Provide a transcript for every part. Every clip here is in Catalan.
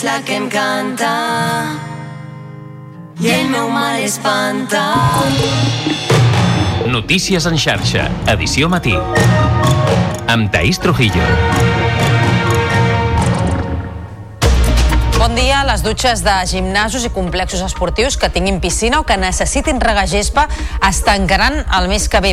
és la que em canta i el meu mal espanta. Notícies en xarxa, edició matí. Amb Taís Trujillo. Dia. Les dutxes de gimnasos i complexos esportius que tinguin piscina o que necessitin regar gespa es tancaran el mes que ve.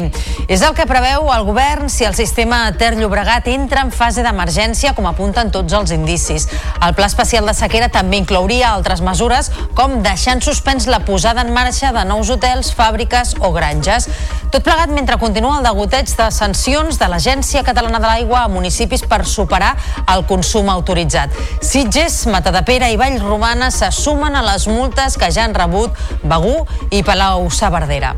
És el que preveu el govern si el sistema Ter Llobregat entra en fase d'emergència, com apunten tots els indicis. El pla especial de sequera també inclouria altres mesures, com deixar en suspens la posada en marxa de nous hotels, fàbriques o granges. Tot plegat mentre continua el degoteig de sancions de l'Agència Catalana de l'Aigua a municipis per superar el consum autoritzat. Sitges, Matadepera i Vallromana se sumen a les multes que ja han rebut Begú i Palau Saverdera.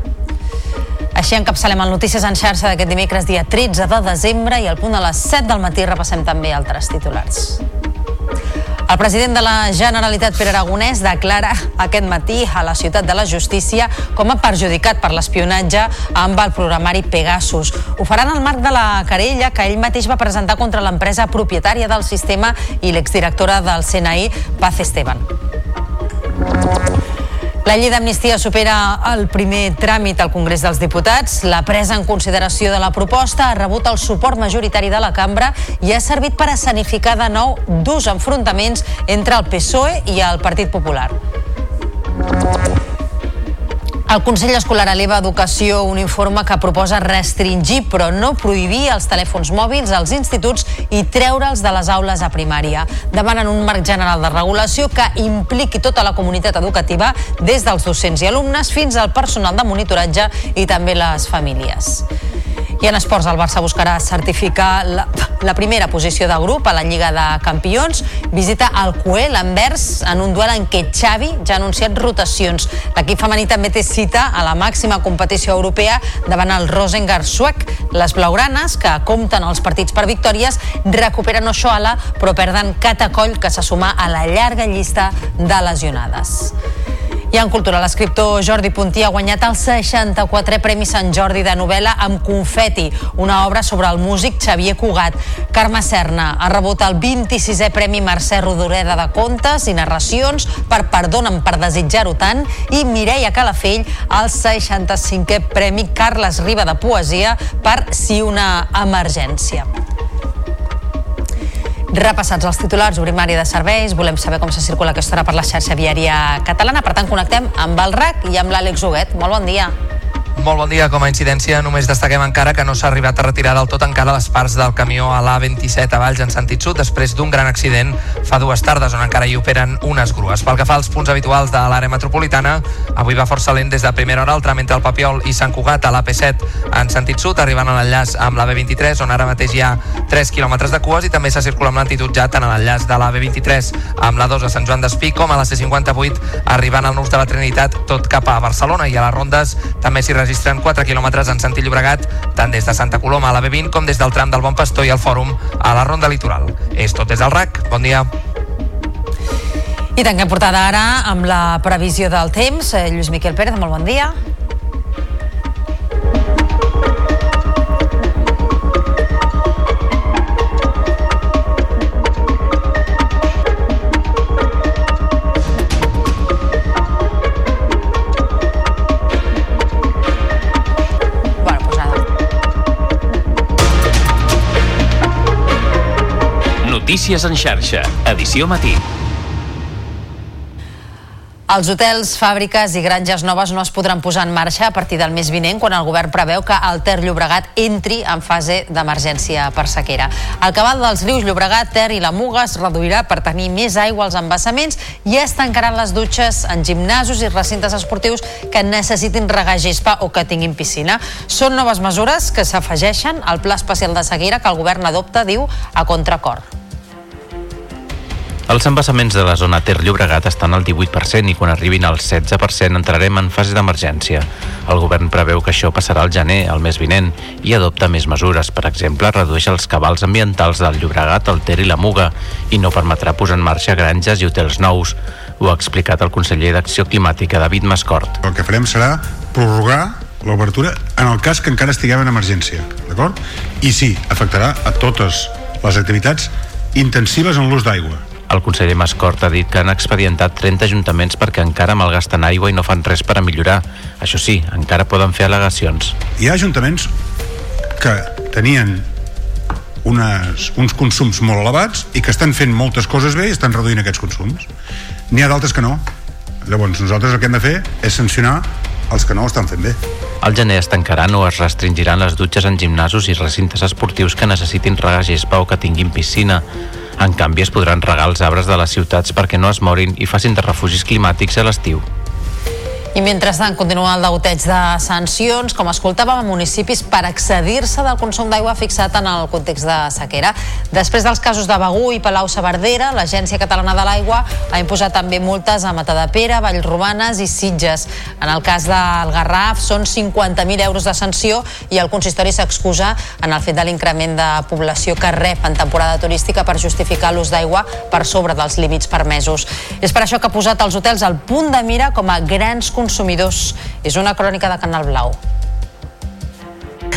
Així encapçalem el Notícies en xarxa d'aquest dimecres dia 13 de desembre i al punt a les 7 del matí repassem també altres titulars. El president de la Generalitat, Pere Aragonès, declara aquest matí a la ciutat de la justícia com a perjudicat per l'espionatge amb el programari Pegasus. Ho farà en el marc de la querella que ell mateix va presentar contra l'empresa propietària del sistema i l'exdirectora del CNI, Paz Esteban. La llei d'amnistia supera el primer tràmit al Congrés dels Diputats. La presa en consideració de la proposta ha rebut el suport majoritari de la cambra i ha servit per escenificar de nou durs enfrontaments entre el PSOE i el Partit Popular. El Consell Escolar eleva a Educació un informe que proposa restringir però no prohibir els telèfons mòbils als instituts i treure'ls de les aules a primària. Demanen un marc general de regulació que impliqui tota la comunitat educativa des dels docents i alumnes fins al personal de monitoratge i també les famílies. I en esports, el Barça buscarà certificar la, la primera posició de grup a la Lliga de Campions. Visita el Coel Anvers en un duel en què Xavi ja ha anunciat rotacions. L'equip femení també té cita a la màxima competició europea davant el Rosengar suec. Les blaugranes, que compten els partits per victòries, recuperen Oshoala, però perden Catacoll, que se suma a la llarga llista de lesionades. I en cultura, l'escriptor Jordi Puntí ha guanyat el 64è Premi Sant Jordi de novel·la amb Confeti, una obra sobre el músic Xavier Cugat. Carme Serna ha rebut el 26è Premi Mercè Rodoreda de Contes i Narracions per Perdona'm per desitjar-ho tant i Mireia Calafell el 65è Premi Carles Riba de Poesia per Si una emergència. Repassats els titulars, obrim àrea de serveis, volem saber com se circula aquesta hora per la xarxa viària catalana, per tant connectem amb el RAC i amb l'Àlex Huguet. Molt bon dia. Molt bon dia. Com a incidència, només destaquem encara que no s'ha arribat a retirar del tot encara les parts del camió a l'A27 a Valls en sentit sud després d'un gran accident fa dues tardes on encara hi operen unes grues. Pel que fa als punts habituals de l'àrea metropolitana, avui va força lent des de primera hora el tram entre el Papiol i Sant Cugat a l'AP7 en sentit sud, arribant a l'enllaç amb la B23 on ara mateix hi ha 3 quilòmetres de cues i també s'ha circulat amb lentitud ja tant a l'enllaç de la B23 amb la 2 a Sant Joan d'Espí com a la C58 arribant al nus de la Trinitat tot cap a Barcelona i a les rondes també s'hi registren 4 quilòmetres en sentit Llobregat, tant des de Santa Coloma a la B20 com des del tram del Bon Pastor i el Fòrum a la Ronda Litoral. És tot des del RAC. Bon dia. I tanquem portada ara amb la previsió del temps. Eh, Lluís Miquel Pérez, molt bon dia. Notícies en xarxa, edició matí. Els hotels, fàbriques i granges noves no es podran posar en marxa a partir del mes vinent quan el govern preveu que el Ter Llobregat entri en fase d'emergència per sequera. El cabal dels rius Llobregat, Ter i la Muga es reduirà per tenir més aigua als embassaments i es tancaran les dutxes en gimnasos i recintes esportius que necessitin regar gespa o que tinguin piscina. Són noves mesures que s'afegeixen al pla especial de sequera que el govern adopta, diu, a contracor. Els embassaments de la zona Ter Llobregat estan al 18% i quan arribin al 16% entrarem en fase d'emergència. El govern preveu que això passarà al gener, el mes vinent, i adopta més mesures. Per exemple, redueix els cabals ambientals del Llobregat, el Ter i la Muga i no permetrà posar en marxa granges i hotels nous. Ho ha explicat el conseller d'Acció Climàtica, David Mascort. El que farem serà prorrogar l'obertura en el cas que encara estiguem en emergència, d'acord? I sí, afectarà a totes les activitats intensives en l'ús d'aigua, El conseller Mascort ha dit que han expedientat 30 ajuntaments perquè encara malgasten aigua i no fan res per a millorar. Això sí, encara poden fer al·legacions. Hi ha ajuntaments que tenien unes, uns consums molt elevats i que estan fent moltes coses bé i estan reduint aquests consums. N'hi ha d'altres que no. Llavors, nosaltres el que hem de fer és sancionar els que no ho estan fent bé. Al gener es tancaran o es restringiran les dutxes en gimnasos i recintes esportius que necessitin regar gespa o que tinguin piscina. En canvi, es podran regar els arbres de les ciutats perquè no es morin i facin de refugis climàtics a l'estiu. I mentrestant continua el deuteig de sancions, com escoltàvem a municipis per accedir-se del consum d'aigua fixat en el context de sequera. Després dels casos de Begú i Palau-Saverdera, l'Agència Catalana de l'Aigua ha imposat també multes a Matadepera, Vallromanes i Sitges. En el cas del Garraf són 50.000 euros de sanció i el consistori s'excusa en el fet de l'increment de població que rep en temporada turística per justificar l'ús d'aigua per sobre dels límits permesos. És per això que ha posat els hotels al punt de mira com a grans consumidors. És una crònica de Canal Blau.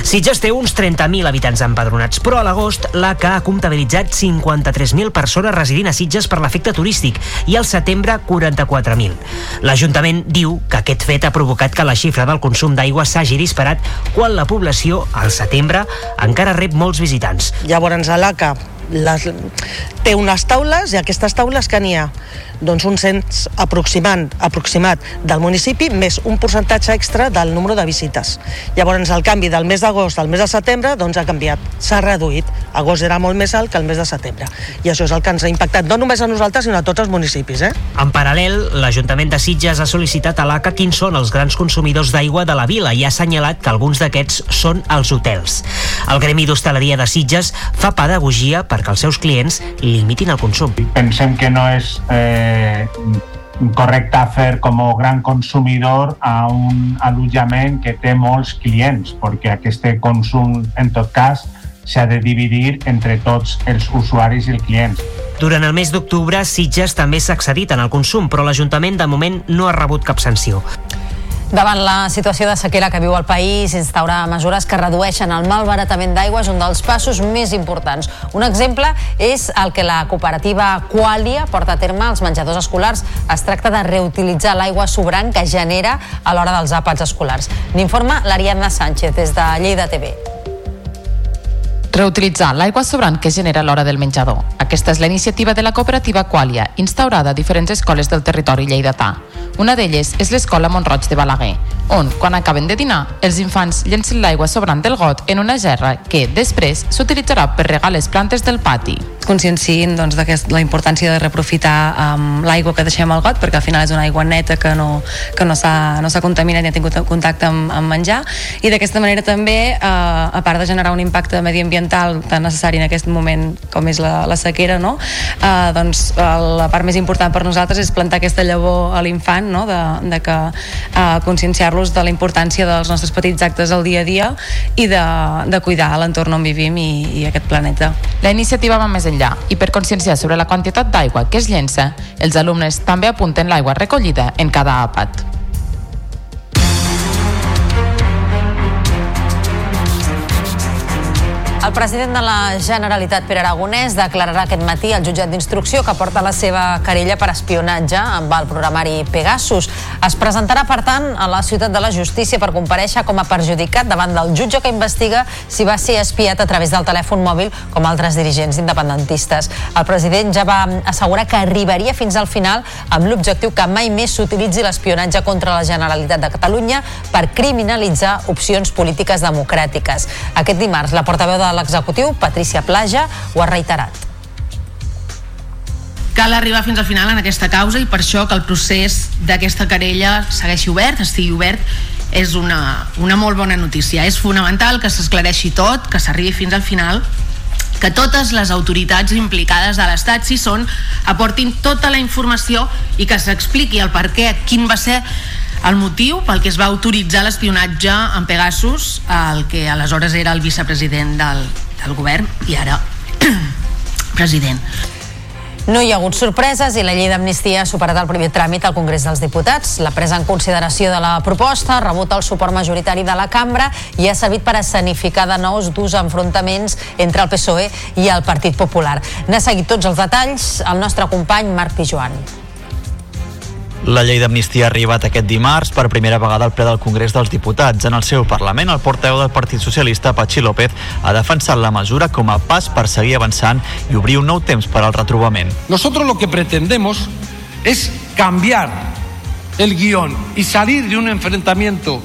Sitges té uns 30.000 habitants empadronats, però a l'agost l'ACA ha comptabilitzat 53.000 persones residint a Sitges per l'efecte turístic i al setembre 44.000. L'Ajuntament diu que aquest fet ha provocat que la xifra del consum d'aigua s'hagi disparat quan la població, al setembre, encara rep molts visitants. Llavors a l'ACA les, té unes taules i aquestes taules que n'hi ha doncs un cens aproximant, aproximat del municipi més un percentatge extra del número de visites. Llavors el canvi del mes d'agost al mes de setembre doncs ha canviat, s'ha reduït. Agost era molt més alt que el mes de setembre. I això és el que ens ha impactat no només a nosaltres sinó a tots els municipis. Eh? En paral·lel, l'Ajuntament de Sitges ha sol·licitat a l'ACA quins són els grans consumidors d'aigua de la vila i ha assenyalat que alguns d'aquests són els hotels. El Gremi d'Hostaleria de Sitges fa pedagogia perquè els seus clients limitin el consum. Pensem que no és eh, correcte fer com a gran consumidor a un allotjament que té molts clients, perquè aquest consum, en tot cas, s'ha de dividir entre tots els usuaris i els clients. Durant el mes d'octubre, Sitges també s'ha accedit en el consum, però l'Ajuntament de moment no ha rebut cap sanció. Davant la situació de sequera que viu el país, instaurar mesures que redueixen el malbaratament d'aigua és un dels passos més importants. Un exemple és el que la cooperativa Qualia porta a terme als menjadors escolars. Es tracta de reutilitzar l'aigua sobrant que genera a l'hora dels àpats escolars. N'informa l'Ariadna Sánchez des de Lleida TV reutilitzar l'aigua sobrant que genera l'hora del menjador. Aquesta és la iniciativa de la cooperativa Qualia, instaurada a diferents escoles del territori lleidatà. Una d'elles és l'escola Montroig de Balaguer, on, quan acaben de dinar, els infants llencen l'aigua sobrant del got en una gerra que, després, s'utilitzarà per regar les plantes del pati. Conscienciïn doncs, la importància de reprofitar um, l'aigua que deixem al got, perquè al final és una aigua neta que no, que no s'ha no contaminat ni ha tingut contacte amb, amb menjar, i d'aquesta manera també, uh, a part de generar un impacte mediambiental tan necessari en aquest moment com és la, la sequera, no? uh, doncs uh, la part més important per nosaltres és plantar aquesta llavor a l'infant, no? de, de que uh, conscienciar-los de la importància dels nostres petits actes al dia a dia i de, de cuidar l'entorn on vivim i, i aquest planeta. La iniciativa va més enllà i per conscienciar sobre la quantitat d'aigua que es llença, els alumnes també apunten l'aigua recollida en cada àpat. El president de la Generalitat, Pere Aragonès, declararà aquest matí al jutjat d'instrucció que porta la seva querella per espionatge amb el programari Pegasus. Es presentarà, per tant, a la ciutat de la justícia per compareixer com a perjudicat davant del jutge que investiga si va ser espiat a través del telèfon mòbil com altres dirigents independentistes. El president ja va assegurar que arribaria fins al final amb l'objectiu que mai més s'utilitzi l'espionatge contra la Generalitat de Catalunya per criminalitzar opcions polítiques democràtiques. Aquest dimarts, la portaveu de l'executiu, Patricia Plaja, ho ha reiterat. Cal arribar fins al final en aquesta causa i per això que el procés d'aquesta querella segueixi obert, estigui obert és una, una molt bona notícia. És fonamental que s'esclareixi tot que s'arribi fins al final que totes les autoritats implicades de l'Estat, si són, aportin tota la informació i que s'expliqui el per què, quin va ser el motiu pel que es va autoritzar l'espionatge en Pegasus, el que aleshores era el vicepresident del, del govern i ara president. No hi ha hagut sorpreses i la llei d'amnistia ha superat el primer tràmit al Congrés dels Diputats. La presa en consideració de la proposta ha rebut el suport majoritari de la cambra i ha servit per escenificar de nous durs enfrontaments entre el PSOE i el Partit Popular. N'ha seguit tots els detalls el nostre company Marc Pijuan. La llei d'amnistia ha arribat aquest dimarts per primera vegada al ple del Congrés dels Diputats. En el seu Parlament, el portaveu del Partit Socialista, Patxi López, ha defensat la mesura com a pas per seguir avançant i obrir un nou temps per al retrobament. Nosotros lo que pretendemos es cambiar el guión y salir de un enfrentamiento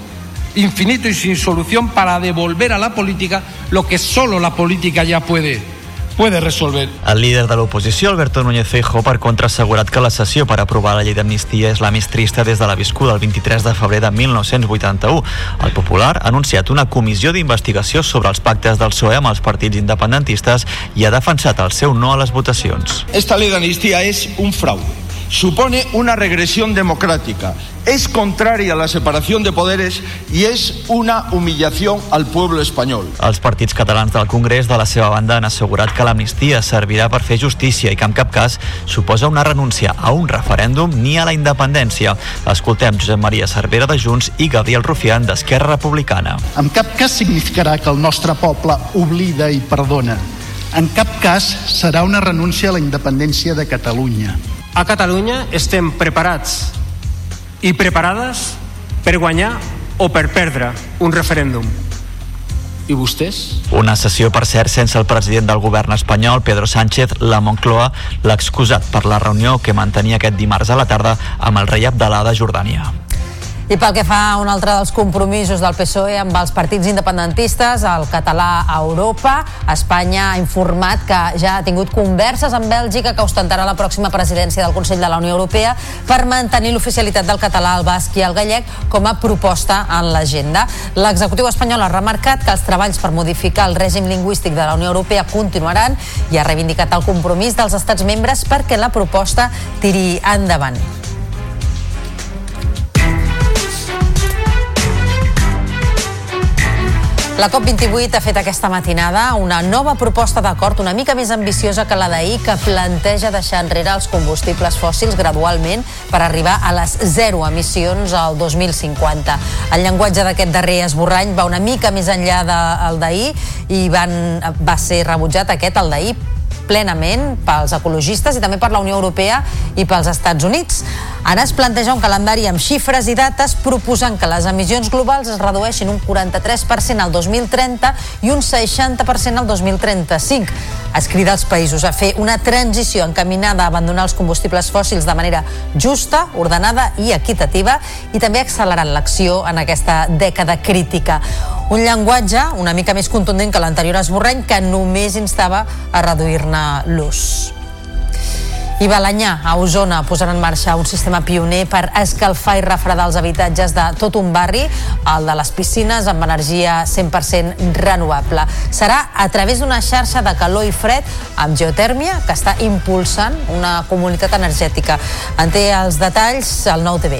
infinito y sin solución para devolver a la política lo que solo la política ya puede puede resolver. El líder de l'oposició, Alberto Núñez Feijóo, per contra, ha assegurat que la sessió per aprovar la llei d'amnistia és la més trista des de la viscuda el 23 de febrer de 1981. El Popular ha anunciat una comissió d'investigació sobre els pactes del PSOE amb els partits independentistes i ha defensat el seu no a les votacions. Esta ley de amnistía es un fraude supone una regresión democrática, es contraria a la separación de poderes y es una humillación al pueblo español. Els partits catalans del Congrés, de la seva banda, han assegurat que l'amnistia servirà per fer justícia i que en cap cas suposa una renúncia a un referèndum ni a la independència. Escoltem Josep Maria Cervera de Junts i Gabriel Rufián d'Esquerra Republicana. En cap cas significarà que el nostre poble oblida i perdona. En cap cas serà una renúncia a la independència de Catalunya. A Catalunya estem preparats i preparades per guanyar o per perdre un referèndum. I vostès? Una sessió, per cert, sense el president del govern espanyol, Pedro Sánchez, la Moncloa, l'ha excusat per la reunió que mantenia aquest dimarts a la tarda amb el rei Abdalà de Jordània. I pel que fa a un altre dels compromisos del PSOE amb els partits independentistes, el català a Europa, Espanya ha informat que ja ha tingut converses amb Bèlgica que ostentarà la pròxima presidència del Consell de la Unió Europea per mantenir l'oficialitat del català, el basc i el gallec com a proposta en l'agenda. L'executiu espanyol ha remarcat que els treballs per modificar el règim lingüístic de la Unió Europea continuaran i ha reivindicat el compromís dels estats membres perquè la proposta tiri endavant. La COP28 ha fet aquesta matinada una nova proposta d'acord una mica més ambiciosa que la d'ahir que planteja deixar enrere els combustibles fòssils gradualment per arribar a les zero emissions al 2050. El llenguatge d'aquest darrer esborrany va una mica més enllà del d'ahir i van, va ser rebutjat aquest, el d'ahir, plenament pels ecologistes i també per la Unió Europea i pels Estats Units. Ara es planteja un calendari amb xifres i dates proposant que les emissions globals es redueixin un 43% al 2030 i un 60% al 2035. Es crida als països a fer una transició encaminada a abandonar els combustibles fòssils de manera justa, ordenada i equitativa i també accelerant l'acció en aquesta dècada crítica. Un llenguatge una mica més contundent que l'anterior esborrany que només instava a reduir-ne l'ús. I Balanyà, a Osona, posarà en marxa un sistema pioner per escalfar i refredar els habitatges de tot un barri, el de les piscines, amb energia 100% renovable. Serà a través d'una xarxa de calor i fred amb geotèrmia que està impulsant una comunitat energètica. En té els detalls al nou TV.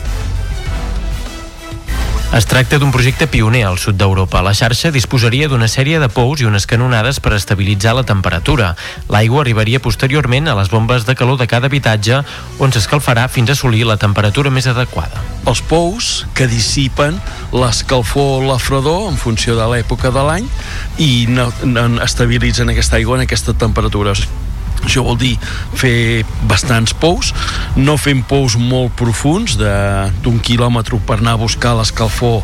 Es tracta d'un projecte pioner al sud d'Europa. La xarxa disposaria d'una sèrie de pous i unes canonades per estabilitzar la temperatura. L'aigua arribaria posteriorment a les bombes de calor de cada habitatge, on s'escalfarà fins a assolir la temperatura més adequada. Els pous que dissipen l'escalfor o la fredor en funció de l'època de l'any i no, no, estabilitzen aquesta aigua en aquesta temperatura. Això vol dir fer bastants pous, no fem pous molt profuns d'un quilòmetre per anar a buscar l'escalfor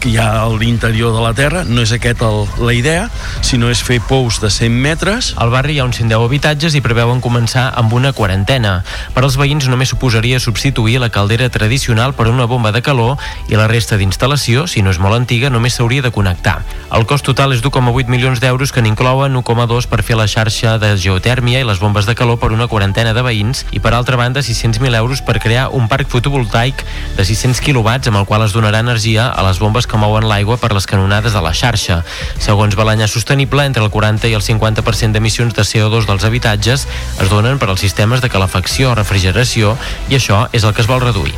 que hi ha a l'interior de la Terra, no és aquest el, la idea, sinó és fer pous de 100 metres. Al barri hi ha uns 110 habitatges i preveuen començar amb una quarantena. Per als veïns només suposaria substituir la caldera tradicional per una bomba de calor i la resta d'instal·lació, si no és molt antiga, només s'hauria de connectar. El cost total és d'1,8 milions d'euros que n'inclouen 1,2 per fer la xarxa de geotèrmica geotèrmia i les bombes de calor per una quarantena de veïns i per altra banda 600.000 euros per crear un parc fotovoltaic de 600 quilowatts amb el qual es donarà energia a les bombes que mouen l'aigua per les canonades de la xarxa. Segons Balanya Sostenible, entre el 40 i el 50% d'emissions de CO2 dels habitatges es donen per als sistemes de calefacció o refrigeració i això és el que es vol reduir.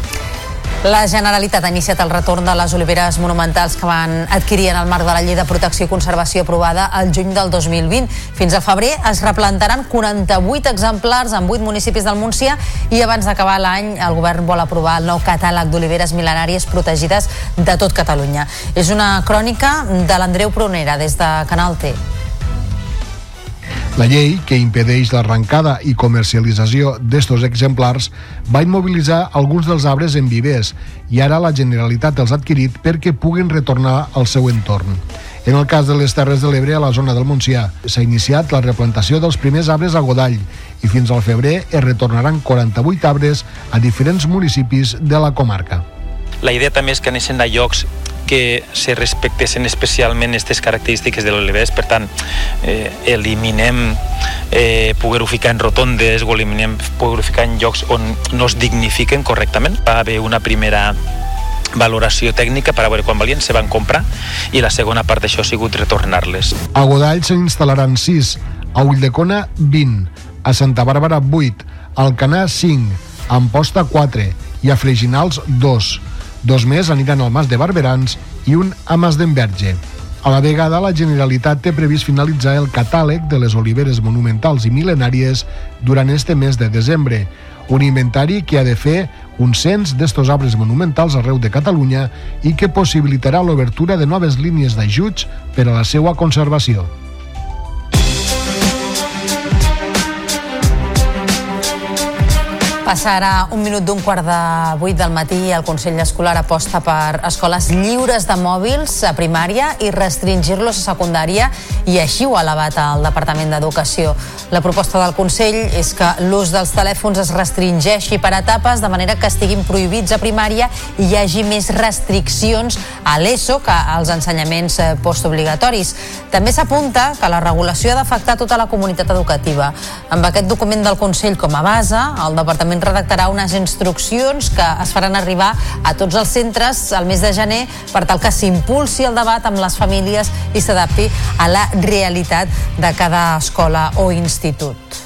La Generalitat ha iniciat el retorn de les oliveres monumentals que van adquirir en el marc de la llei de protecció i conservació aprovada al juny del 2020. Fins a febrer es replantaran 48 exemplars en 8 municipis del Montsià i abans d'acabar l'any el govern vol aprovar el nou catàleg d'oliveres mil·lenàries protegides de tot Catalunya. És una crònica de l'Andreu Pronera des de Canal T. La llei, que impedeix l'arrencada i comercialització d'estos exemplars, va immobilitzar alguns dels arbres en vivers i ara la Generalitat els ha adquirit perquè puguin retornar al seu entorn. En el cas de les Terres de l'Ebre, a la zona del Montsià, s'ha iniciat la replantació dels primers arbres a Godall i fins al febrer es retornaran 48 arbres a diferents municipis de la comarca. La idea també és que anessin a llocs que se respectessin especialment aquestes característiques de l'oliveres, per tant, eh, eliminem eh, poder-ho ficar en rotondes o eliminem poder-ho ficar en llocs on no es dignifiquen correctament. Va haver una primera valoració tècnica per a veure quan valien, se van comprar i la segona part d'això ha sigut retornar-les. A Godall se instal·laran 6, a Ulldecona 20, a Santa Bàrbara 8, a Alcanar 5, a Amposta 4 i a Freginals 2. Dos més aniran al Mas de Barberans i un a Mas d'Enverge. A la vegada, la Generalitat té previst finalitzar el catàleg de les oliveres monumentals i mil·lenàries durant este mes de desembre, un inventari que ha de fer un cens d'estos arbres monumentals arreu de Catalunya i que possibilitarà l'obertura de noves línies d'ajuts per a la seva conservació. Passarà un minut d'un quart de vuit del matí i el Consell Escolar aposta per escoles lliures de mòbils a primària i restringir-los a secundària i així ho ha elevat el Departament d'Educació. La proposta del Consell és que l'ús dels telèfons es restringeixi per etapes de manera que estiguin prohibits a primària i hi hagi més restriccions a l'ESO que als ensenyaments eh, postobligatoris. També s'apunta que la regulació ha d'afectar tota la comunitat educativa. Amb aquest document del Consell com a base, el Departament redactarà unes instruccions que es faran arribar a tots els centres al mes de gener per tal que s'impulsi el debat amb les famílies i s'adapti a la realitat de cada escola o institut.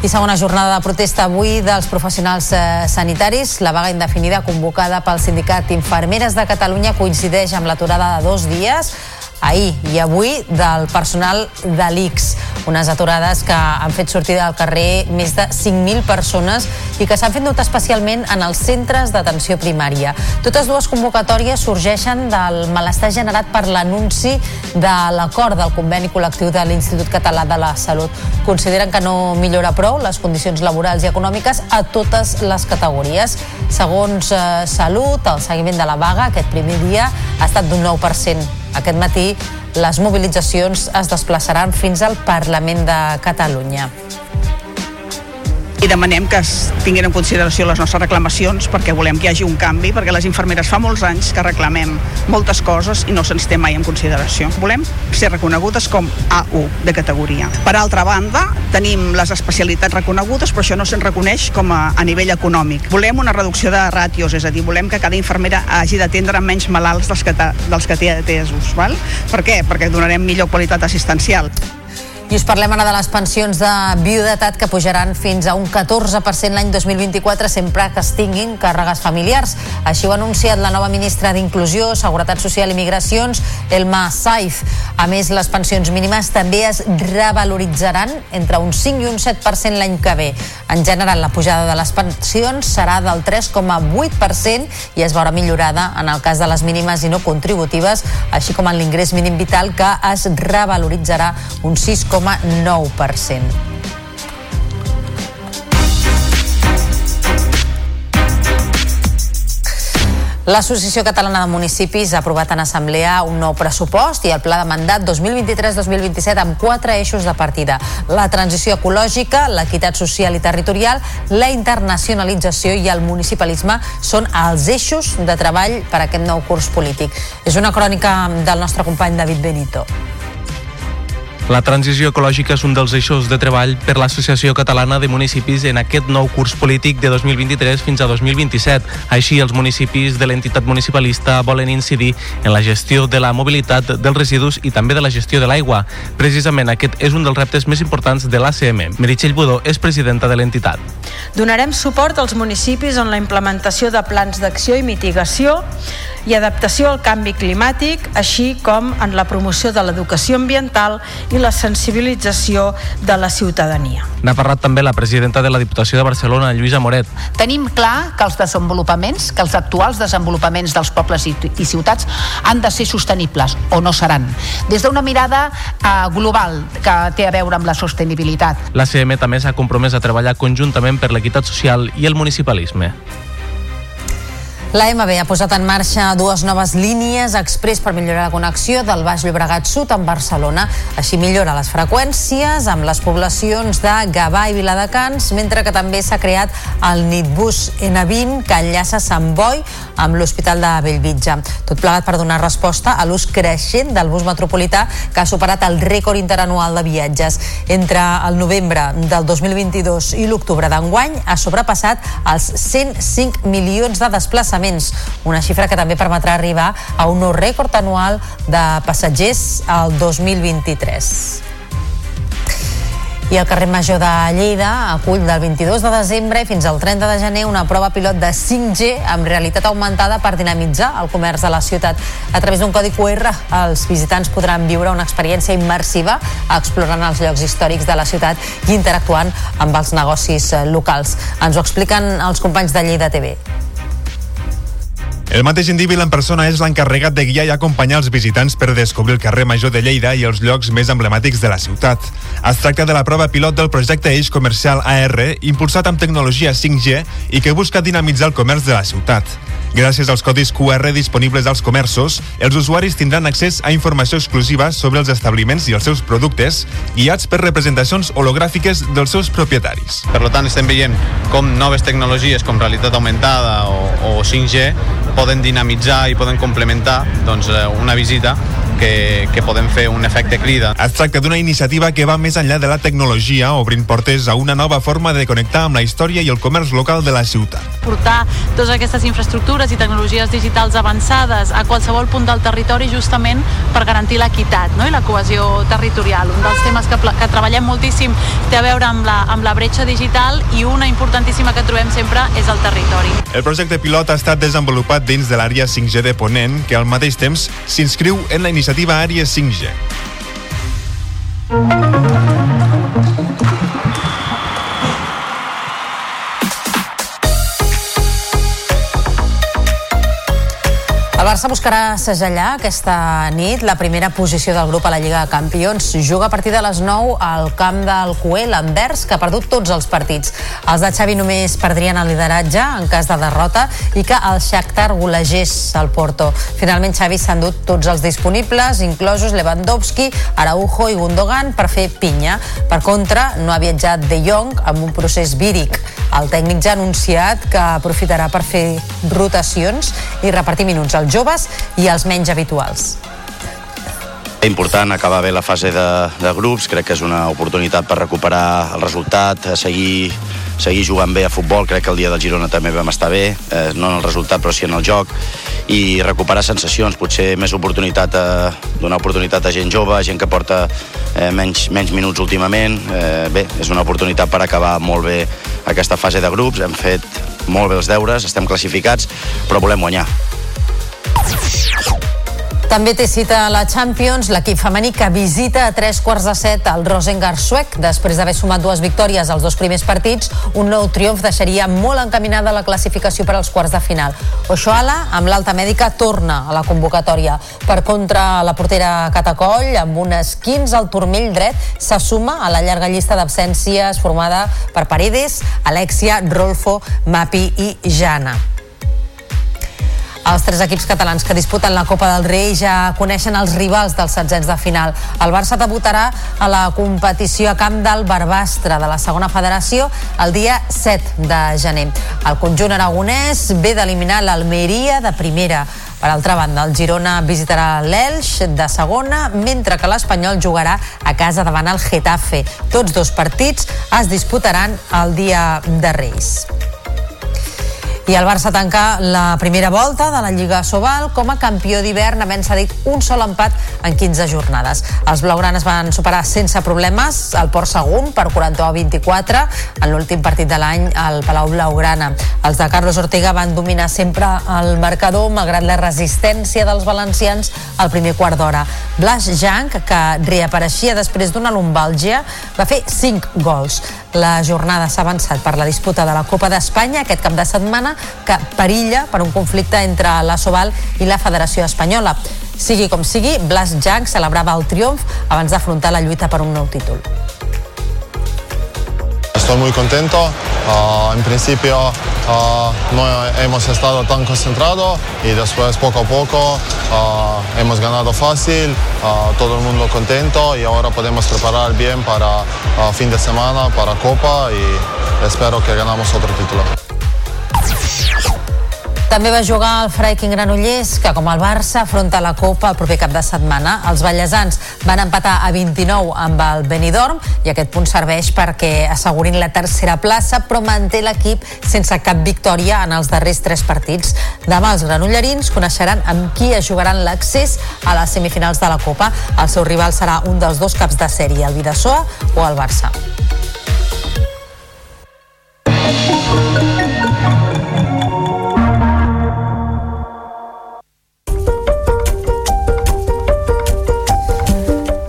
I segona jornada de protesta avui dels professionals eh, sanitaris. La vaga indefinida convocada pel sindicat Infermeres de Catalunya coincideix amb l'aturada de dos dies ahir i avui del personal de l'ICS. Unes aturades que han fet sortir del carrer més de 5.000 persones i que s'han fet notar especialment en els centres d'atenció primària. Totes dues convocatòries sorgeixen del malestar generat per l'anunci de l'acord del conveni col·lectiu de l'Institut Català de la Salut. Consideren que no millora prou les condicions laborals i econòmiques a totes les categories. Segons eh, Salut, el seguiment de la vaga aquest primer dia ha estat d'un 9%. Aquest matí les mobilitzacions es desplaçaran fins al Parlament de Catalunya i demanem que es tinguin en consideració les nostres reclamacions perquè volem que hi hagi un canvi, perquè les infermeres fa molts anys que reclamem moltes coses i no se'ns té mai en consideració. Volem ser reconegudes com A1 de categoria. Per altra banda, tenim les especialitats reconegudes, però això no se'n reconeix com a, a nivell econòmic. Volem una reducció de ràtios, és a dir, volem que cada infermera hagi d'atendre menys malalts dels que, dels que té atesos. Val? Per què? Perquè donarem millor qualitat assistencial. I us parlem ara de les pensions de viudetat que pujaran fins a un 14% l'any 2024 sempre que es tinguin càrregues familiars. Així ho ha anunciat la nova ministra d'Inclusió, Seguretat Social i Migracions, Elma Saif. A més, les pensions mínimes també es revaloritzaran entre un 5 i un 7% l'any que ve. En general, la pujada de les pensions serà del 3,8% i es veurà millorada en el cas de les mínimes i no contributives, així com en l'ingrés mínim vital que es revaloritzarà un 6,9%. L'Associació Catalana de Municipis ha aprovat en assemblea un nou pressupost i el pla de mandat 2023-2027 amb quatre eixos de partida. La transició ecològica, l'equitat social i territorial, la internacionalització i el municipalisme són els eixos de treball per a aquest nou curs polític. És una crònica del nostre company David Benito. La transició ecològica és un dels eixos de treball per l'Associació Catalana de Municipis en aquest nou curs polític de 2023 fins a 2027. Així, els municipis de l'entitat municipalista volen incidir en la gestió de la mobilitat dels residus i també de la gestió de l'aigua. Precisament aquest és un dels reptes més importants de l'ACM. Meritxell Budó és presidenta de l'entitat. Donarem suport als municipis en la implementació de plans d'acció i mitigació i adaptació al canvi climàtic, així com en la promoció de l'educació ambiental i la sensibilització de la ciutadania. N'ha parlat també la presidenta de la Diputació de Barcelona, Lluïsa Moret. Tenim clar que els desenvolupaments, que els actuals desenvolupaments dels pobles i, i ciutats han de ser sostenibles, o no seran. Des d'una mirada eh, global que té a veure amb la sostenibilitat. La CM també s'ha compromès a treballar conjuntament per l'equitat social i el municipalisme. La MB ha posat en marxa dues noves línies express per millorar la connexió del Baix Llobregat Sud amb Barcelona. Així millora les freqüències amb les poblacions de Gavà i Viladecans, mentre que també s'ha creat el Nitbus N20 que enllaça Sant Boi amb l'Hospital de Bellvitge. Tot plegat per donar resposta a l'ús creixent del bus metropolità que ha superat el rècord interanual de viatges. Entre el novembre del 2022 i l'octubre d'enguany ha sobrepassat els 105 milions de desplaçaments desplaçaments, una xifra que també permetrà arribar a un nou rècord anual de passatgers al 2023. I el carrer Major de Lleida acull del 22 de desembre fins al 30 de gener una prova pilot de 5G amb realitat augmentada per dinamitzar el comerç de la ciutat. A través d'un codi QR, els visitants podran viure una experiència immersiva explorant els llocs històrics de la ciutat i interactuant amb els negocis locals. Ens ho expliquen els companys de Lleida TV. El mateix Indíbil en persona és l'encarregat de guiar i acompanyar els visitants per descobrir el carrer Major de Lleida i els llocs més emblemàtics de la ciutat. Es tracta de la prova pilot del projecte Eix Comercial AR, impulsat amb tecnologia 5G i que busca dinamitzar el comerç de la ciutat. Gràcies als codis QR disponibles als comerços, els usuaris tindran accés a informació exclusiva sobre els establiments i els seus productes, guiats per representacions hologràfiques dels seus propietaris. Per tant, estem veient com noves tecnologies com realitat augmentada o, o 5G poden dinamitzar i poden complementar doncs, eh, una visita que, que podem fer un efecte crida. Es tracta d'una iniciativa que va més enllà de la tecnologia, obrint portes a una nova forma de connectar amb la història i el comerç local de la ciutat. Portar totes aquestes infraestructures i tecnologies digitals avançades a qualsevol punt del territori justament per garantir l'equitat no? i la cohesió territorial. Un dels temes que, que treballem moltíssim té a veure amb la, amb la bretxa digital i una importantíssima que trobem sempre és el territori. El projecte pilot ha estat desenvolupat dins de l'àrea 5G de Ponent, que al mateix temps s'inscriu en la iniciativa Àrea 5G. El Barça buscarà segellar aquesta nit la primera posició del grup a la Lliga de Campions. Juga a partir de les 9 al camp del Coel, Anvers, que ha perdut tots els partits. Els de Xavi només perdrien el lideratge en cas de derrota i que el Shakhtar golegés el Porto. Finalment, Xavi s'ha endut tots els disponibles, inclosos Lewandowski, Araujo i Gundogan, per fer pinya. Per contra, no ha viatjat De Jong amb un procés víric. El tècnic ja ha anunciat que aprofitarà per fer rotacions i repartir minuts als joves i als menys habituals. Important acabar bé la fase de, de grups, crec que és una oportunitat per recuperar el resultat, seguir, seguir jugant bé a futbol, crec que el dia del Girona també vam estar bé, eh, no en el resultat però sí en el joc, i recuperar sensacions, potser més oportunitat a, donar oportunitat a gent jove, gent que porta eh, menys, menys minuts últimament, eh, bé, és una oportunitat per acabar molt bé aquesta fase de grups, hem fet molt bé els deures, estem classificats, però volem guanyar. També té cita a la Champions l'equip femení que visita a tres quarts de set al Rosengar suec. Després d'haver sumat dues victòries als dos primers partits, un nou triomf deixaria molt encaminada la classificació per als quarts de final. Ochoala, amb l'alta mèdica, torna a la convocatòria. Per contra, la portera Catacoll, amb unes 15 al turmell dret, se suma a la llarga llista d'absències formada per Paredes, Alexia, Rolfo, Mapi i Jana. Els tres equips catalans que disputen la Copa del Rei ja coneixen els rivals dels setzents de final. El Barça debutarà a la competició a camp del Barbastre de la segona federació el dia 7 de gener. El conjunt aragonès ve d'eliminar l'Almeria de primera. Per altra banda, el Girona visitarà l'Elx de segona, mentre que l'Espanyol jugarà a casa davant el Getafe. Tots dos partits es disputaran el dia de Reis. I el Barça tanca la primera volta de la Lliga Sobal com a campió d'hivern havent cedit un sol empat en 15 jornades. Els blaugranes van superar sense problemes el Port Segon per 41 a 24 en l'últim partit de l'any al Palau Blaugrana. Els de Carlos Ortega van dominar sempre el marcador malgrat la resistència dels valencians al primer quart d'hora. Blas Jank, que reapareixia després d'una lumbàlgia, va fer 5 gols. La jornada s'ha avançat per la disputa de la Copa d'Espanya aquest cap de setmana que perilla per un conflicte entre la Soval i la Federació Espanyola. Sigui com sigui, Blas Jank celebrava el triomf abans d'afrontar la lluita per un nou títol. Estoy muy contento. Uh, en principio uh, no hemos estado tan concentrados y después poco a poco uh, hemos ganado fácil, todo el mundo contento y ahora podemos preparar bien para fin de semana, para Copa y espero que ganamos otro título. També va jugar el Freiking Granollers, que com el Barça afronta la Copa el proper cap de setmana. Els ballesans van empatar a 29 amb el Benidorm i aquest punt serveix perquè assegurin la tercera plaça, però manté l'equip sense cap victòria en els darrers tres partits. Demà els granollerins coneixeran amb qui es jugaran l'accés a les semifinals de la Copa. El seu rival serà un dels dos caps de sèrie, el Vidasoa o el Barça.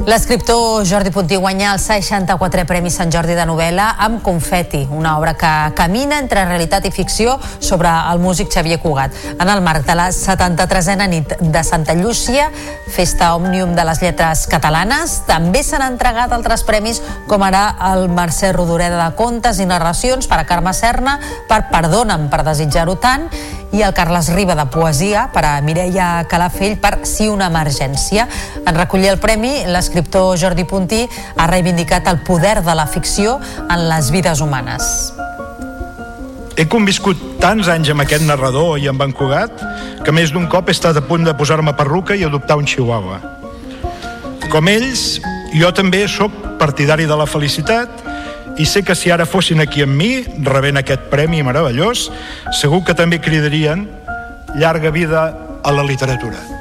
L'escriptor Jordi Puntí guanya el 64è Premi Sant Jordi de novel·la amb Confeti, una obra que camina entre realitat i ficció sobre el músic Xavier Cugat. En el marc de la 73a nit de Santa Llúcia, festa òmnium de les lletres catalanes, també s'han entregat altres premis com ara el Mercè Rodoreda de Contes i Narracions per a Carme Serna, per Perdona'm per desitjar-ho tant, i el Carles Riba de Poesia per a Mireia Calafell per Si una emergència. En recollir el premi, l'escriptor Jordi Puntí ha reivindicat el poder de la ficció en les vides humanes. He conviscut tants anys amb aquest narrador i amb en Cugat que més d'un cop he estat a punt de posar-me perruca i adoptar un chihuahua. Com ells, jo també sóc partidari de la felicitat i sé que si ara fossin aquí amb mi, rebent aquest premi meravellós, segur que també cridarien llarga vida a la literatura.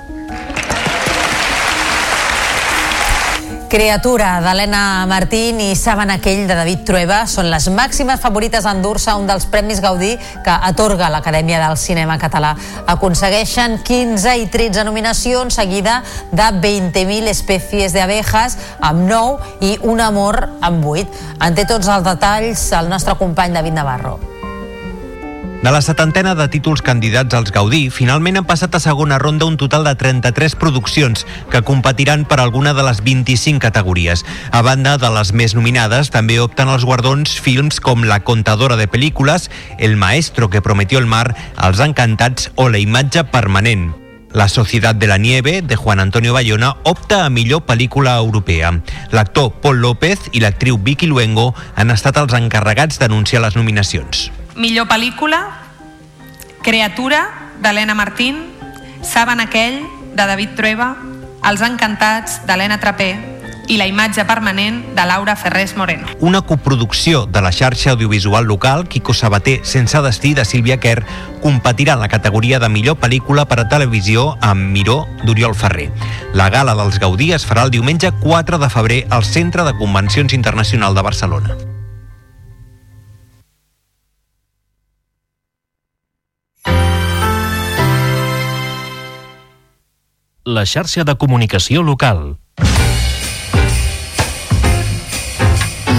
Creatura d'Helena Martín i Saben aquell de David Trueba són les màximes favorites a endur-se un dels Premis Gaudí que atorga l'Acadèmia del Cinema Català. Aconsegueixen 15 i 13 nominacions seguida de 20.000 espècies d'abejas amb 9 i un amor amb 8. En té tots els detalls el nostre company David Navarro. De la setantena de títols candidats als Gaudí, finalment han passat a segona ronda un total de 33 produccions que competiran per alguna de les 25 categories. A banda de les més nominades, també opten els guardons films com La contadora de pel·lícules, El maestro que prometió el mar, Els encantats o La imatge permanent. La Societat de la Nieve, de Juan Antonio Bayona, opta a millor pel·lícula europea. L'actor Paul López i l'actriu Vicky Luengo han estat els encarregats d'anunciar les nominacions. Millor pel·lícula, Creatura, d'Helena Martín, Saben aquell, de David Trueba, Els encantats, d'Helena Trapé, i la imatge permanent de Laura Ferrés Moreno. Una coproducció de la xarxa audiovisual local Quico Sabater sense destí de Sílvia Kerr competirà en la categoria de millor pel·lícula per a televisió amb Miró d'Oriol Ferrer. La gala dels Gaudí es farà el diumenge 4 de febrer al Centre de Convencions Internacional de Barcelona. La xarxa de comunicació local.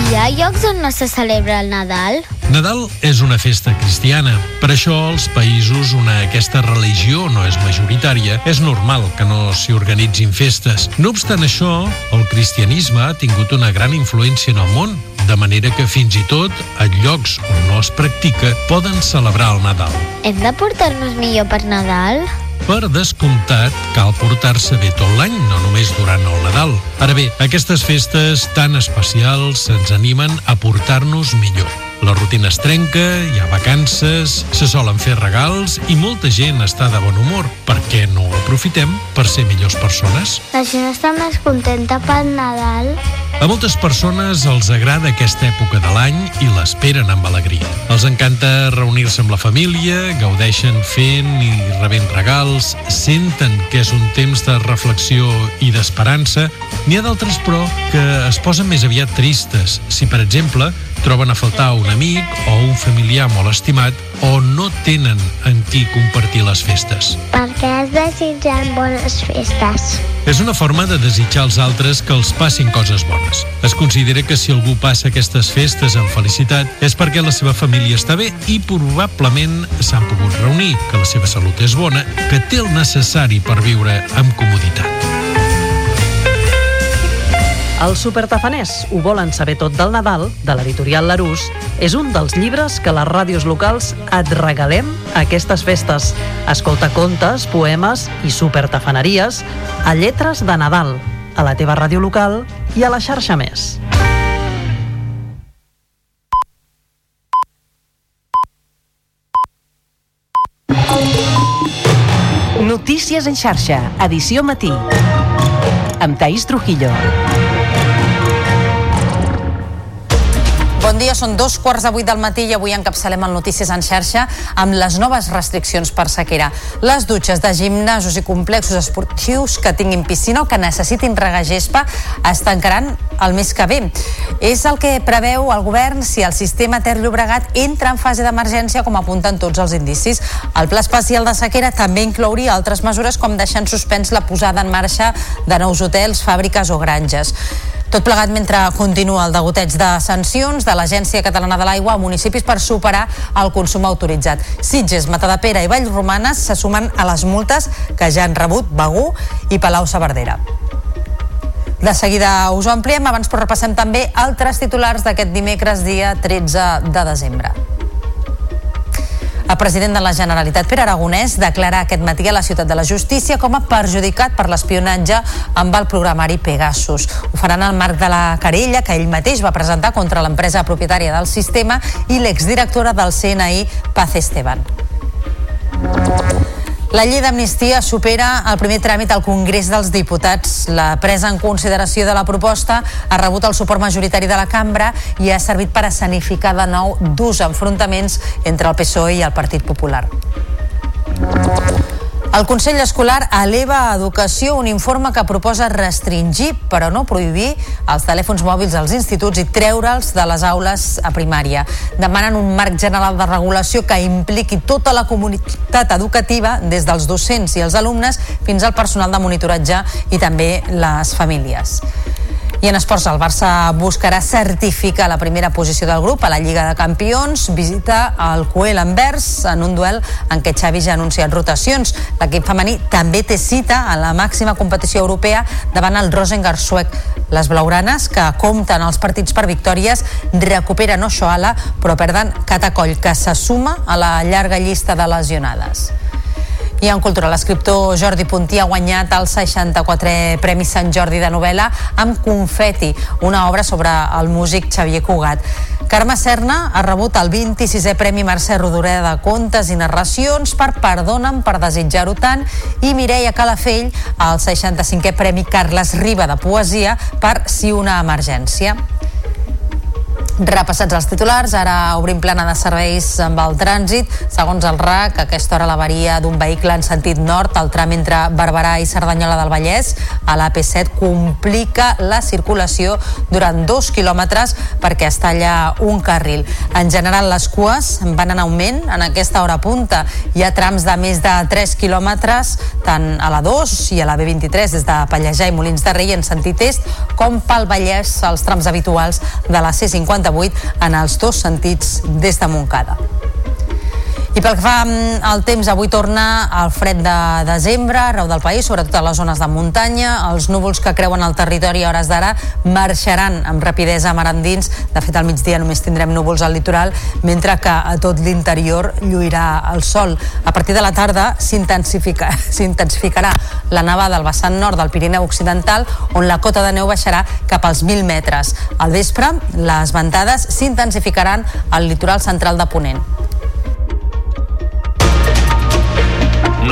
Hi ha llocs on no se celebra el Nadal? Nadal és una festa cristiana. Per això, als països on aquesta religió no és majoritària, és normal que no s'hi organitzin festes. No obstant això, el cristianisme ha tingut una gran influència en el món, de manera que fins i tot en llocs on no es practica poden celebrar el Nadal. Hem de portar-nos millor per Nadal? Per descomptat, cal portar-se bé tot l'any, no només durant el Nadal. Ara bé, aquestes festes tan especials ens animen a portar-nos millor. La rutina es trenca, hi ha vacances, se solen fer regals i molta gent està de bon humor. Per què no ho aprofitem per ser millors persones? La gent està més contenta pel Nadal. A moltes persones els agrada aquesta època de l'any i l'esperen amb alegria. Els encanta reunir-se amb la família, gaudeixen fent i rebent regals, senten que és un temps de reflexió i d'esperança. N'hi ha d'altres, però, que es posen més aviat tristes si, per exemple, troben a faltar un amic o un familiar molt estimat o no tenen en qui compartir les festes. Per què es desitgen bones festes? És una forma de desitjar als altres que els passin coses bones. Es considera que si algú passa aquestes festes amb felicitat és perquè la seva família està bé i probablement s'han pogut reunir, que la seva salut és bona, que té el necessari per viure amb comoditat. Els supertafaners ho volen saber tot del Nadal, de l'editorial Larús, és un dels llibres que les ràdios locals et regalem a aquestes festes. Escolta contes, poemes i supertafaneries a Lletres de Nadal, a la teva ràdio local i a la xarxa Més. Notícies en xarxa, edició matí. Amb Taís Trujillo. Dia, són dos quarts de vuit del matí i avui encapçalem el Notícies en xarxa amb les noves restriccions per sequera. Les dutxes de gimnasos i complexos esportius que tinguin piscina o que necessitin regar gespa es tancaran el mes que ve. És el que preveu el govern si el sistema Ter Llobregat entra en fase d'emergència com apunten tots els indicis. El pla especial de sequera també inclouria altres mesures com deixar en suspens la posada en marxa de nous hotels, fàbriques o granges. Tot plegat mentre continua el degoteig de sancions de l'Agència Catalana de l'Aigua a municipis per superar el consum autoritzat. Sitges, Matadepera i Vallromanes se sumen a les multes que ja han rebut Begú i Palau-Saverdera. De seguida us ho ampliem, abans però repassem també altres titulars d'aquest dimecres, dia 13 de desembre. El president de la Generalitat, Pere Aragonès, declara aquest matí a la Ciutat de la Justícia com a perjudicat per l'espionatge amb el programari Pegasus. Ho faran al marc de la querella que ell mateix va presentar contra l'empresa propietària del sistema i l'exdirectora del CNI, Paz Esteban. La llei d'amnistia supera el primer tràmit al Congrés dels Diputats. La presa en consideració de la proposta ha rebut el suport majoritari de la cambra i ha servit per escenificar de nou durs enfrontaments entre el PSOE i el Partit Popular. El Consell Escolar eleva a Educació un informe que proposa restringir, però no prohibir, els telèfons mòbils als instituts i treure'ls de les aules a primària. Demanen un marc general de regulació que impliqui tota la comunitat educativa, des dels docents i els alumnes fins al personal de monitoratge i també les famílies. I en esports, el Barça buscarà certificar la primera posició del grup a la Lliga de Campions. Visita el Coel Anvers en un duel en què Xavi ja ha anunciat rotacions. L'equip femení també té cita a la màxima competició europea davant el Rosengar suec. Les blaugranes, que compten els partits per victòries, recuperen Oshoala, però perden Catacoll, que se suma a la llarga llista de lesionades. I en cultura, l'escriptor Jordi Puntí ha guanyat el 64è Premi Sant Jordi de novel·la amb Confeti, una obra sobre el músic Xavier Cugat. Carme Serna ha rebut el 26è Premi Mercè Rodoreda de Contes i Narracions per Perdona'm per desitjar-ho tant i Mireia Calafell el 65è Premi Carles Riba de Poesia per Si una emergència. Repassats els titulars, ara obrim plana de serveis amb el trànsit. Segons el RAC, a aquesta hora l'avaria d'un vehicle en sentit nord al tram entre Barberà i Cerdanyola del Vallès a l'AP7 complica la circulació durant dos quilòmetres perquè es talla un carril. En general, les cues van en augment en aquesta hora punta. Hi ha trams de més de 3 quilòmetres tant a la 2 i a la B23 des de Pallejà i Molins de Rei en sentit est com pel Vallès els trams habituals de la C50 58 en els dos sentits des de Montcada. I pel que fa mm, al temps, avui torna el fred de desembre arreu del país, sobretot a les zones de muntanya. Els núvols que creuen el territori a hores d'ara marxaran amb rapidesa mar endins. De fet, al migdia només tindrem núvols al litoral, mentre que a tot l'interior lluirà el sol. A partir de la tarda s'intensificarà la nevada al vessant nord del Pirineu Occidental, on la cota de neu baixarà cap als 1.000 metres. Al vespre, les ventades s'intensificaran al litoral central de Ponent.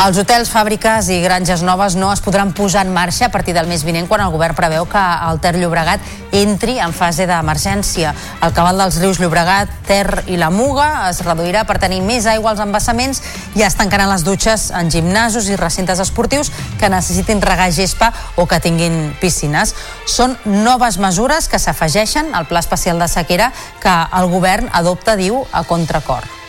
Els hotels, fàbriques i granges noves no es podran posar en marxa a partir del mes vinent quan el govern preveu que el Ter Llobregat entri en fase d'emergència. El cabal dels rius Llobregat, Ter i la Muga es reduirà per tenir més aigua als embassaments i es tancaran les dutxes en gimnasos i recintes esportius que necessitin regar gespa o que tinguin piscines. Són noves mesures que s'afegeixen al Pla Especial de Sequera que el govern adopta, diu, a contracor.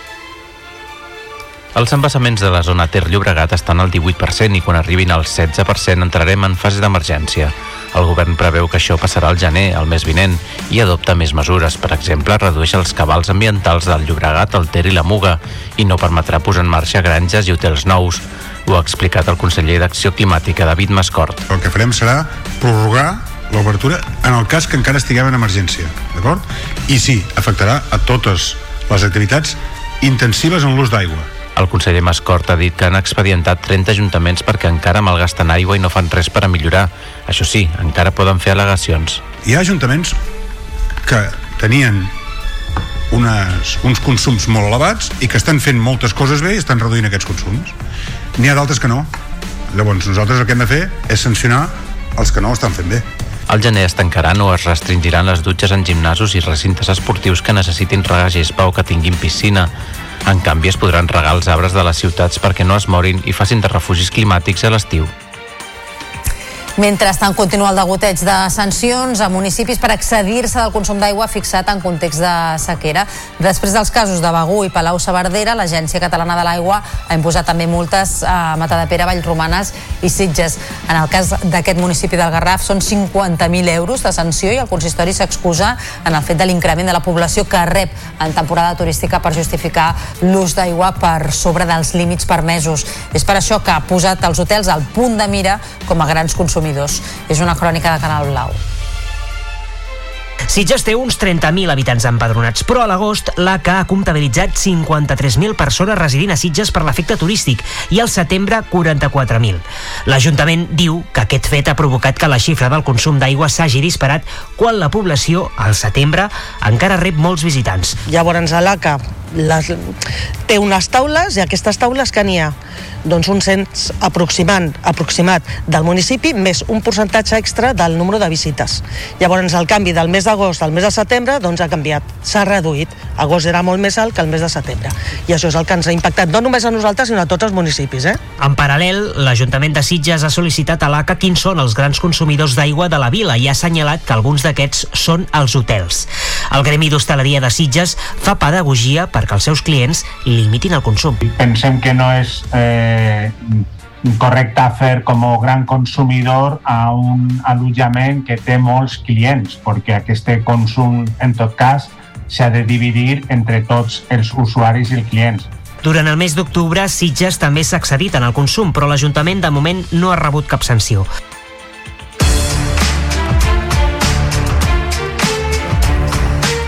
Els embassaments de la zona Ter Llobregat estan al 18% i quan arribin al 16% entrarem en fase d'emergència. El govern preveu que això passarà al gener, el mes vinent, i adopta més mesures. Per exemple, redueix els cabals ambientals del Llobregat, el Ter i la Muga i no permetrà posar en marxa granges i hotels nous. Ho ha explicat el conseller d'Acció Climàtica, David Mascort. El que farem serà prorrogar l'obertura en el cas que encara estiguem en emergència, d'acord? I sí, afectarà a totes les activitats intensives en l'ús d'aigua. El conseller Mascort ha dit que han expedientat 30 ajuntaments perquè encara malgasten aigua i no fan res per a millorar. Això sí, encara poden fer al·legacions. Hi ha ajuntaments que tenien unes, uns consums molt elevats i que estan fent moltes coses bé i estan reduint aquests consums. N'hi ha d'altres que no. Llavors nosaltres el que hem de fer és sancionar els que no ho estan fent bé. Al gener es tancaran o es restringiran les dutxes en gimnasos i recintes esportius que necessitin regar gespa o que tinguin piscina. En canvi, es podran regar els arbres de les ciutats perquè no es morin i facin de refugis climàtics a l'estiu. Mentrestant, continua el degoteig de sancions a municipis per accedir-se del consum d'aigua fixat en context de sequera. Després dels casos de Begú i Palau-Saverdera, l'Agència Catalana de l'Aigua ha imposat també multes a Matadepera, Vallromanes i Sitges. En el cas d'aquest municipi del Garraf són 50.000 euros de sanció i el consistori s'excusa en el fet de l'increment de la població que rep en temporada turística per justificar l'ús d'aigua per sobre dels límits permesos. És per això que ha posat els hotels al punt de mira com a grans consumidors consumidors. És una crònica de Canal Blau. Sitges té uns 30.000 habitants empadronats, però a l'agost l'ACA ha comptabilitzat 53.000 persones residint a Sitges per l'efecte turístic i al setembre 44.000. L'Ajuntament diu que aquest fet ha provocat que la xifra del consum d'aigua s'hagi disparat quan la població, al setembre, encara rep molts visitants. Llavors a l'ACA les, té unes taules i aquestes taules que n'hi ha doncs un cens aproximant, aproximat del municipi més un percentatge extra del número de visites. Llavors el canvi del mes d'agost al mes de setembre doncs ha canviat, s'ha reduït. Agost era molt més alt que el mes de setembre. I això és el que ens ha impactat no només a nosaltres sinó a tots els municipis. Eh? En paral·lel, l'Ajuntament de Sitges ha sol·licitat a l'ACA quins són els grans consumidors d'aigua de la vila i ha assenyalat que alguns d'aquests són els hotels. El Gremi d'Hostaleria de Sitges fa pedagogia perquè els seus clients limitin el consum. Pensem que no és eh, correcte fer com a gran consumidor a un allotjament que té molts clients, perquè aquest consum, en tot cas, s'ha de dividir entre tots els usuaris i els clients. Durant el mes d'octubre, Sitges també s'ha accedit en el consum, però l'Ajuntament de moment no ha rebut cap sanció.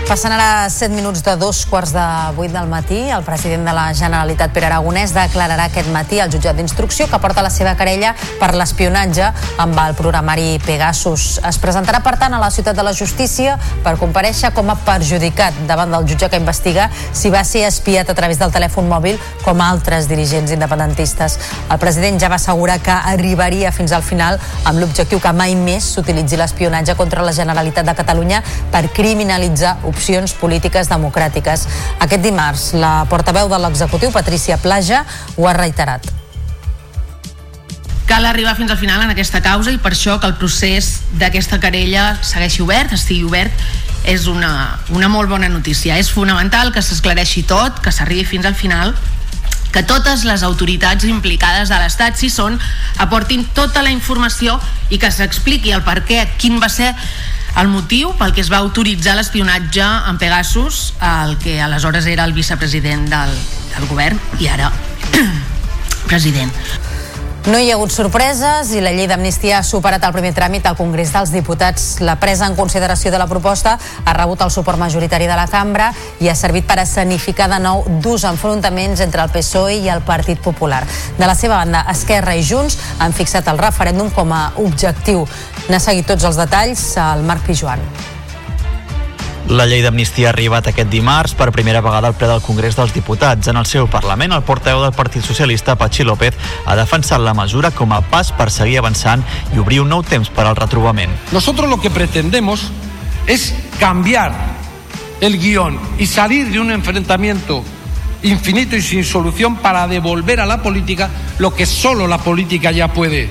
Passen ara 7 minuts de dos quarts de 8 del matí. El president de la Generalitat, Pere Aragonès, declararà aquest matí al jutjat d'instrucció que porta la seva querella per l'espionatge amb el programari Pegasus. Es presentarà, per tant, a la ciutat de la justícia per compareixer com a perjudicat davant del jutge que investiga si va ser espiat a través del telèfon mòbil com altres dirigents independentistes. El president ja va assegurar que arribaria fins al final amb l'objectiu que mai més s'utilitzi l'espionatge contra la Generalitat de Catalunya per criminalitzar opcions polítiques democràtiques. Aquest dimarts, la portaveu de l'executiu, Patricia Plaja, ho ha reiterat. Cal arribar fins al final en aquesta causa i per això que el procés d'aquesta querella segueixi obert, estigui obert, és una, una molt bona notícia. És fonamental que s'esclareixi tot, que s'arribi fins al final que totes les autoritats implicades de l'Estat, si són, aportin tota la informació i que s'expliqui el per què, quin va ser el motiu pel que es va autoritzar l'espionatge en Pegasus el que aleshores era el vicepresident del, del govern i ara president. No hi ha hagut sorpreses i la llei d'amnistia ha superat el primer tràmit al Congrés dels Diputats. La presa en consideració de la proposta ha rebut el suport majoritari de la cambra i ha servit per escenificar de nou durs enfrontaments entre el PSOE i el Partit Popular. De la seva banda, Esquerra i Junts han fixat el referèndum com a objectiu. N'ha seguit tots els detalls el Marc Pijuan. La llei d'amnistia ha arribat aquest dimarts per primera vegada al ple del Congrés dels Diputats. En el seu Parlament, el portaveu del Partit Socialista, Patxi López, ha defensat la mesura com a pas per seguir avançant i obrir un nou temps per al retrobament. Nosotros lo que pretendemos es cambiar el guión y salir de un enfrentamiento infinito y sin solución para devolver a la política lo que solo la política ya puede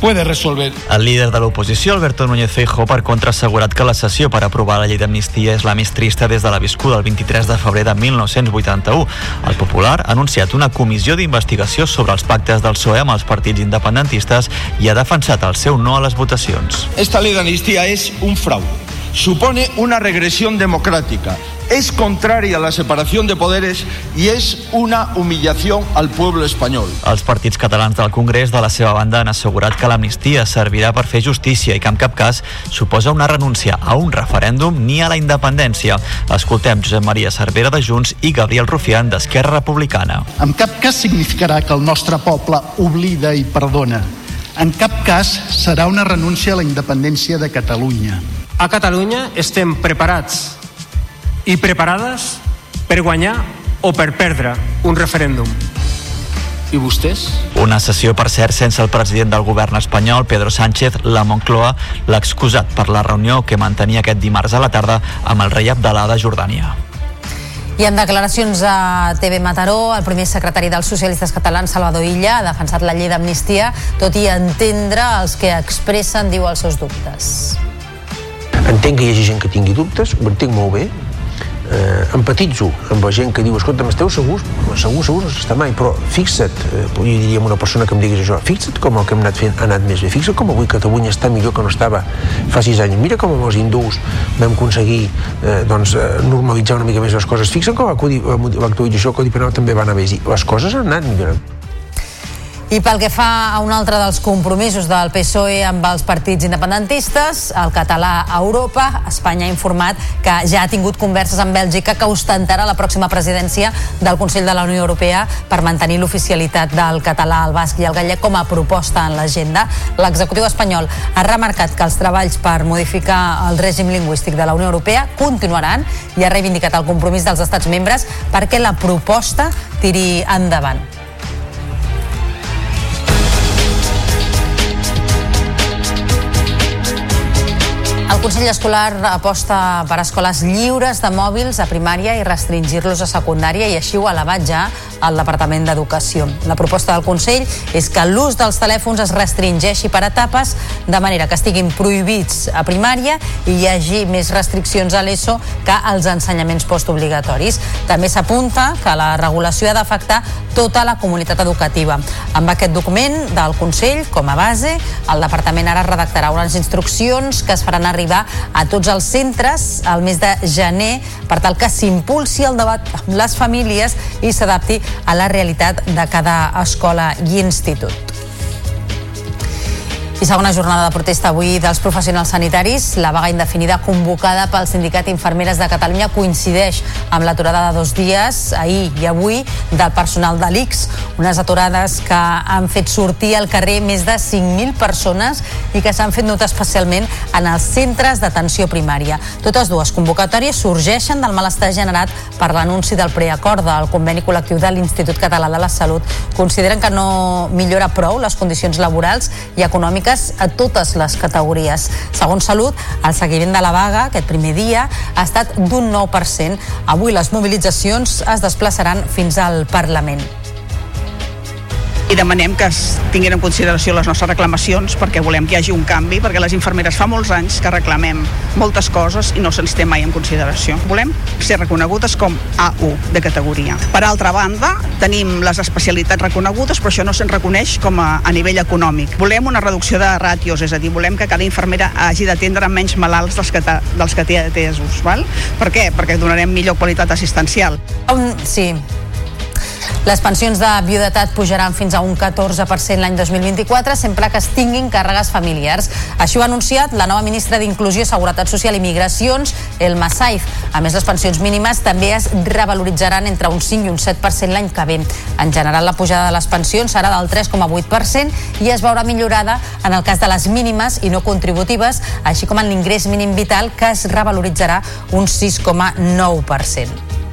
puede resolver. El líder de l'oposició, Alberto Núñez Feijóo, per contra, ha assegurat que la sessió per aprovar la llei d'amnistia és la més trista des de la viscuda el 23 de febrer de 1981. El Popular ha anunciat una comissió d'investigació sobre els pactes del PSOE amb els partits independentistes i ha defensat el seu no a les votacions. Esta ley de amnistía es un fraude. Supone una regresión democrática. Es contraria a la separación de poderes y es una humillación al pueblo español. Els partits catalans del Congrés, de la seva banda, han assegurat que l'amnistia servirà per fer justícia i que en cap cas suposa una renúncia a un referèndum ni a la independència. Escoltem Josep Maria Cervera de Junts i Gabriel Rufián d'Esquerra Republicana. En cap cas significarà que el nostre poble oblida i perdona. En cap cas serà una renúncia a la independència de Catalunya. A Catalunya estem preparats i preparades per guanyar o per perdre un referèndum. I vostès? Una sessió, per cert, sense el president del govern espanyol, Pedro Sánchez, la Moncloa, l'ha excusat per la reunió que mantenia aquest dimarts a la tarda amb el rei Abdalà de Jordània. I en declaracions a TV Mataró, el primer secretari dels socialistes catalans, Salvador Illa, ha defensat la llei d'amnistia, tot i entendre els que expressen, diu, els seus dubtes. Entenc que hi hagi gent que tingui dubtes, ho entenc molt bé, eh, empatitzo amb la gent que diu escolta, esteu segurs? Segur, segur no s'està mai, però fixa't, eh, jo diria una persona que em diguis això, fixa't com el que hem anat fent ha anat més bé, fixa't com avui Catalunya està millor que no estava fa sis anys, mira com amb els hindús vam aconseguir eh, doncs, eh, normalitzar una mica més les coses, fixa't com l'actualització del Codi Penal també va anar bé, les coses han anat millorant. I pel que fa a un altre dels compromisos del PSOE amb els partits independentistes, el català a Europa, Espanya ha informat que ja ha tingut converses amb Bèlgica que ostentarà la pròxima presidència del Consell de la Unió Europea per mantenir l'oficialitat del català, el basc i el gallec com a proposta en l'agenda. L'executiu espanyol ha remarcat que els treballs per modificar el règim lingüístic de la Unió Europea continuaran i ha reivindicat el compromís dels estats membres perquè la proposta tiri endavant. El Consell Escolar aposta per escoles lliures de mòbils a primària i restringir-los a secundària i així ho ha elevat ja al Departament d'Educació. La proposta del Consell és que l'ús dels telèfons es restringeixi per etapes de manera que estiguin prohibits a primària i hi hagi més restriccions a l'ESO que als ensenyaments postobligatoris. També s'apunta que la regulació ha d'afectar tota la comunitat educativa. Amb aquest document del Consell com a base, el Departament ara redactarà unes instruccions que es faran arribar a tots els centres al mes de gener per tal que s'impulsi el debat amb les famílies i s'adapti a la realitat de cada escola i institut. I segona jornada de protesta avui dels professionals sanitaris. La vaga indefinida convocada pel Sindicat Infermeres de Catalunya coincideix amb l'aturada de dos dies, ahir i avui, del personal de l'ICS. Unes aturades que han fet sortir al carrer més de 5.000 persones i que s'han fet notar especialment en els centres d'atenció primària. Totes dues convocatòries sorgeixen del malestar generat per l'anunci del preacord del conveni col·lectiu de l'Institut Català de la Salut. Consideren que no millora prou les condicions laborals i econòmiques a totes les categories. Segons Salut, el seguiment de la vaga aquest primer dia ha estat d'un 9%. Avui les mobilitzacions es desplaçaran fins al Parlament. I demanem que es tinguin en consideració les nostres reclamacions perquè volem que hi hagi un canvi, perquè les infermeres fa molts anys que reclamem moltes coses i no se'ns té mai en consideració. Volem ser reconegudes com A1 de categoria. Per altra banda, tenim les especialitats reconegudes, però això no se'n reconeix com a, a nivell econòmic. Volem una reducció de ràtios, és a dir, volem que cada infermera hagi d'atendre menys malalts dels que, dels que té atesos. Val? Per què? Perquè donarem millor qualitat assistencial. Um, sí, les pensions de viudetat pujaran fins a un 14% l'any 2024, sempre que es tinguin càrregues familiars. Així ho ha anunciat la nova ministra d'Inclusió, Seguretat Social i Migracions, Elma Saif. A més, les pensions mínimes també es revaloritzaran entre un 5 i un 7% l'any que ve. En general, la pujada de les pensions serà del 3,8% i es veurà millorada en el cas de les mínimes i no contributives, així com en l'ingrés mínim vital, que es revaloritzarà un 6,9%.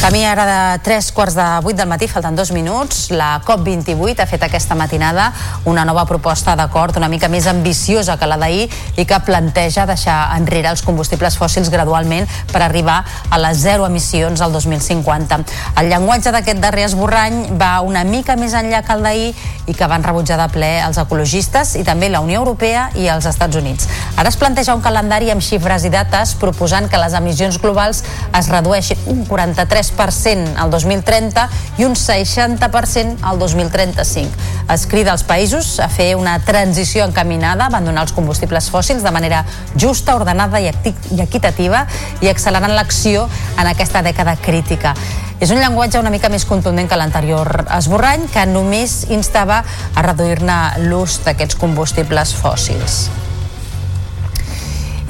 Camí ara de 3 quarts de 8 del matí, falten dos minuts. La COP28 ha fet aquesta matinada una nova proposta d'acord una mica més ambiciosa que la d'ahir i que planteja deixar enrere els combustibles fòssils gradualment per arribar a les zero emissions al 2050. El llenguatge d'aquest darrer esborrany va una mica més enllà que el d'ahir i que van rebutjar de ple els ecologistes i també la Unió Europea i els Estats Units. Ara es planteja un calendari amb xifres i dates proposant que les emissions globals es redueixin un 43 3% al 2030 i un 60% al 2035. Es crida als països a fer una transició encaminada, abandonar els combustibles fòssils de manera justa, ordenada i equitativa i accelerant l'acció en aquesta dècada crítica. És un llenguatge una mica més contundent que l'anterior esborrany, que només instava a reduir-ne l'ús d'aquests combustibles fòssils.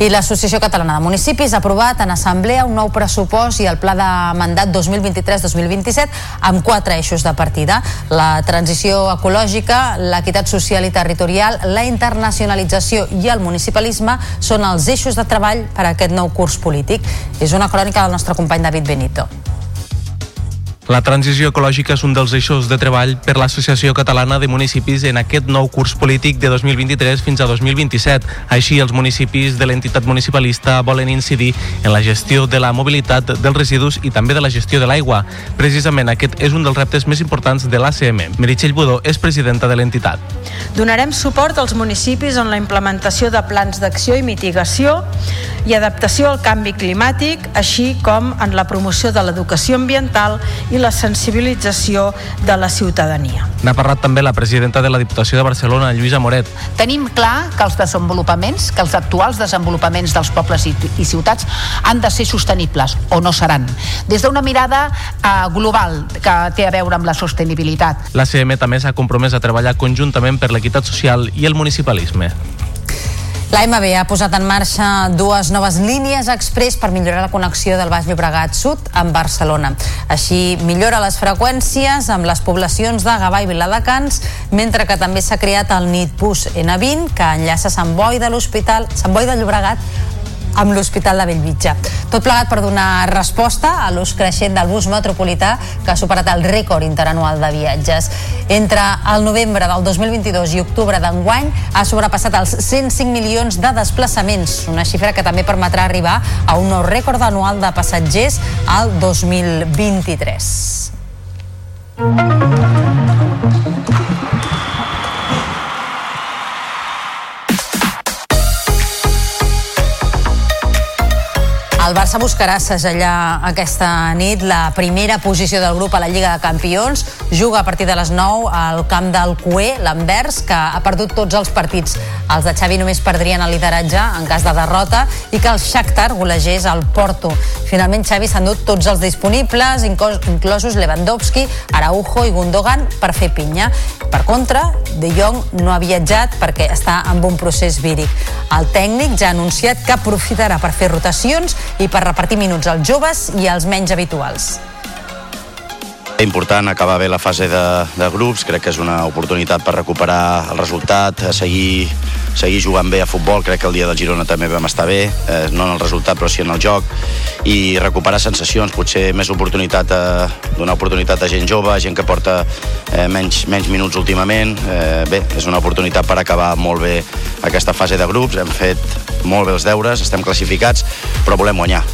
I l'Associació Catalana de Municipis ha aprovat en assemblea un nou pressupost i el pla de mandat 2023-2027 amb quatre eixos de partida. La transició ecològica, l'equitat social i territorial, la internacionalització i el municipalisme són els eixos de treball per a aquest nou curs polític. És una crònica del nostre company David Benito. La transició ecològica és un dels eixos de treball per l'Associació Catalana de Municipis en aquest nou curs polític de 2023 fins a 2027. Així, els municipis de l'entitat municipalista volen incidir en la gestió de la mobilitat dels residus i també de la gestió de l'aigua. Precisament aquest és un dels reptes més importants de l'ACM. Meritxell Budó és presidenta de l'entitat. Donarem suport als municipis en la implementació de plans d'acció i mitigació i adaptació al canvi climàtic, així com en la promoció de l'educació ambiental i la sensibilització de la ciutadania. N'ha parlat també la presidenta de la Diputació de Barcelona, Lluïsa Moret. Tenim clar que els desenvolupaments, que els actuals desenvolupaments dels pobles i, i ciutats han de ser sostenibles, o no seran. Des d'una mirada eh, global que té a veure amb la sostenibilitat. La CM també s'ha compromès a treballar conjuntament per l'equitat social i el municipalisme. L'AMB ha posat en marxa dues noves línies express per millorar la connexió del Baix Llobregat Sud amb Barcelona. Així millora les freqüències amb les poblacions de Gavà i Viladecans, mentre que també s'ha creat el NIT Bus N20 que enllaça Sant Boi de l'Hospital Sant Boi de Llobregat amb l'Hospital de Bellvitge. Tot plegat per donar resposta a l'ús creixent del bus metropolità que ha superat el rècord interanual de viatges. Entre el novembre del 2022 i octubre d'enguany ha sobrepassat els 105 milions de desplaçaments, una xifra que també permetrà arribar a un nou rècord anual de passatgers al 2023. Alba. Barça buscarà segellar aquesta nit la primera posició del grup a la Lliga de Campions. Juga a partir de les 9 al camp del Cué, l'Anvers, que ha perdut tots els partits. Els de Xavi només perdrien el lideratge en cas de derrota i que el Shakhtar golegés al Porto. Finalment, Xavi s'ha endut tots els disponibles, inclosos Lewandowski, Araujo i Gundogan, per fer pinya. Per contra, De Jong no ha viatjat perquè està amb un procés víric. El tècnic ja ha anunciat que aprofitarà per fer rotacions i per repartir minuts als joves i als menys habituals. Important acabar bé la fase de, de grups, crec que és una oportunitat per recuperar el resultat, seguir seguir jugant bé a futbol, crec que el dia del Girona també vam estar bé, eh, no en el resultat però sí en el joc, i recuperar sensacions, potser més oportunitat a, donar oportunitat a gent jove, gent que porta eh, menys, menys minuts últimament, eh, bé, és una oportunitat per acabar molt bé aquesta fase de grups, hem fet molt bé els deures, estem classificats, però volem guanyar.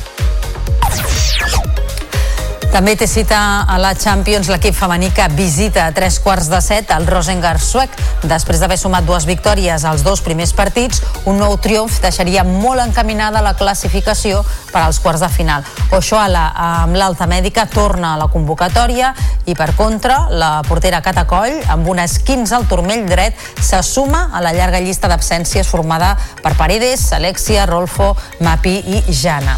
També té cita a la Champions l'equip femení que visita a tres quarts de set el Rosengar suec. Després d'haver sumat dues victòries als dos primers partits, un nou triomf deixaria molt encaminada la classificació per als quarts de final. Ochoala, amb l'alta mèdica, torna a la convocatòria i, per contra, la portera Catacoll, amb un esquins al turmell dret, se suma a la llarga llista d'absències formada per Paredes, Alexia, Rolfo, Mapi i Jana.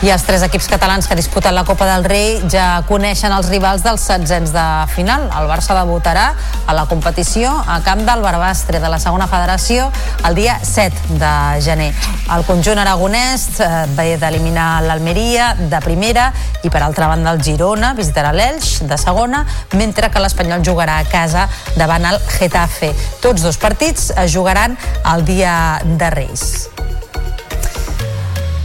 I els tres equips catalans que disputen la Copa del Rei ja coneixen els rivals dels setzents de final. El Barça debutarà a la competició a camp del Barbastre de la segona federació el dia 7 de gener. El conjunt aragonès eh, ve d'eliminar l'Almeria de primera i per altra banda el Girona visitarà l'Elx de segona, mentre que l'Espanyol jugarà a casa davant el Getafe. Tots dos partits es jugaran el dia de Reis.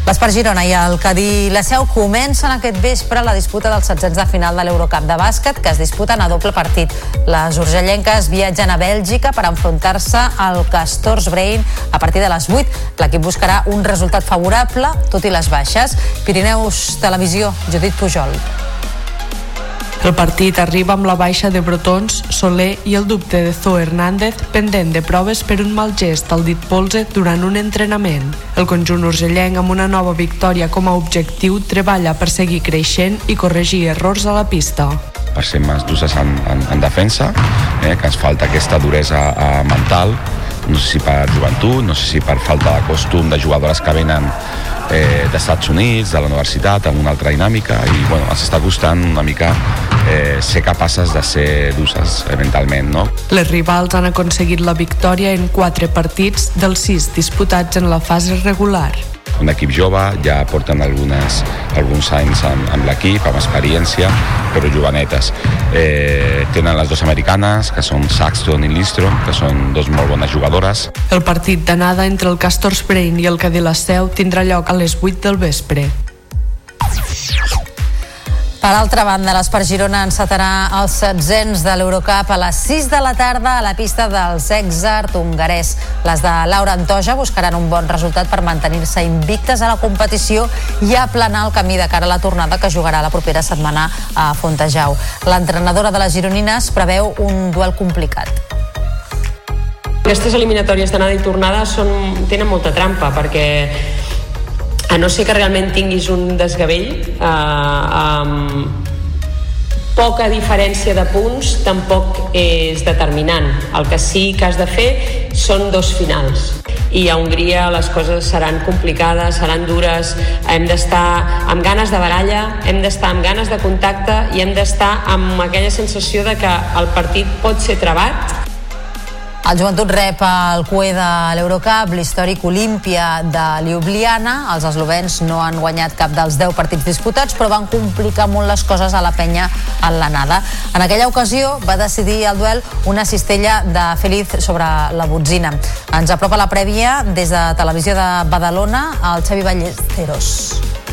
L'Espar Girona i el Cadí la Seu comencen aquest vespre la disputa dels setzents de final de l'Eurocup de bàsquet que es disputen a doble partit. Les urgellenques viatgen a Bèlgica per enfrontar-se al Castors Brain a partir de les 8. L'equip buscarà un resultat favorable, tot i les baixes. Pirineus Televisió, Judit Pujol. El partit arriba amb la baixa de Brotons, Soler i el dubte de Zo Hernández pendent de proves per un mal gest al dit polze durant un entrenament. El conjunt urgellenc amb una nova victòria com a objectiu treballa per seguir creixent i corregir errors a la pista per ser més dures en, en, en defensa, eh, que ens falta aquesta duresa eh, mental, no sé si per joventut, no sé si per falta de costum de jugadores que venen eh, dels Estats Units, de la universitat, amb una altra dinàmica i bueno, ens està costant una mica eh, ser capaces de ser d'uses mentalment. No? Les rivals han aconseguit la victòria en quatre partits dels sis disputats en la fase regular un equip jove, ja porten algunes, alguns anys amb, amb l'equip, amb experiència, però jovenetes. Eh, tenen les dues americanes, que són Saxton i Lindstrom, que són dos molt bones jugadores. El partit d'anada entre el Castor Brain i el Cadí la Seu tindrà lloc a les 8 del vespre. Per altra banda, l'Espar Girona encetarà els setzents de l'Eurocup a les 6 de la tarda a la pista dels Exart hongarès. Les de Laura Antoja buscaran un bon resultat per mantenir-se invictes a la competició i aplanar el camí de cara a la tornada que jugarà la propera setmana a Fontejau. L'entrenadora de les gironines preveu un duel complicat. Aquestes eliminatòries d'anada i tornada són, tenen molta trampa perquè a no ser que realment tinguis un desgavell eh, amb poca diferència de punts tampoc és determinant. El que sí que has de fer són dos finals i a Hongria les coses seran complicades, seran dures, hem d'estar amb ganes de baralla, hem d'estar amb ganes de contacte i hem d'estar amb aquella sensació de que el partit pot ser trebat el joventut rep el cué de l'Eurocup, l'històric Olímpia de Ljubljana. Els eslovens no han guanyat cap dels 10 partits disputats, però van complicar molt les coses a la penya en l'anada. En aquella ocasió va decidir el duel una cistella de Feliz sobre la botzina. Ens apropa la prèvia des de Televisió de Badalona el Xavi Ballesteros.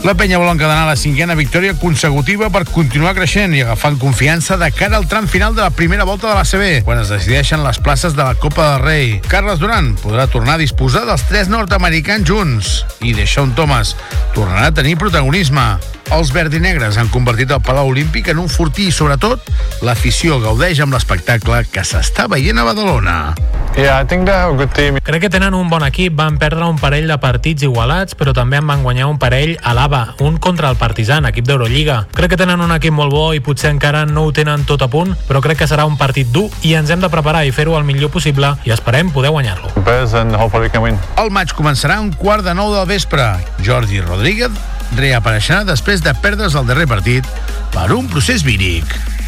La penya vol encadenar la cinquena victòria consecutiva per continuar creixent i agafant confiança de cara al tram final de la primera volta de la CB, quan es decideixen les places de la Copa del Rei. Carles Duran podrà tornar a disposar dels tres nord-americans junts i Deixón Thomas tornarà a tenir protagonisme. Els verdinegres han convertit el Palau Olímpic en un fortí i, sobretot, l'afició gaudeix amb l'espectacle que s'està veient a Badalona. Yeah, I think they have a good team. Crec que tenen un bon equip, van perdre un parell de partits igualats, però també en van guanyar un parell a l'ABA, un contra el Partizan, equip d'Eurolliga. Crec que tenen un equip molt bo i potser encara no ho tenen tot a punt, però crec que serà un partit dur i ens hem de preparar i fer-ho el millor possible i esperem poder guanyar-lo. El maig començarà un quart de nou del vespre. Jordi Rodríguez reapareixerà després de perdre's el darrer partit per un procés víric.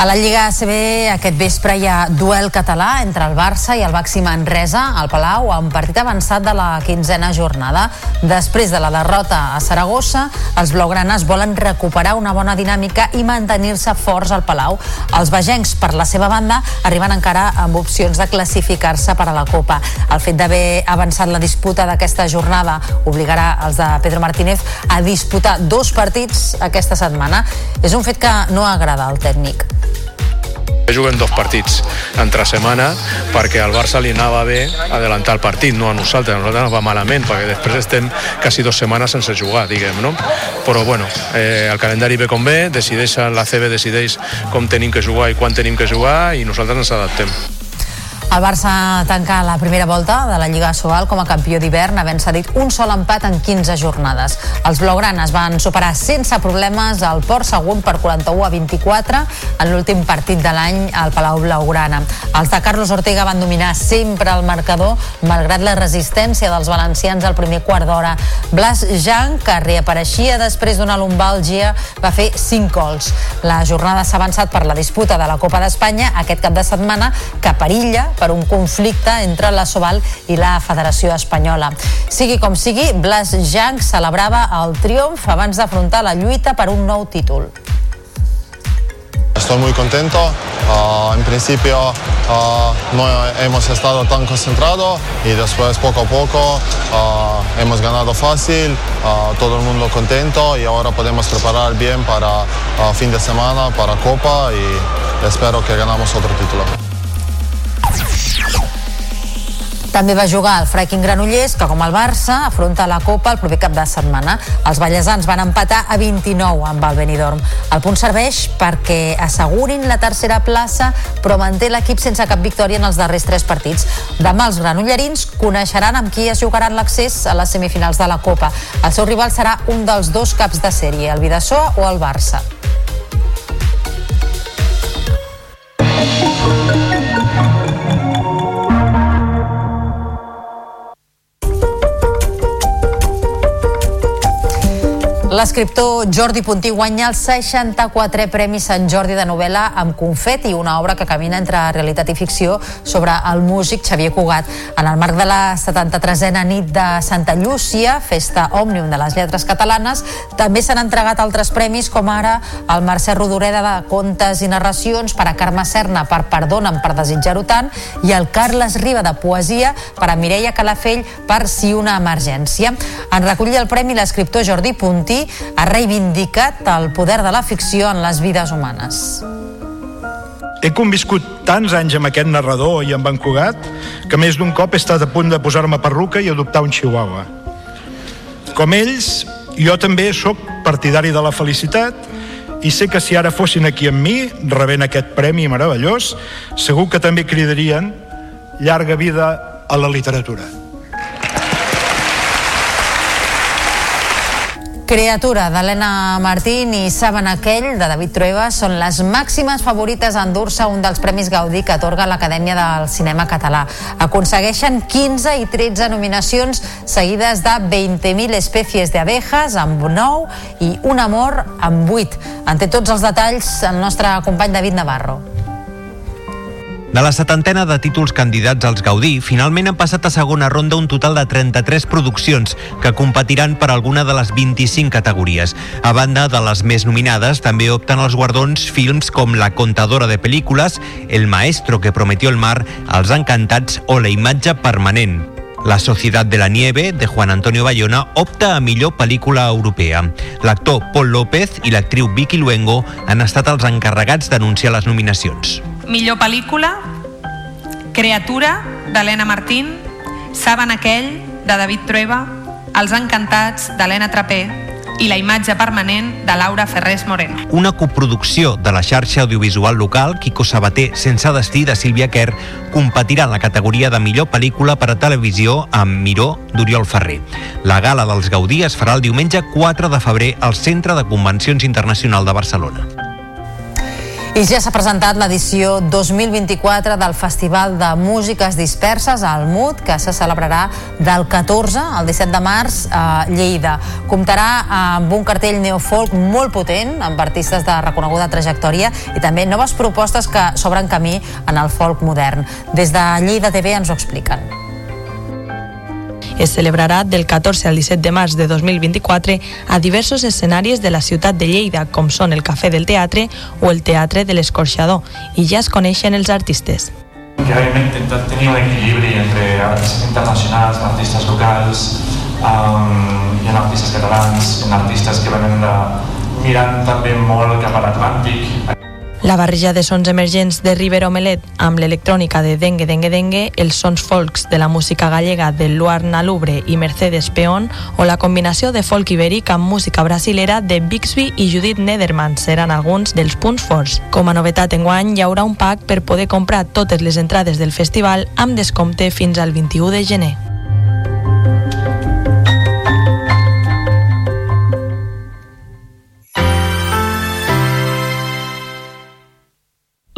A la Lliga ACB aquest vespre hi ha duel català entre el Barça i el Baxi Manresa al Palau amb partit avançat de la quinzena jornada. Després de la derrota a Saragossa, els blaugranes volen recuperar una bona dinàmica i mantenir-se forts al Palau. Els vegencs, per la seva banda, arriben encara amb opcions de classificar-se per a la Copa. El fet d'haver avançat la disputa d'aquesta jornada obligarà els de Pedro Martínez a disputar dos partits aquesta setmana. És un fet que no agrada al tècnic juguem dos partits entre setmana perquè al Barça li anava bé adelantar el partit, no a nosaltres, a nosaltres ens va malament perquè després estem quasi dues setmanes sense jugar, diguem, no? Però bueno, eh, el calendari ve com ve, decideix, la CB decideix com tenim que jugar i quan tenim que jugar i nosaltres ens adaptem. El Barça tanca la primera volta de la Lliga Sobal com a campió d'hivern, havent cedit un sol empat en 15 jornades. Els blaugranes van superar sense problemes el Port Segon per 41 a 24 en l'últim partit de l'any al Palau Blaugrana. Els de Carlos Ortega van dominar sempre el marcador, malgrat la resistència dels valencians al primer quart d'hora. Blas Jan, que reapareixia després d'una lumbàlgia, va fer 5 gols. La jornada s'ha avançat per la disputa de la Copa d'Espanya aquest cap de setmana, que perilla per un conflicte entre la Soval i la Federació Espanyola. Sigui com sigui, Blas Jank celebrava el triomf abans d'afrontar la lluita per un nou títol. Estoy muy contento. Uh, en principio uh, no hemos estado tan concentrados y después poco a poco uh, hemos ganado fácil, todo el mundo contento y ahora podemos preparar bien para fin de semana, para Copa y espero que ganamos otro título. També va jugar el Fracking Granollers, que com el Barça afronta la Copa el proper cap de setmana. Els ballesans van empatar a 29 amb el Benidorm. El punt serveix perquè assegurin la tercera plaça, però manté l'equip sense cap victòria en els darrers tres partits. Demà els granollerins coneixeran amb qui es jugaran l'accés a les semifinals de la Copa. El seu rival serà un dels dos caps de sèrie, el Vidasoa o el Barça. L'escriptor Jordi Puntí guanya el 64è Premi Sant Jordi de novel·la amb Confeti, una obra que camina entre realitat i ficció sobre el músic Xavier Cugat. En el marc de la 73a nit de Santa Llúcia, festa òmnium de les lletres catalanes, també s'han entregat altres premis com ara el Mercè Rodoreda de Contes i Narracions per a Carme Serna per Perdona'm per desitjar-ho tant i el Carles Riba de Poesia per a Mireia Calafell per Si una emergència. En recollir el premi l'escriptor Jordi Puntí ha reivindicat el poder de la ficció en les vides humanes. He conviscut tants anys amb aquest narrador i amb en Cugat que més d'un cop he estat a punt de posar-me perruca i adoptar un chihuahua. Com ells, jo també sóc partidari de la felicitat i sé que si ara fossin aquí amb mi, rebent aquest premi meravellós, segur que també cridarien llarga vida a la literatura. Criatura d'Helena Martín i Saben aquell de David Trueba són les màximes favorites a endur-se un dels Premis Gaudí que atorga l'Acadèmia del Cinema Català. Aconsegueixen 15 i 13 nominacions seguides de 20.000 espècies d'abejas amb 9 i Un amor amb 8. En té tots els detalls el nostre company David Navarro. De la setantena de títols candidats als Gaudí, finalment han passat a segona ronda un total de 33 produccions que competiran per alguna de les 25 categories. A banda de les més nominades, també opten els guardons films com La contadora de pel·lícules, El maestro que prometió el mar, Els encantats o La imatge permanent. La Societat de la Nieve, de Juan Antonio Bayona, opta a millor pel·lícula europea. L'actor Paul López i l'actriu Vicky Luengo han estat els encarregats d'anunciar les nominacions. Millor pel·lícula, Creatura, d'Helena Martín, Saben aquell, de David Trueba, Els encantats, d'Helena Trapé, i la imatge permanent de Laura Ferrés Moreno. Una coproducció de la xarxa audiovisual local, Quico Sabater, sense destí, de Sílvia Kerr, competirà en la categoria de millor pel·lícula per a televisió amb Miró d'Oriol Ferrer. La gala dels Gaudí es farà el diumenge 4 de febrer al Centre de Convencions Internacional de Barcelona. I ja s'ha presentat l'edició 2024 del Festival de Músiques Disperses al MUT, que se celebrarà del 14 al 17 de març a Lleida. Comptarà amb un cartell neofolk molt potent, amb artistes de reconeguda trajectòria i també noves propostes que s'obren camí en el folk modern. Des de Lleida TV ens ho expliquen es celebrarà del 14 al 17 de març de 2024 a diversos escenaris de la ciutat de Lleida, com són el Cafè del Teatre o el Teatre de l'Escorxador, i ja es coneixen els artistes. Que hem intentat tenir un equilibri entre artistes internacionals, artistes locals, um, hi ha artistes catalans, hi ha artistes que venen de, mirant també molt cap a l'Atlàntic. La barreja de sons emergents de River Omelet amb l'electrònica de Dengue Dengue Dengue, els sons folks de la música gallega de Luar Nalubre i Mercedes Peón o la combinació de folk ibèric amb música brasilera de Bixby i Judith Nederman seran alguns dels punts forts. Com a novetat enguany hi haurà un pack per poder comprar totes les entrades del festival amb descompte fins al 21 de gener.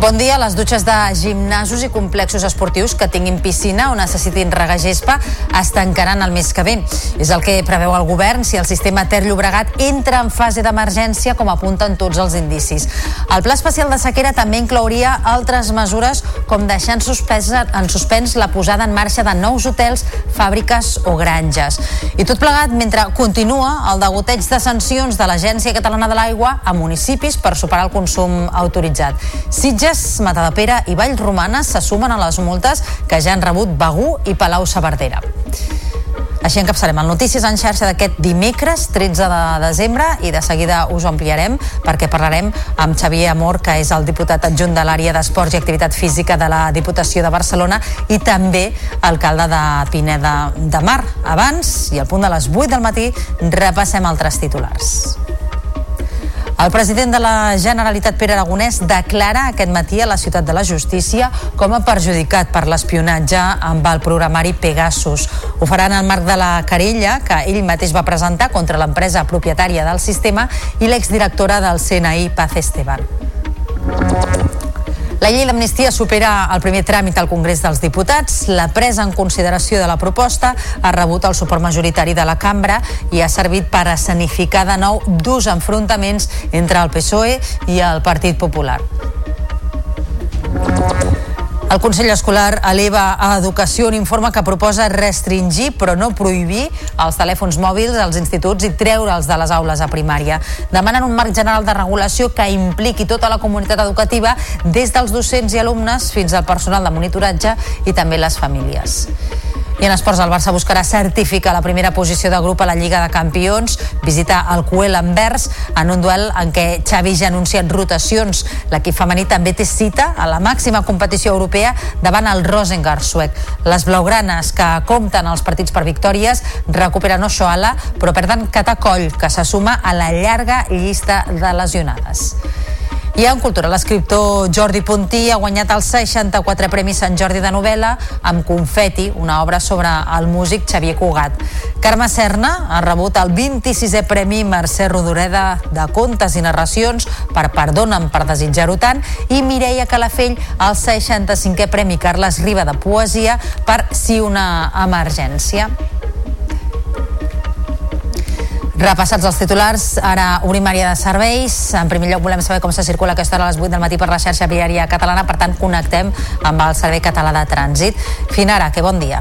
Bon dia. Les dutxes de gimnasos i complexos esportius que tinguin piscina o necessitin regar gespa es tancaran el mes que ve. És el que preveu el govern si el sistema Ter Llobregat entra en fase d'emergència com apunten tots els indicis. El pla especial de sequera també inclouria altres mesures com deixar en suspens, en suspens la posada en marxa de nous hotels, fàbriques o granges. I tot plegat mentre continua el degoteig de sancions de l'Agència Catalana de l'Aigua a municipis per superar el consum autoritzat. Sitges Sitges, Matadepera i Vallromanes se sumen a les multes que ja han rebut Begú i Palau Saverdera. Així encapçalem el Notícies en xarxa d'aquest dimecres 13 de desembre i de seguida us ampliarem perquè parlarem amb Xavier Amor, que és el diputat adjunt de l'àrea d'Esports i Activitat Física de la Diputació de Barcelona i també alcalde de Pineda de Mar. Abans, i al punt de les 8 del matí, repassem altres titulars. El president de la Generalitat, Pere Aragonès, declara aquest matí a la Ciutat de la Justícia com a perjudicat per l'espionatge amb el programari Pegasus. Ho farà en el marc de la querella que ell mateix va presentar contra l'empresa propietària del sistema i l'exdirectora del CNI, Paz Esteban. La llei d'amnistia supera el primer tràmit al Congrés dels Diputats. La presa en consideració de la proposta ha rebut el suport majoritari de la cambra i ha servit per escenificar de nou dos enfrontaments entre el PSOE i el Partit Popular. El Consell Escolar eleva a Educació un informe que proposa restringir, però no prohibir, els telèfons mòbils als instituts i treure'ls de les aules a primària. Demanen un marc general de regulació que impliqui tota la comunitat educativa, des dels docents i alumnes fins al personal de monitoratge i també les famílies. I en esports, el Barça buscarà certificar la primera posició de grup a la Lliga de Campions, visitar el Cuel Anvers en un duel en què Xavi ja ha anunciat rotacions. L'equip femení també té cita a la màxima competició europea davant el Rosengard suec. Les blaugranes, que compten els partits per victòries, recuperen Oshoala, però perden Catacoll, que se suma a la llarga llista de lesionades. I en cultura, l'escriptor Jordi Puntí ha guanyat el 64 Premi Sant Jordi de novel·la amb Confeti, una obra sobre el músic Xavier Cugat. Carme Serna ha rebut el 26è Premi Mercè Rodoreda de Contes i Narracions per Perdona'm per desitjar-ho tant i Mireia Calafell el 65è Premi Carles Riba de Poesia per Si una emergència. Repassats els titulars, ara obrim àrea de serveis. En primer lloc volem saber com se circula aquesta hora a les 8 del matí per la xarxa viària catalana, per tant connectem amb el Servei Català de Trànsit. Finara, que bon dia.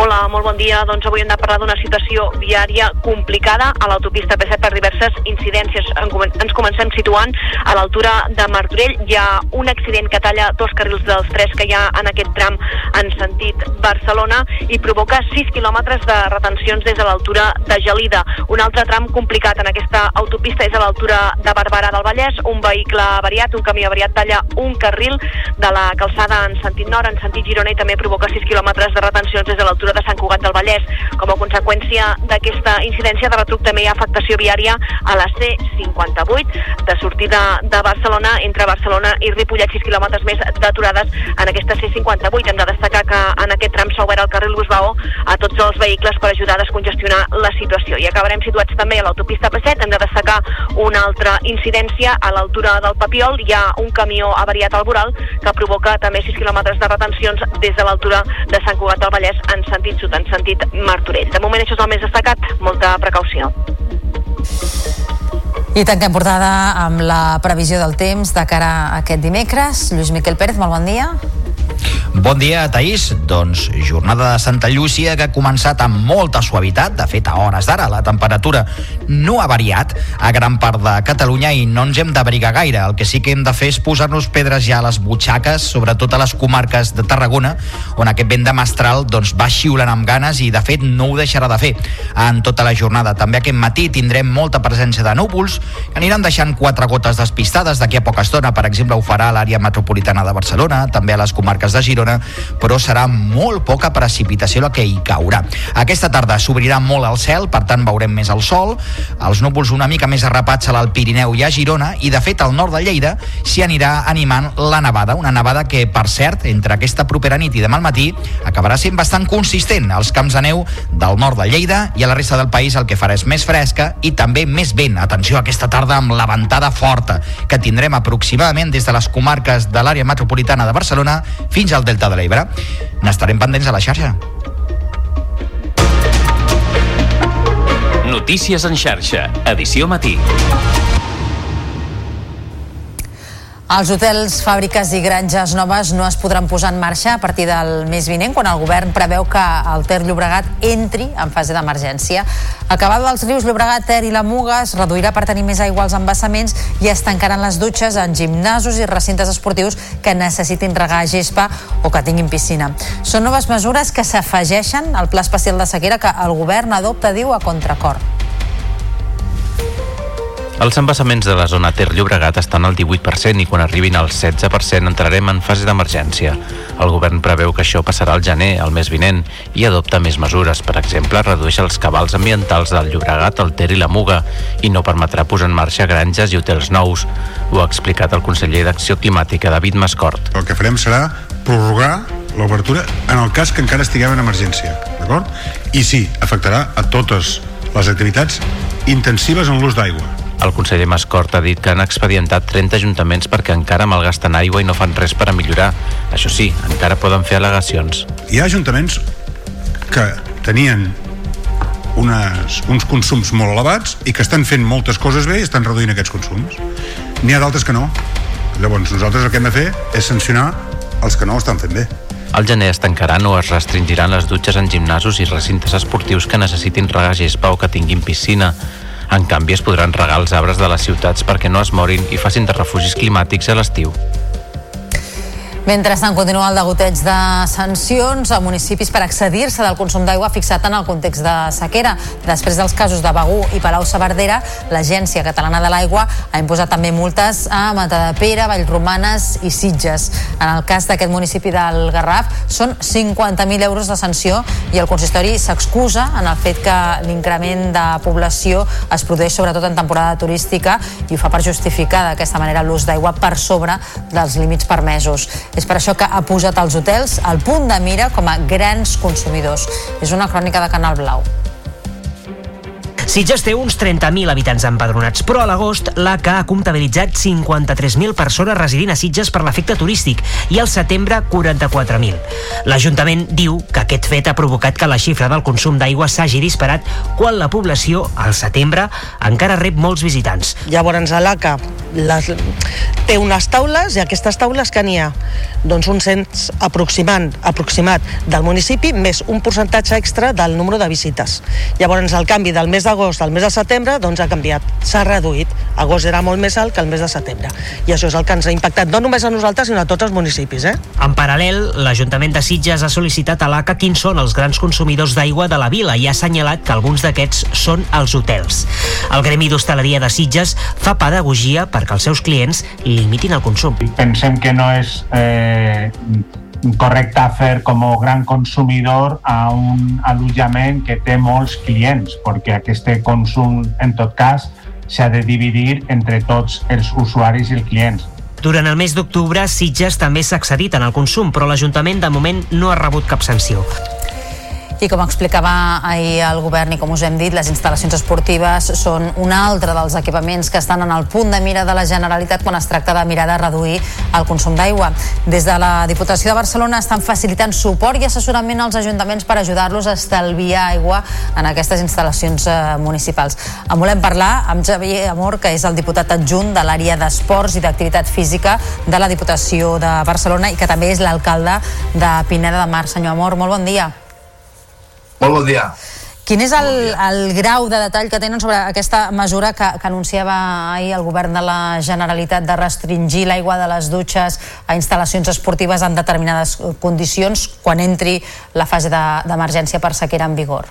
Hola, molt bon dia. Doncs avui hem de parlar d'una situació viària complicada a l'autopista P7 per diverses incidències. Ens comencem situant a l'altura de Martorell. Hi ha un accident que talla dos carrils dels tres que hi ha en aquest tram en sentit Barcelona i provoca 6 quilòmetres de retencions des de l'altura de Gelida. Un altre tram complicat en aquesta autopista és a l'altura de Barberà del Vallès. Un vehicle avariat, un camió avariat, talla un carril de la calçada en sentit nord, en sentit Girona, i també provoca 6 quilòmetres de retencions des de l'altura de Sant Cugat del Vallès. Com a conseqüència d'aquesta incidència de retruc també hi ha afectació viària a la C58 de sortida de Barcelona entre Barcelona i Ripollet, 6 quilòmetres més d'aturades en aquesta C58. Hem de destacar que en aquest tram s'ha obert el carril Busbao a tots els vehicles per ajudar a descongestionar la situació. I acabarem situats també a l'autopista P7 hem de destacar una altra incidència a l'altura del Papiol. Hi ha un camió avariat al Boral que provoca també 6 quilòmetres de retencions des de l'altura de Sant Cugat del Vallès en sentit sud, en sentit Martorell. De moment això és el més destacat, molta precaució. I tanquem portada amb la previsió del temps de cara a aquest dimecres. Lluís Miquel Pérez, molt bon dia. Bon dia, Taís. Doncs jornada de Santa Llúcia que ha començat amb molta suavitat. De fet, a hores d'ara la temperatura no ha variat a gran part de Catalunya i no ens hem d'abrigar gaire. El que sí que hem de fer és posar-nos pedres ja a les butxaques, sobretot a les comarques de Tarragona, on aquest vent de mestral doncs, va xiulant amb ganes i, de fet, no ho deixarà de fer en tota la jornada. També aquest matí tindrem molta presència de núvols que aniran deixant quatre gotes despistades d'aquí a poca estona. Per exemple, ho farà l'àrea metropolitana de Barcelona, també a les comarques de Girona Girona, però serà molt poca precipitació la que hi caurà. Aquesta tarda s'obrirà molt el cel, per tant veurem més el sol, els núvols una mica més arrapats a l'Alt Pirineu i a Girona, i de fet al nord de Lleida s'hi anirà animant la nevada, una nevada que, per cert, entre aquesta propera nit i demà al matí, acabarà sent bastant consistent als camps de neu del nord de Lleida i a la resta del país el que farà és més fresca i també més vent. Atenció aquesta tarda amb la ventada forta que tindrem aproximadament des de les comarques de l'àrea metropolitana de Barcelona fins al Delta de l'Ebre. N'estarem pendents a la xarxa. Notícies en xarxa, edició matí. Els hotels, fàbriques i granges noves no es podran posar en marxa a partir del mes vinent, quan el govern preveu que el Ter Llobregat entri en fase d'emergència. Acabada dels rius Llobregat, Ter i la Muga es reduirà per tenir més aigua als embassaments i es tancaran les dutxes en gimnasos i recintes esportius que necessitin regar gespa o que tinguin piscina. Són noves mesures que s'afegeixen al pla especial de sequera que el govern adopta, diu, a contracor. Els embassaments de la zona Ter Llobregat estan al 18% i quan arribin al 16% entrarem en fase d'emergència. El govern preveu que això passarà al gener, el mes vinent, i adopta més mesures. Per exemple, redueix els cabals ambientals del Llobregat, el Ter i la Muga i no permetrà posar en marxa granges i hotels nous. Ho ha explicat el conseller d'Acció Climàtica, David Mascort. El que farem serà prorrogar l'obertura en el cas que encara estiguem en emergència, d'acord? I sí, afectarà a totes les activitats intensives en l'ús d'aigua el conseller Mascort ha dit que han expedientat 30 ajuntaments perquè encara malgasten aigua i no fan res per a millorar. Això sí, encara poden fer al·legacions. Hi ha ajuntaments que tenien unes, uns consums molt elevats i que estan fent moltes coses bé i estan reduint aquests consums. N'hi ha d'altres que no. Llavors, nosaltres el que hem de fer és sancionar els que no ho estan fent bé. Al gener es tancaran o es restringiran les dutxes en gimnasos i recintes esportius que necessitin regar gespa o que tinguin piscina. En canvi, es podran regar els arbres de les ciutats perquè no es morin i facin de refugis climàtics a l'estiu. Mentrestant, continua el degoteig de sancions a municipis per accedir-se del consum d'aigua fixat en el context de sequera. Després dels casos de Begú i Palau-Saverdera, l'Agència Catalana de l'Aigua ha imposat també multes a Matadepera, Vallromanes i Sitges. En el cas d'aquest municipi del Garraf, són 50.000 euros de sanció i el consistori s'excusa en el fet que l'increment de població es produeix sobretot en temporada turística i ho fa per justificar d'aquesta manera l'ús d'aigua per sobre dels límits permesos. És per això que ha posat els hotels al punt de mira com a grans consumidors. És una crònica de Canal Blau. Sitges té uns 30.000 habitants empadronats, però a l'agost l'ACA ha comptabilitzat 53.000 persones residint a Sitges per l'efecte turístic i al setembre 44.000. L'Ajuntament diu que aquest fet ha provocat que la xifra del consum d'aigua s'hagi disparat quan la població, al setembre, encara rep molts visitants. Llavors l'ACA les, té unes taules i aquestes taules que n'hi ha doncs un cens aproximant, aproximat del municipi més un percentatge extra del número de visites. Llavors el canvi del mes d'agost al mes de setembre doncs ha canviat, s'ha reduït. Agost era molt més alt que el mes de setembre. I això és el que ens ha impactat no només a nosaltres sinó a tots els municipis. Eh? En paral·lel, l'Ajuntament de Sitges ha sol·licitat a l'ACA quins són els grans consumidors d'aigua de la vila i ha assenyalat que alguns d'aquests són els hotels. El Gremi d'Hostaleria de Sitges fa pedagogia perquè els seus clients limitin el consum. Pensem que no és eh, correcte fer com a gran consumidor a un allotjament que té molts clients, perquè aquest consum, en tot cas, s'ha de dividir entre tots els usuaris i els clients. Durant el mes d'octubre, Sitges també s'ha accedit en el consum, però l'Ajuntament de moment no ha rebut cap sanció. I com explicava ahir el govern i com us hem dit, les instal·lacions esportives són un altre dels equipaments que estan en el punt de mira de la Generalitat quan es tracta de mirar de reduir el consum d'aigua. Des de la Diputació de Barcelona estan facilitant suport i assessorament als ajuntaments per ajudar-los a estalviar aigua en aquestes instal·lacions eh, municipals. En volem parlar amb Xavier Amor, que és el diputat adjunt de l'àrea d'esports i d'activitat física de la Diputació de Barcelona i que també és l'alcalde de Pineda de Mar. Senyor Amor, molt bon dia. Molt bon dia. Quin és el, el grau de detall que tenen sobre aquesta mesura que, que anunciava ahir el govern de la Generalitat de restringir l'aigua de les dutxes a instal·lacions esportives en determinades condicions quan entri la fase d'emergència de, per sequera en vigor?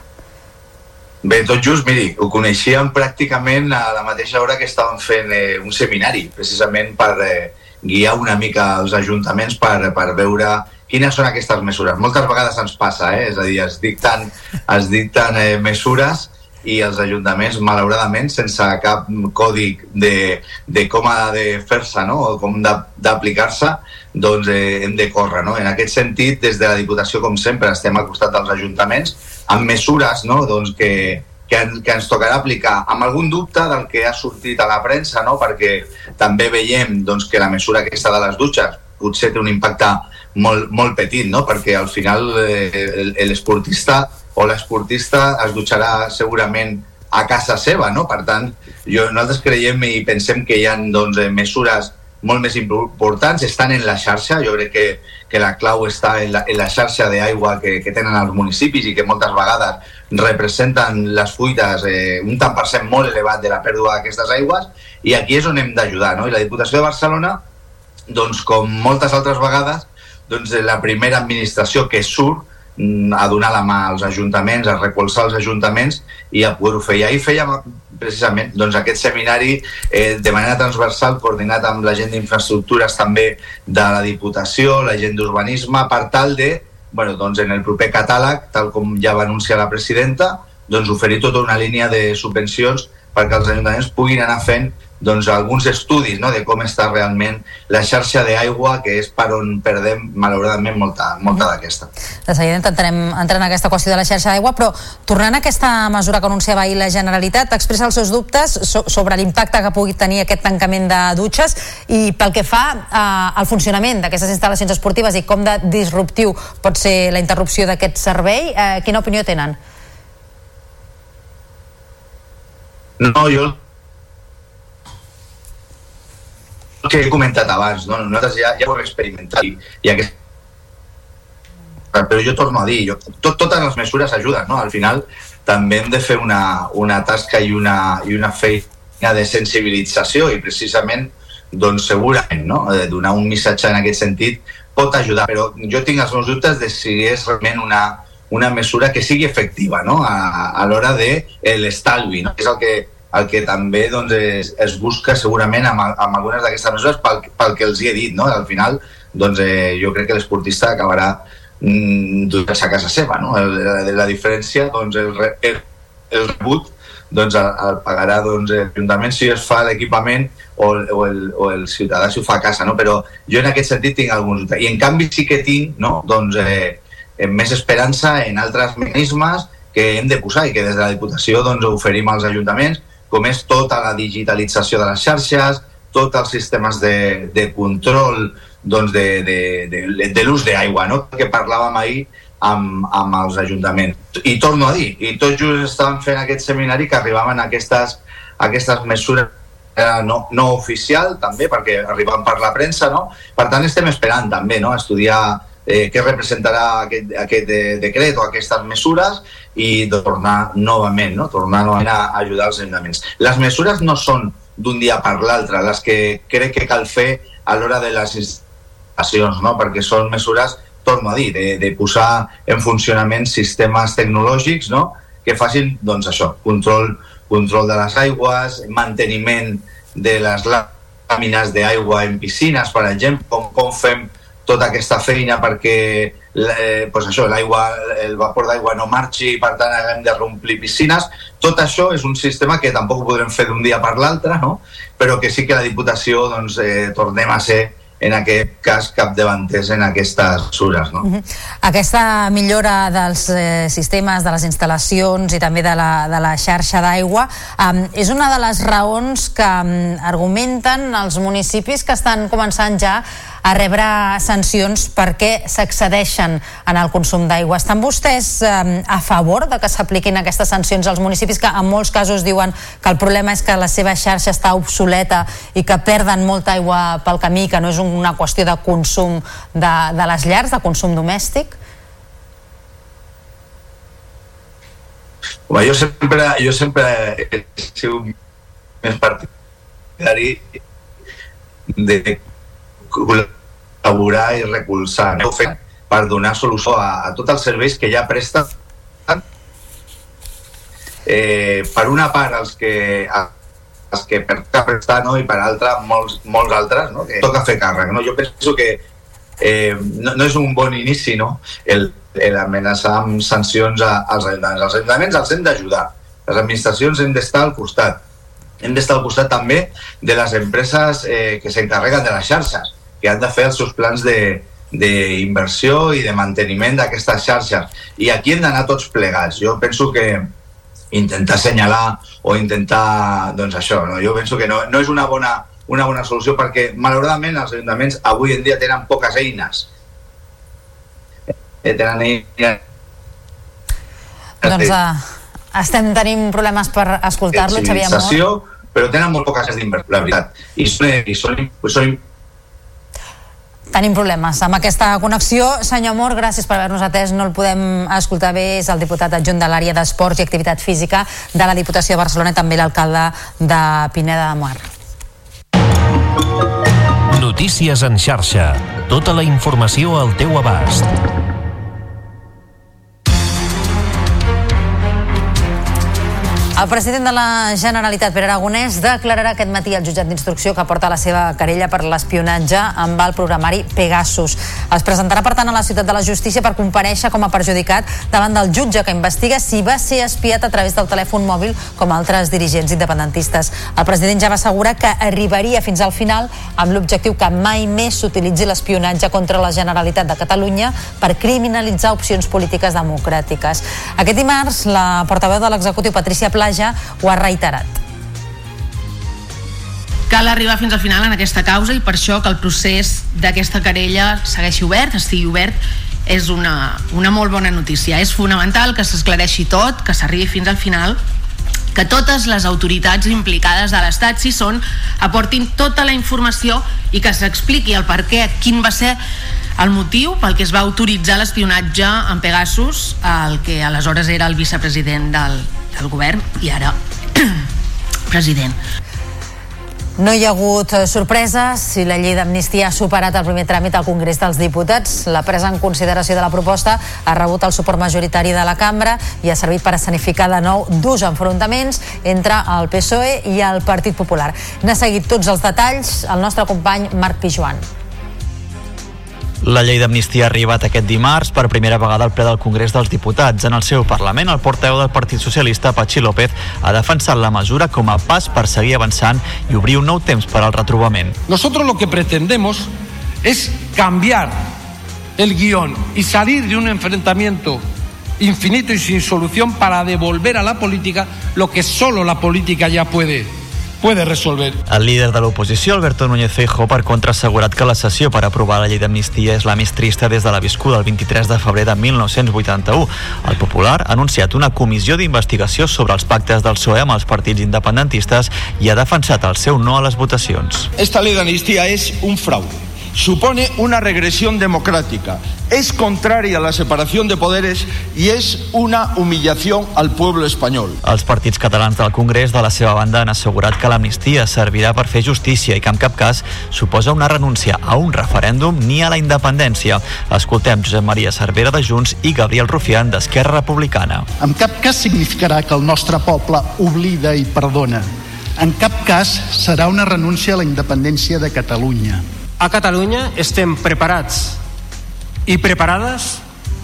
Bé, tot just, miri, ho coneixíem pràcticament a la mateixa hora que estàvem fent eh, un seminari, precisament per eh, guiar una mica els ajuntaments per, per veure quines són aquestes mesures. Moltes vegades ens passa, eh? és a dir, es dicten, es dicten eh, mesures i els ajuntaments, malauradament, sense cap còdic de, de com ha de fer-se no? o com d'aplicar-se, doncs eh, hem de córrer. No? En aquest sentit, des de la Diputació, com sempre, estem al costat dels ajuntaments amb mesures no? doncs que, que, en, que ens tocarà aplicar amb algun dubte del que ha sortit a la premsa, no? perquè també veiem doncs, que la mesura aquesta de les dutxes potser té un impacte molt, molt petit, no? perquè al final eh, l'esportista o l'esportista es dutxarà segurament a casa seva, no? Per tant, jo, nosaltres creiem i pensem que hi ha doncs, eh, mesures molt més importants, estan en la xarxa, jo crec que, que la clau està en la, en la xarxa d'aigua que, que tenen els municipis i que moltes vegades representen les fuites eh, un tant per cent molt elevat de la pèrdua d'aquestes aigües i aquí és on hem d'ajudar, no? I la Diputació de Barcelona, doncs com moltes altres vegades, doncs, la primera administració que surt mm, a donar la mà als ajuntaments, a recolzar els ajuntaments i a poder-ho fer. I ahir fèiem precisament doncs, aquest seminari eh, de manera transversal, coordinat amb la gent d'infraestructures també de la Diputació, la gent d'urbanisme, per tal de, bueno, doncs, en el proper catàleg, tal com ja va anunciar la presidenta, doncs, oferir tota una línia de subvencions perquè els ajuntaments puguin anar fent doncs, alguns estudis no, de com està realment la xarxa d'aigua, que és per on perdem, malauradament, molta, molta d'aquesta. De seguida intentarem entrar en aquesta qüestió de la xarxa d'aigua, però tornant a aquesta mesura que anunciava ahir la Generalitat, expressa els seus dubtes so sobre l'impacte que pugui tenir aquest tancament de dutxes i pel que fa eh, al funcionament d'aquestes instal·lacions esportives i com de disruptiu pot ser la interrupció d'aquest servei, eh, quina opinió tenen? No, jo que he comentat abans, no? nosaltres ja, ja ho hem experimentat i, i aquest... però jo torno a dir, jo, tot, totes les mesures ajuden, no? al final també hem de fer una, una tasca i una, i una feina de sensibilització i precisament doncs segurament no? de donar un missatge en aquest sentit pot ajudar, però jo tinc els meus dubtes de si és realment una, una mesura que sigui efectiva no? a, a l'hora de l'estalvi, no? que és el que, el que també doncs, es, es busca segurament amb, amb algunes d'aquestes mesures pel, pel que els hi he dit. No? Al final doncs, eh, jo crec que l'esportista acabarà mm, a casa seva. No? La, la diferència, doncs, el, el, el rebut doncs el, el pagarà doncs, l'Ajuntament si es fa l'equipament o, o, el, o el ciutadà si ho fa a casa, no? però jo en aquest sentit tinc alguns i en canvi sí que tinc no? doncs, eh, més esperança en altres mecanismes que hem de posar i que des de la Diputació doncs, oferim als ajuntaments, com és tota la digitalització de les xarxes, tots els sistemes de, de control doncs, de, de, de, de l'ús d'aigua, no? que parlàvem ahir amb, amb els ajuntaments. I torno a dir, i tot just estàvem fent aquest seminari que arribaven aquestes, aquestes mesures eh, no, no oficial també, perquè arribaven per la premsa, no? Per tant, estem esperant també no? estudiar eh, què representarà aquest, aquest eh, decret o aquestes mesures i tornar novament, no? tornar novament a ajudar els ajuntaments. Les mesures no són d'un dia per l'altre, les que crec que cal fer a l'hora de les instal·lacions, no? perquè són mesures torno a dir, de, de posar en funcionament sistemes tecnològics no? que facin doncs, això, control, control de les aigües, manteniment de les làmines d'aigua en piscines, per exemple, com, com fem tota aquesta feina perquè eh, pues això, l'aigua, el vapor d'aigua no marxi i per tant haguem de reomplir piscines. Tot això és un sistema que tampoc podrem fer d'un dia per l'altre, no? però que sí que la Diputació doncs, eh, tornem a ser en aquest cas capdavanters en aquestes mesures. No? Uh -huh. Aquesta millora dels eh, sistemes, de les instal·lacions i també de la, de la xarxa d'aigua um, és una de les raons que um, argumenten els municipis que estan començant ja a rebre sancions perquè s'accedeixen en el consum d'aigua. Estan vostès eh, a favor de que s'apliquin aquestes sancions als municipis que en molts casos diuen que el problema és que la seva xarxa està obsoleta i que perden molta aigua pel camí, que no és una qüestió de consum de, de les llars, de consum domèstic? Home, jo sempre, jo sempre he sigut més partidari de col·laborar i recolzar no? per donar solució a, a tots els serveis que ja presten eh, per una part els que els que per prestar no? i per altra molts, molts altres no? que toca fer càrrec no? jo penso que eh, no, no és un bon inici no? el, el amenaçar amb sancions als ajuntaments els ajuntaments els hem d'ajudar les administracions hem d'estar al costat hem d'estar al costat també de les empreses eh, que s'encarreguen de les xarxes que han de fer els seus plans de, d'inversió i de manteniment d'aquestes xarxes. I aquí hem d'anar tots plegats. Jo penso que intentar assenyalar o intentar, doncs això, no? jo penso que no, no és una bona, una bona solució perquè malauradament els ajuntaments avui en dia tenen poques eines. Eh, tenen eines... Doncs uh, estem tenint problemes per escoltar-lo, Xavier Amor. Però tenen molt poques eines d'inversió, la veritat. I són, i són, són Tenim problemes amb aquesta connexió. Senyor Mor, gràcies per haver-nos atès. No el podem escoltar bé. És el diputat adjunt de l'àrea d'Esports i Activitat Física de la Diputació de Barcelona i també l'alcalde de Pineda de Mar. Notícies en xarxa. Tota la informació al teu abast. El president de la Generalitat, Pere Aragonès, declararà aquest matí al jutjat d'instrucció que porta la seva querella per l'espionatge amb el programari Pegasus. Es presentarà, per tant, a la ciutat de la justícia per compareixer com a perjudicat davant del jutge que investiga si va ser espiat a través del telèfon mòbil com altres dirigents independentistes. El president ja va assegurar que arribaria fins al final amb l'objectiu que mai més s'utilitzi l'espionatge contra la Generalitat de Catalunya per criminalitzar opcions polítiques democràtiques. Aquest dimarts, la portaveu de l'executiu, Patricia Pla, Plaja ho ha reiterat. Cal arribar fins al final en aquesta causa i per això que el procés d'aquesta querella segueixi obert, estigui obert, és una, una molt bona notícia. És fonamental que s'esclareixi tot, que s'arribi fins al final que totes les autoritats implicades de l'Estat, si són, aportin tota la informació i que s'expliqui el per què, quin va ser el motiu pel que es va autoritzar l'espionatge en Pegasus, el que aleshores era el vicepresident del, del govern i ara president. No hi ha hagut eh, sorpreses si la llei d'amnistia ha superat el primer tràmit al Congrés dels Diputats. La presa en consideració de la proposta ha rebut el suport majoritari de la cambra i ha servit per escenificar de nou durs enfrontaments entre el PSOE i el Partit Popular. N'ha seguit tots els detalls el nostre company Marc Pijuan. La llei d'amnistia ha arribat aquest dimarts per primera vegada al ple del Congrés dels Diputats. En el seu Parlament, el portaveu del Partit Socialista, Patxi López, ha defensat la mesura com a pas per seguir avançant i obrir un nou temps per al retrobament. Nosotros lo que pretendemos es cambiar el guión y salir de un enfrentamiento infinito y sin solución para devolver a la política lo que solo la política ya puede puede resolver. El líder de l'oposició, Alberto Núñez Feijóo, per contra, ha assegurat que la sessió per aprovar la llei d'amnistia és la més trista des de la viscuda el 23 de febrer de 1981. El Popular ha anunciat una comissió d'investigació sobre els pactes del PSOE amb els partits independentistes i ha defensat el seu no a les votacions. Esta ley de amnistía es un fraude. Supone una regresión democrática. Es contraria a la separación de poderes y es una humillación al pueblo español. Els partits catalans del Congrés, de la seva banda, han assegurat que l'amnistia servirà per fer justícia i que en cap cas suposa una renúncia a un referèndum ni a la independència. Escoltem Josep Maria Cervera de Junts i Gabriel Rufián d'Esquerra Republicana. En cap cas significarà que el nostre poble oblida i perdona. En cap cas serà una renúncia a la independència de Catalunya. A Catalunya estem preparats i preparades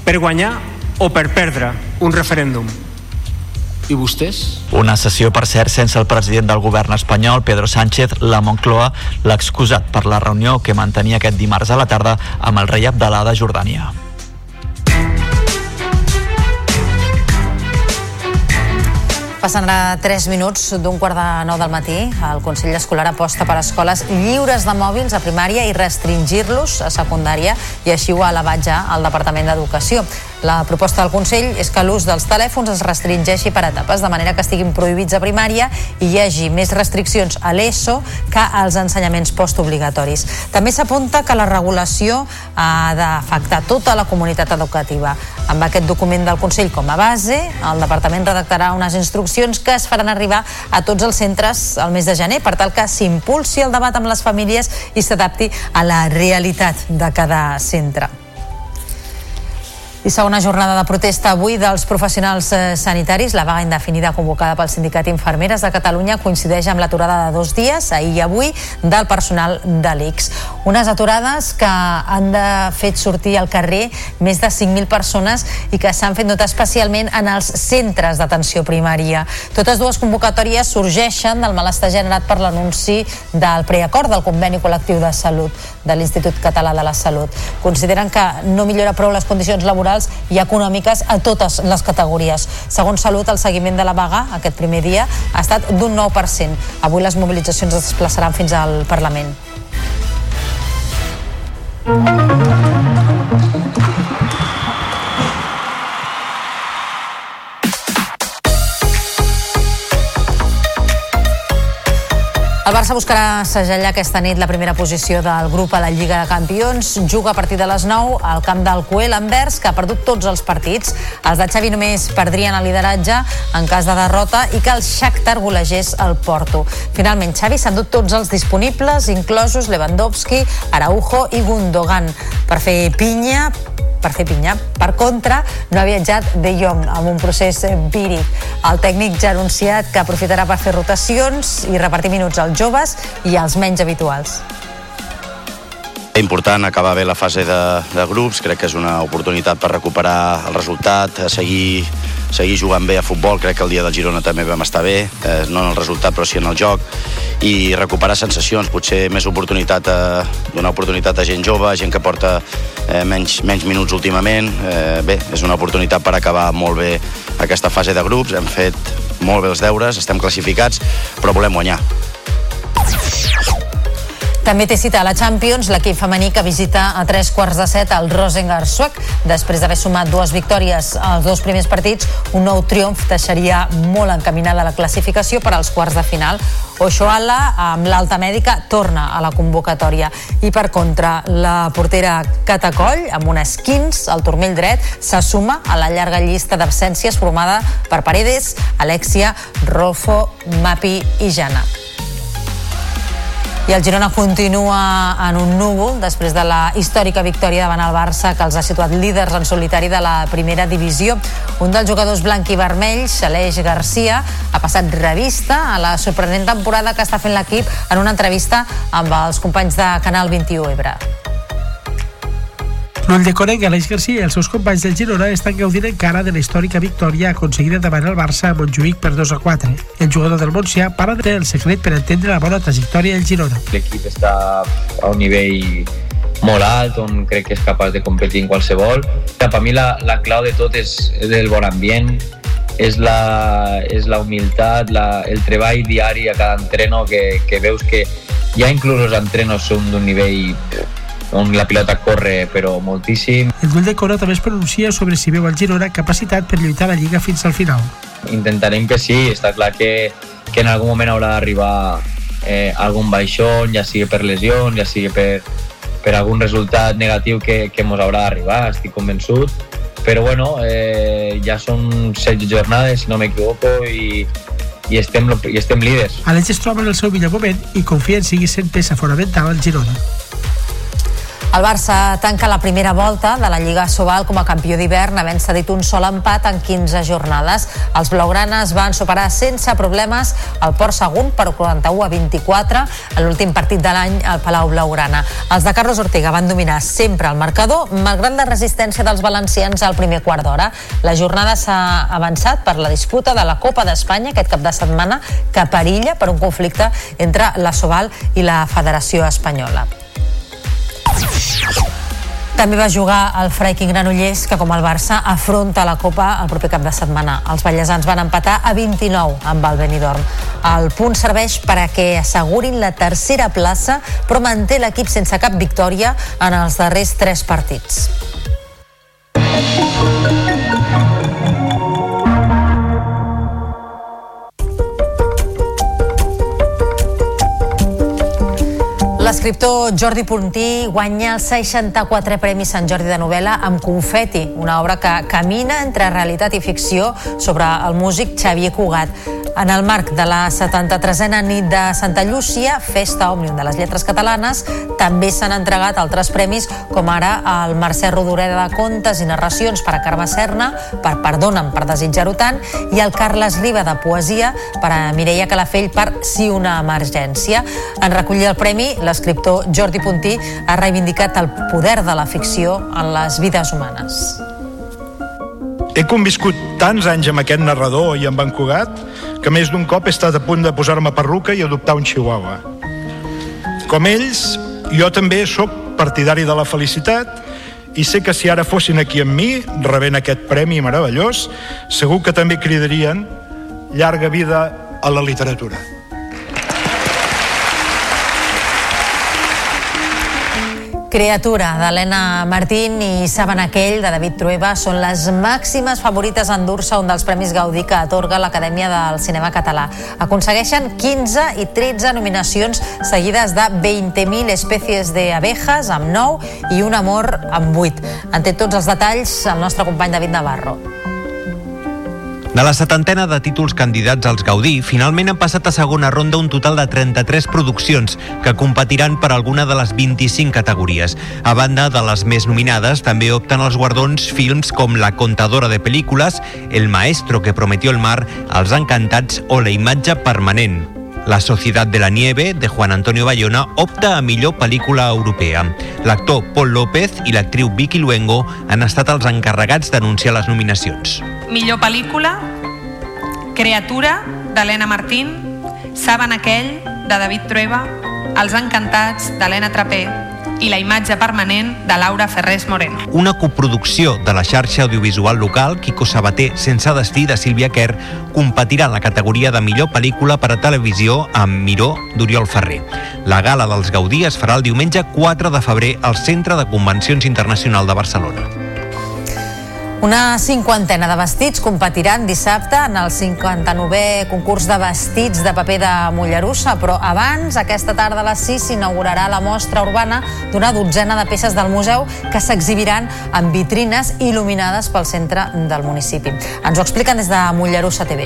per guanyar o per perdre un referèndum. I vostès? Una sessió, per cert, sense el president del govern espanyol, Pedro Sánchez, la Moncloa, l'ha excusat per la reunió que mantenia aquest dimarts a la tarda amb el rei Abdalà de Jordània. Passen ara 3 minuts d'un quart de 9 del matí. El Consell Escolar aposta per escoles lliures de mòbils a primària i restringir-los a secundària i així ho ha elevat ja el Departament d'Educació. La proposta del Consell és que l'ús dels telèfons es restringeixi per etapes, de manera que estiguin prohibits a primària i hi hagi més restriccions a l'ESO que als ensenyaments postobligatoris. També s'apunta que la regulació ha d'afectar tota la comunitat educativa. Amb aquest document del Consell com a base, el Departament redactarà unes instruccions que es faran arribar a tots els centres al mes de gener per tal que s'impulsi el debat amb les famílies i s'adapti a la realitat de cada centre. I segona jornada de protesta avui dels professionals eh, sanitaris. La vaga indefinida convocada pel Sindicat Infermeres de Catalunya coincideix amb l'aturada de dos dies, ahir i avui, del personal de l'ICS. Unes aturades que han de fet sortir al carrer més de 5.000 persones i que s'han fet notar especialment en els centres d'atenció primària. Totes dues convocatòries sorgeixen del malestar generat per l'anunci del preacord del conveni col·lectiu de salut de l'Institut Català de la Salut. Consideren que no millora prou les condicions laborals i econòmiques a totes les categories. Segons Salut, el seguiment de la vaga aquest primer dia ha estat d'un 9%. Avui les mobilitzacions es desplaçaran fins al Parlament. El Barça buscarà segellar aquesta nit la primera posició del grup a la Lliga de Campions. Juga a partir de les 9 al camp del Coel Anvers, que ha perdut tots els partits. Els de Xavi només perdrien el lideratge en cas de derrota i que el Shakhtar golegés el Porto. Finalment, Xavi s'ha endut tots els disponibles, inclosos Lewandowski, Araujo i Gundogan, per fer pinya per fer pinya. Per contra, no ha viatjat De Jong amb un procés víric. El tècnic ja ha anunciat que aprofitarà per fer rotacions i repartir minuts als joves i als menys habituals. Important acabar bé la fase de, de grups, crec que és una oportunitat per recuperar el resultat, seguir, seguir jugant bé a futbol, crec que el dia del Girona també vam estar bé, eh, no en el resultat però sí en el joc, i recuperar sensacions, potser més oportunitat a, donar oportunitat a gent jove, gent que porta eh, menys, menys minuts últimament, eh, bé, és una oportunitat per acabar molt bé aquesta fase de grups, hem fet molt bé els deures, estem classificats, però volem guanyar. També té cita a la Champions l'equip femení que visita a tres quarts de set el Rosengar suec. Després d'haver sumat dues victòries als dos primers partits, un nou triomf deixaria molt encaminada la classificació per als quarts de final. Ochoala, amb l'alta mèdica, torna a la convocatòria. I per contra, la portera Catacoll, amb un esquins al turmell dret, se suma a la llarga llista d'absències formada per Paredes, Alexia, Rolfo, Mapi i Jana. I el Girona continua en un núvol després de la històrica victòria davant el Barça que els ha situat líders en solitari de la primera divisió. Un dels jugadors blanc i vermells, Aleix Garcia, ha passat revista a la sorprenent temporada que està fent l'equip en una entrevista amb els companys de Canal 21 Ebre. No decoren que Aleix Garcia i els seus companys del Girona estan gaudint encara de la històrica victòria aconseguida davant el Barça a Montjuïc per 2 a 4. El jugador del Montsià de el secret per entendre la bona trajectòria del Girona. L'equip està a un nivell molt alt, on crec que és capaç de competir en qualsevol. Per mi la, la clau de tot és, és el bon ambient, és la, és la humilitat, la, el treball diari a cada entreno que, que veus que ja inclús els entrenos són d'un nivell on la pilota corre però moltíssim. El duel de Coro també es pronuncia sobre si veu el Girona capacitat per lluitar la Lliga fins al final. Intentarem que sí, està clar que, que en algun moment haurà d'arribar eh, algun baixón, ja sigui per lesió, ja sigui per, per algun resultat negatiu que, que mos haurà d'arribar, estic convençut. Però bueno, eh, ja són 16 jornades, si no m'equivoco, i, i estem, i estem líders. Aleix es troba en el seu millor moment i confia en seguir sent peça fonamental al Girona. El Barça tanca la primera volta de la Lliga Sobal com a campió d'hivern, havent cedit un sol empat en 15 jornades. Els blaugranes van superar sense problemes el Port Sagunt per 41 a 24 en l'últim partit de l'any al Palau Blaugrana. Els de Carlos Ortega van dominar sempre el marcador, malgrat la resistència dels valencians al primer quart d'hora. La jornada s'ha avançat per la disputa de la Copa d'Espanya aquest cap de setmana que perilla per un conflicte entre la Sobal i la Federació Espanyola. També va jugar el Freiking Granollers, que com el Barça afronta la Copa el proper cap de setmana. Els ballesans van empatar a 29 amb el Benidorm. El punt serveix per a que assegurin la tercera plaça, però manté l'equip sense cap victòria en els darrers tres partits. L'escriptor Jordi Puntí guanya els 64 Premis Sant Jordi de novel·la amb Confeti, una obra que camina entre realitat i ficció sobre el músic Xavier Cugat. En el marc de la 73a nit de Santa Llúcia, Festa Òmnium de les Lletres Catalanes, també s'han entregat altres premis, com ara el Mercè Rodoreda de Contes i Narracions per a Carme Serna, per Perdona'm per desitjar-ho tant, i el Carles Riba de Poesia per a Mireia Calafell per Si una emergència. En recollir el premi, l'escriptor Jordi Puntí ha reivindicat el poder de la ficció en les vides humanes. He conviscut tants anys amb aquest narrador i amb en Cugat que més d'un cop he estat a punt de posar-me perruca i adoptar un chihuahua. Com ells, jo també sóc partidari de la felicitat i sé que si ara fossin aquí amb mi, rebent aquest premi meravellós, segur que també cridarien llarga vida a la literatura. Creatura d'Helena Martín i Saben aquell de David Trueba són les màximes favorites a endur-se un dels Premis Gaudí que atorga l'Acadèmia del Cinema Català. Aconsegueixen 15 i 13 nominacions seguides de 20.000 espècies d'abejas amb 9 i un amor amb 8. En té tots els detalls el nostre company David Navarro. De la setantena de títols candidats als Gaudí, finalment han passat a segona ronda un total de 33 produccions que competiran per alguna de les 25 categories. A banda de les més nominades, també opten els guardons films com La contadora de pel·lícules, El maestro que prometió el mar, Els encantats o La imatge permanent. La Societat de la Nieve, de Juan Antonio Bayona, opta a millor pel·lícula europea. L'actor Paul López i l'actriu Vicky Luengo han estat els encarregats d'anunciar les nominacions. Millor pel·lícula, Creatura, d'Helena Martín, Saben aquell, de David Trueba, Els encantats, d'Helena Trapé, i la imatge permanent de Laura Ferrés Moreno. Una coproducció de la xarxa audiovisual local Quico Sabater sense destí de Sílvia Kerr competirà en la categoria de millor pel·lícula per a televisió amb Miró d'Oriol Ferrer. La gala dels Gaudí es farà el diumenge 4 de febrer al Centre de Convencions Internacional de Barcelona. Una cinquantena de vestits competiran dissabte en el 59è concurs de vestits de paper de Mollerussa, però abans, aquesta tarda a les 6, s'inaugurarà la mostra urbana d'una dotzena de peces del museu que s'exhibiran en vitrines il·luminades pel centre del municipi. Ens ho expliquen des de Mollerussa TV.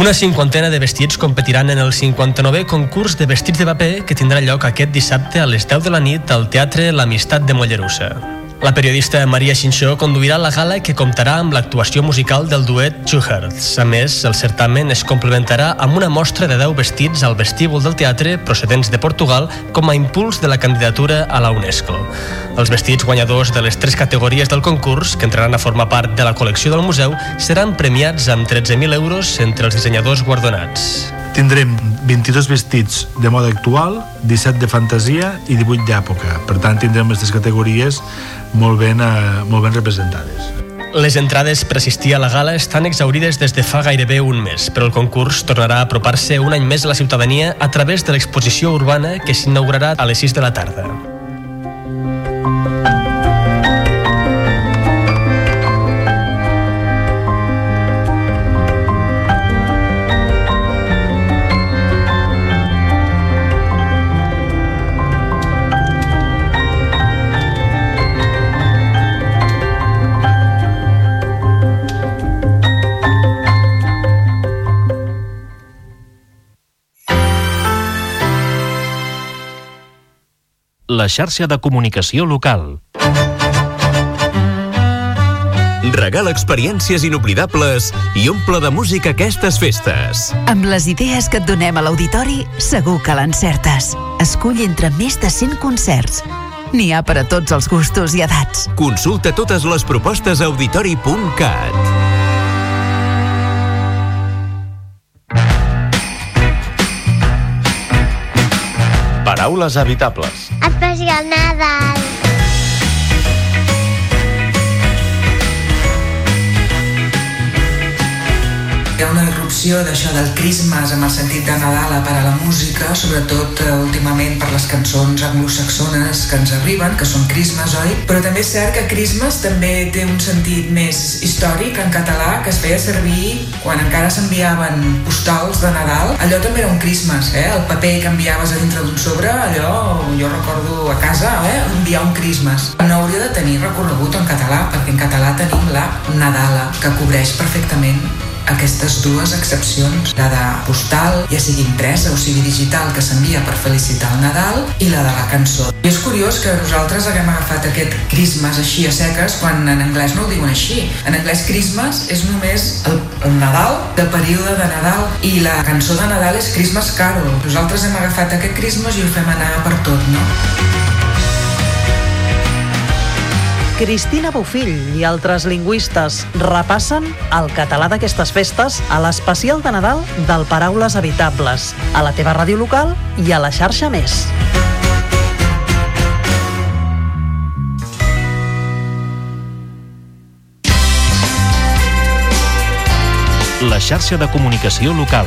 Una cinquantena de vestits competiran en el 59è concurs de vestits de paper que tindrà lloc aquest dissabte a les 10 de la nit al Teatre L'Amistat de Mollerussa. La periodista Maria Xinxó conduirà la gala que comptarà amb l'actuació musical del duet Two Hearts. A més, el certamen es complementarà amb una mostra de 10 vestits al vestíbul del teatre procedents de Portugal com a impuls de la candidatura a la UNESCO. Els vestits guanyadors de les tres categories del concurs, que entraran a formar part de la col·lecció del museu, seran premiats amb 13.000 euros entre els dissenyadors guardonats. Tindrem 22 vestits de moda actual, 17 de fantasia i 18 d'època. Per tant, tindrem aquestes categories molt ben, eh, molt ben representades. Les entrades per assistir a la gala estan exaurides des de fa gairebé un mes, però el concurs tornarà a apropar-se un any més a la ciutadania a través de l'exposició urbana que s'inaugurarà a les 6 de la tarda. La xarxa de comunicació local. Regala experiències inoblidables i omple de música aquestes festes. Amb les idees que et donem a l'auditori, segur que l'encertes. Escull entre més de 100 concerts. N'hi ha per a tots els gustos i edats. Consulta totes les propostes a auditori.cat. Paraules habitables. Especial Nadal. Hi ha una irrupció d'això del Christmas amb el sentit de Nadal per a la música, sobretot eh, últimament per les cançons anglosaxones que ens arriben, que són Christmas, oi? Però també és cert que Christmas també té un sentit més històric en català que es feia servir quan encara s'enviaven postals de Nadal. Allò també era un Christmas, eh? El paper que enviaves a dintre d'un sobre, allò jo recordo a casa, eh? Enviar un Christmas. No hauria de tenir recorregut en català, perquè en català tenim la Nadala, que cobreix perfectament aquestes dues excepcions, la de postal, ja sigui impresa o sigui digital, que s'envia per felicitar el Nadal, i la de la cançó. I és curiós que nosaltres haguem agafat aquest Christmas així a seques quan en anglès no ho diuen així. En anglès Christmas és només el, el Nadal, de període de Nadal, i la cançó de Nadal és Christmas Carol. Nosaltres hem agafat aquest Christmas i ho fem anar per tot, no? Cristina Bofill i altres lingüistes repassen el català d'aquestes festes a l'especial de Nadal del Paraules Habitables, a la teva ràdio local i a la xarxa Més. La xarxa de comunicació local.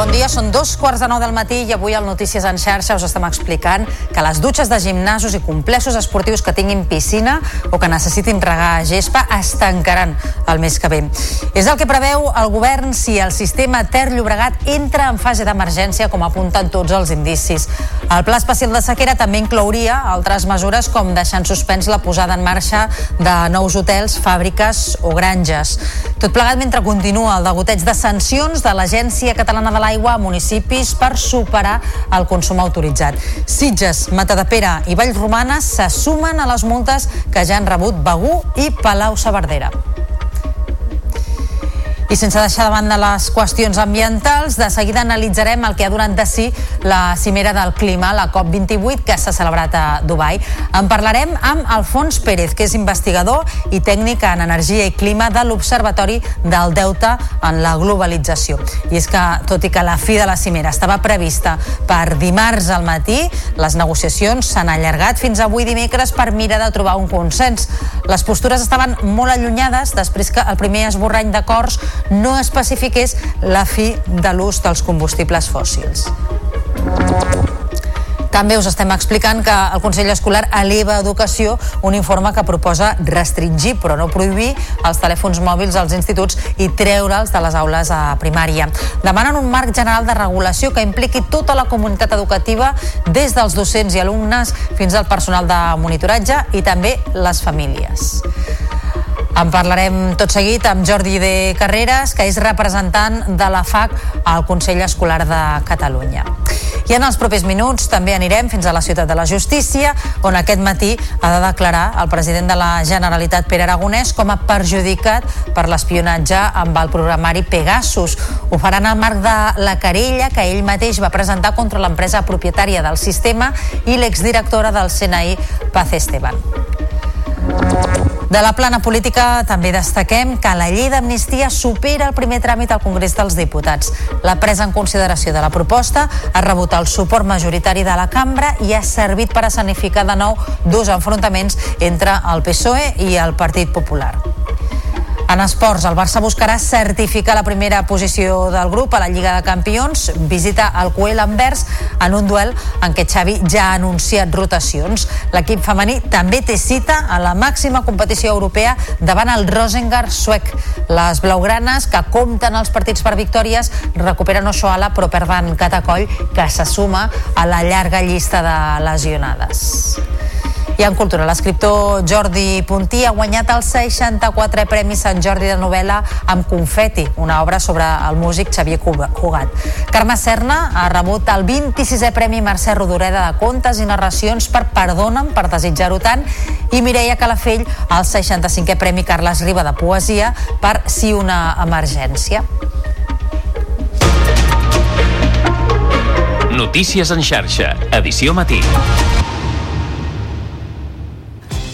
Bon dia, són dos quarts de nou del matí i avui al Notícies en xarxa us estem explicant que les dutxes de gimnasos i complexos esportius que tinguin piscina o que necessitin regar gespa es tancaran el mes que ve. És el que preveu el govern si el sistema Ter Llobregat entra en fase d'emergència com apunten tots els indicis. El pla especial de sequera també inclouria altres mesures com deixar en suspens la posada en marxa de nous hotels, fàbriques o granges. Tot plegat mentre continua el degoteig de sancions de l'Agència Catalana de l'Aigua a municipis per superar el consum autoritzat. Sitges, Matadepera i Vallromana se sumen a les multes que ja han rebut Begú i Palau-Saverdera. I sense deixar de banda les qüestions ambientals, de seguida analitzarem el que ha donat de si la cimera del clima, la COP28, que s'ha celebrat a Dubai. En parlarem amb Alfons Pérez, que és investigador i tècnic en energia i clima de l'Observatori del Deute en la globalització. I és que, tot i que la fi de la cimera estava prevista per dimarts al matí, les negociacions s'han allargat fins avui dimecres per mirar de trobar un consens. Les postures estaven molt allunyades després que el primer esborrany d'acords no especifiqués la fi de l'ús dels combustibles fòssils. També us estem explicant que el Consell Escolar eleva a Educació un informe que proposa restringir, però no prohibir, els telèfons mòbils als instituts i treure'ls de les aules a primària. Demanen un marc general de regulació que impliqui tota la comunitat educativa, des dels docents i alumnes fins al personal de monitoratge i també les famílies. En parlarem tot seguit amb Jordi de Carreras, que és representant de la FAC al Consell Escolar de Catalunya. I en els propers minuts també anirem fins a la ciutat de la Justícia, on aquest matí ha de declarar el president de la Generalitat, Pere Aragonès, com a perjudicat per l'espionatge amb el programari Pegasus. Ho faran al marc de la querella que ell mateix va presentar contra l'empresa propietària del sistema i l'exdirectora del CNI, Paz Esteban. De la plana política també destaquem que la llei d'amnistia supera el primer tràmit al Congrés dels Diputats. La presa en consideració de la proposta ha rebut el suport majoritari de la cambra i ha servit per escenificar de nou dos enfrontaments entre el PSOE i el Partit Popular. En esports, el Barça buscarà certificar la primera posició del grup a la Lliga de Campions. Visita el Coel Anvers en un duel en què Xavi ja ha anunciat rotacions. L'equip femení també té cita a la màxima competició europea davant el Rosengard suec. Les blaugranes, que compten els partits per victòries, recuperen Oshoala però perden Catacoll, que se suma a la llarga llista de lesionades. I en cultura, l'escriptor Jordi Puntí ha guanyat el 64è Premi Sant Jordi de novel·la amb Confeti, una obra sobre el músic Xavier Cugat. Carme Serna ha rebut el 26è Premi Mercè Rodoreda de Contes i Narracions per Perdona'm per desitjar-ho tant i Mireia Calafell el 65è Premi Carles Riba de Poesia per Si una emergència. Notícies en xarxa, edició matí.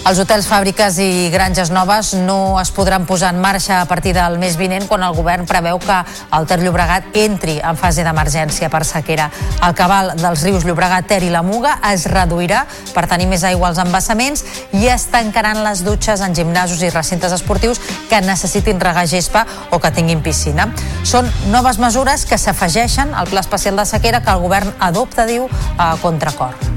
Els hotels, fàbriques i granges noves no es podran posar en marxa a partir del mes vinent quan el govern preveu que el Ter Llobregat entri en fase d'emergència per sequera. El cabal dels rius Llobregat, Ter i la Muga es reduirà per tenir més aigua als embassaments i es tancaran les dutxes en gimnasos i recintes esportius que necessitin regar gespa o que tinguin piscina. Són noves mesures que s'afegeixen al pla especial de sequera que el govern adopta, diu, a contracor.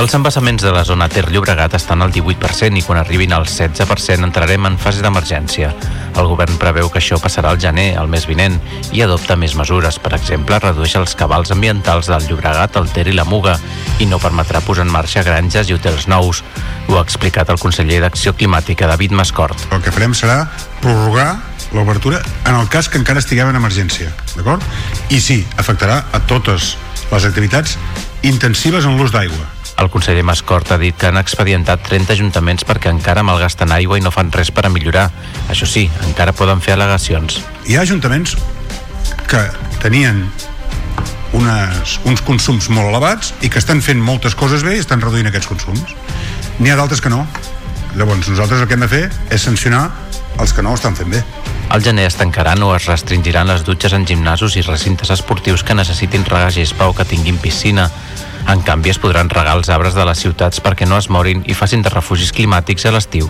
Els embassaments de la zona Ter Llobregat estan al 18% i quan arribin al 16% entrarem en fase d'emergència. El govern preveu que això passarà al gener, el mes vinent, i adopta més mesures. Per exemple, redueix els cabals ambientals del Llobregat, el Ter i la Muga i no permetrà posar en marxa granges i hotels nous. Ho ha explicat el conseller d'Acció Climàtica, David Mascort. El que farem serà prorrogar l'obertura en el cas que encara estiguem en emergència, d'acord? I sí, afectarà a totes les activitats intensives en l'ús d'aigua el conseller Mascort ha dit que han expedientat 30 ajuntaments perquè encara malgasten aigua i no fan res per a millorar. Això sí, encara poden fer al·legacions. Hi ha ajuntaments que tenien unes, uns consums molt elevats i que estan fent moltes coses bé i estan reduint aquests consums. N'hi ha d'altres que no. Llavors, nosaltres el que hem de fer és sancionar els que no ho estan fent bé. Al gener es tancaran o es restringiran les dutxes en gimnasos i recintes esportius que necessitin regar gespa o que tinguin piscina. En canvi, es podran regar els arbres de les ciutats perquè no es morin i facin de refugis climàtics a l'estiu.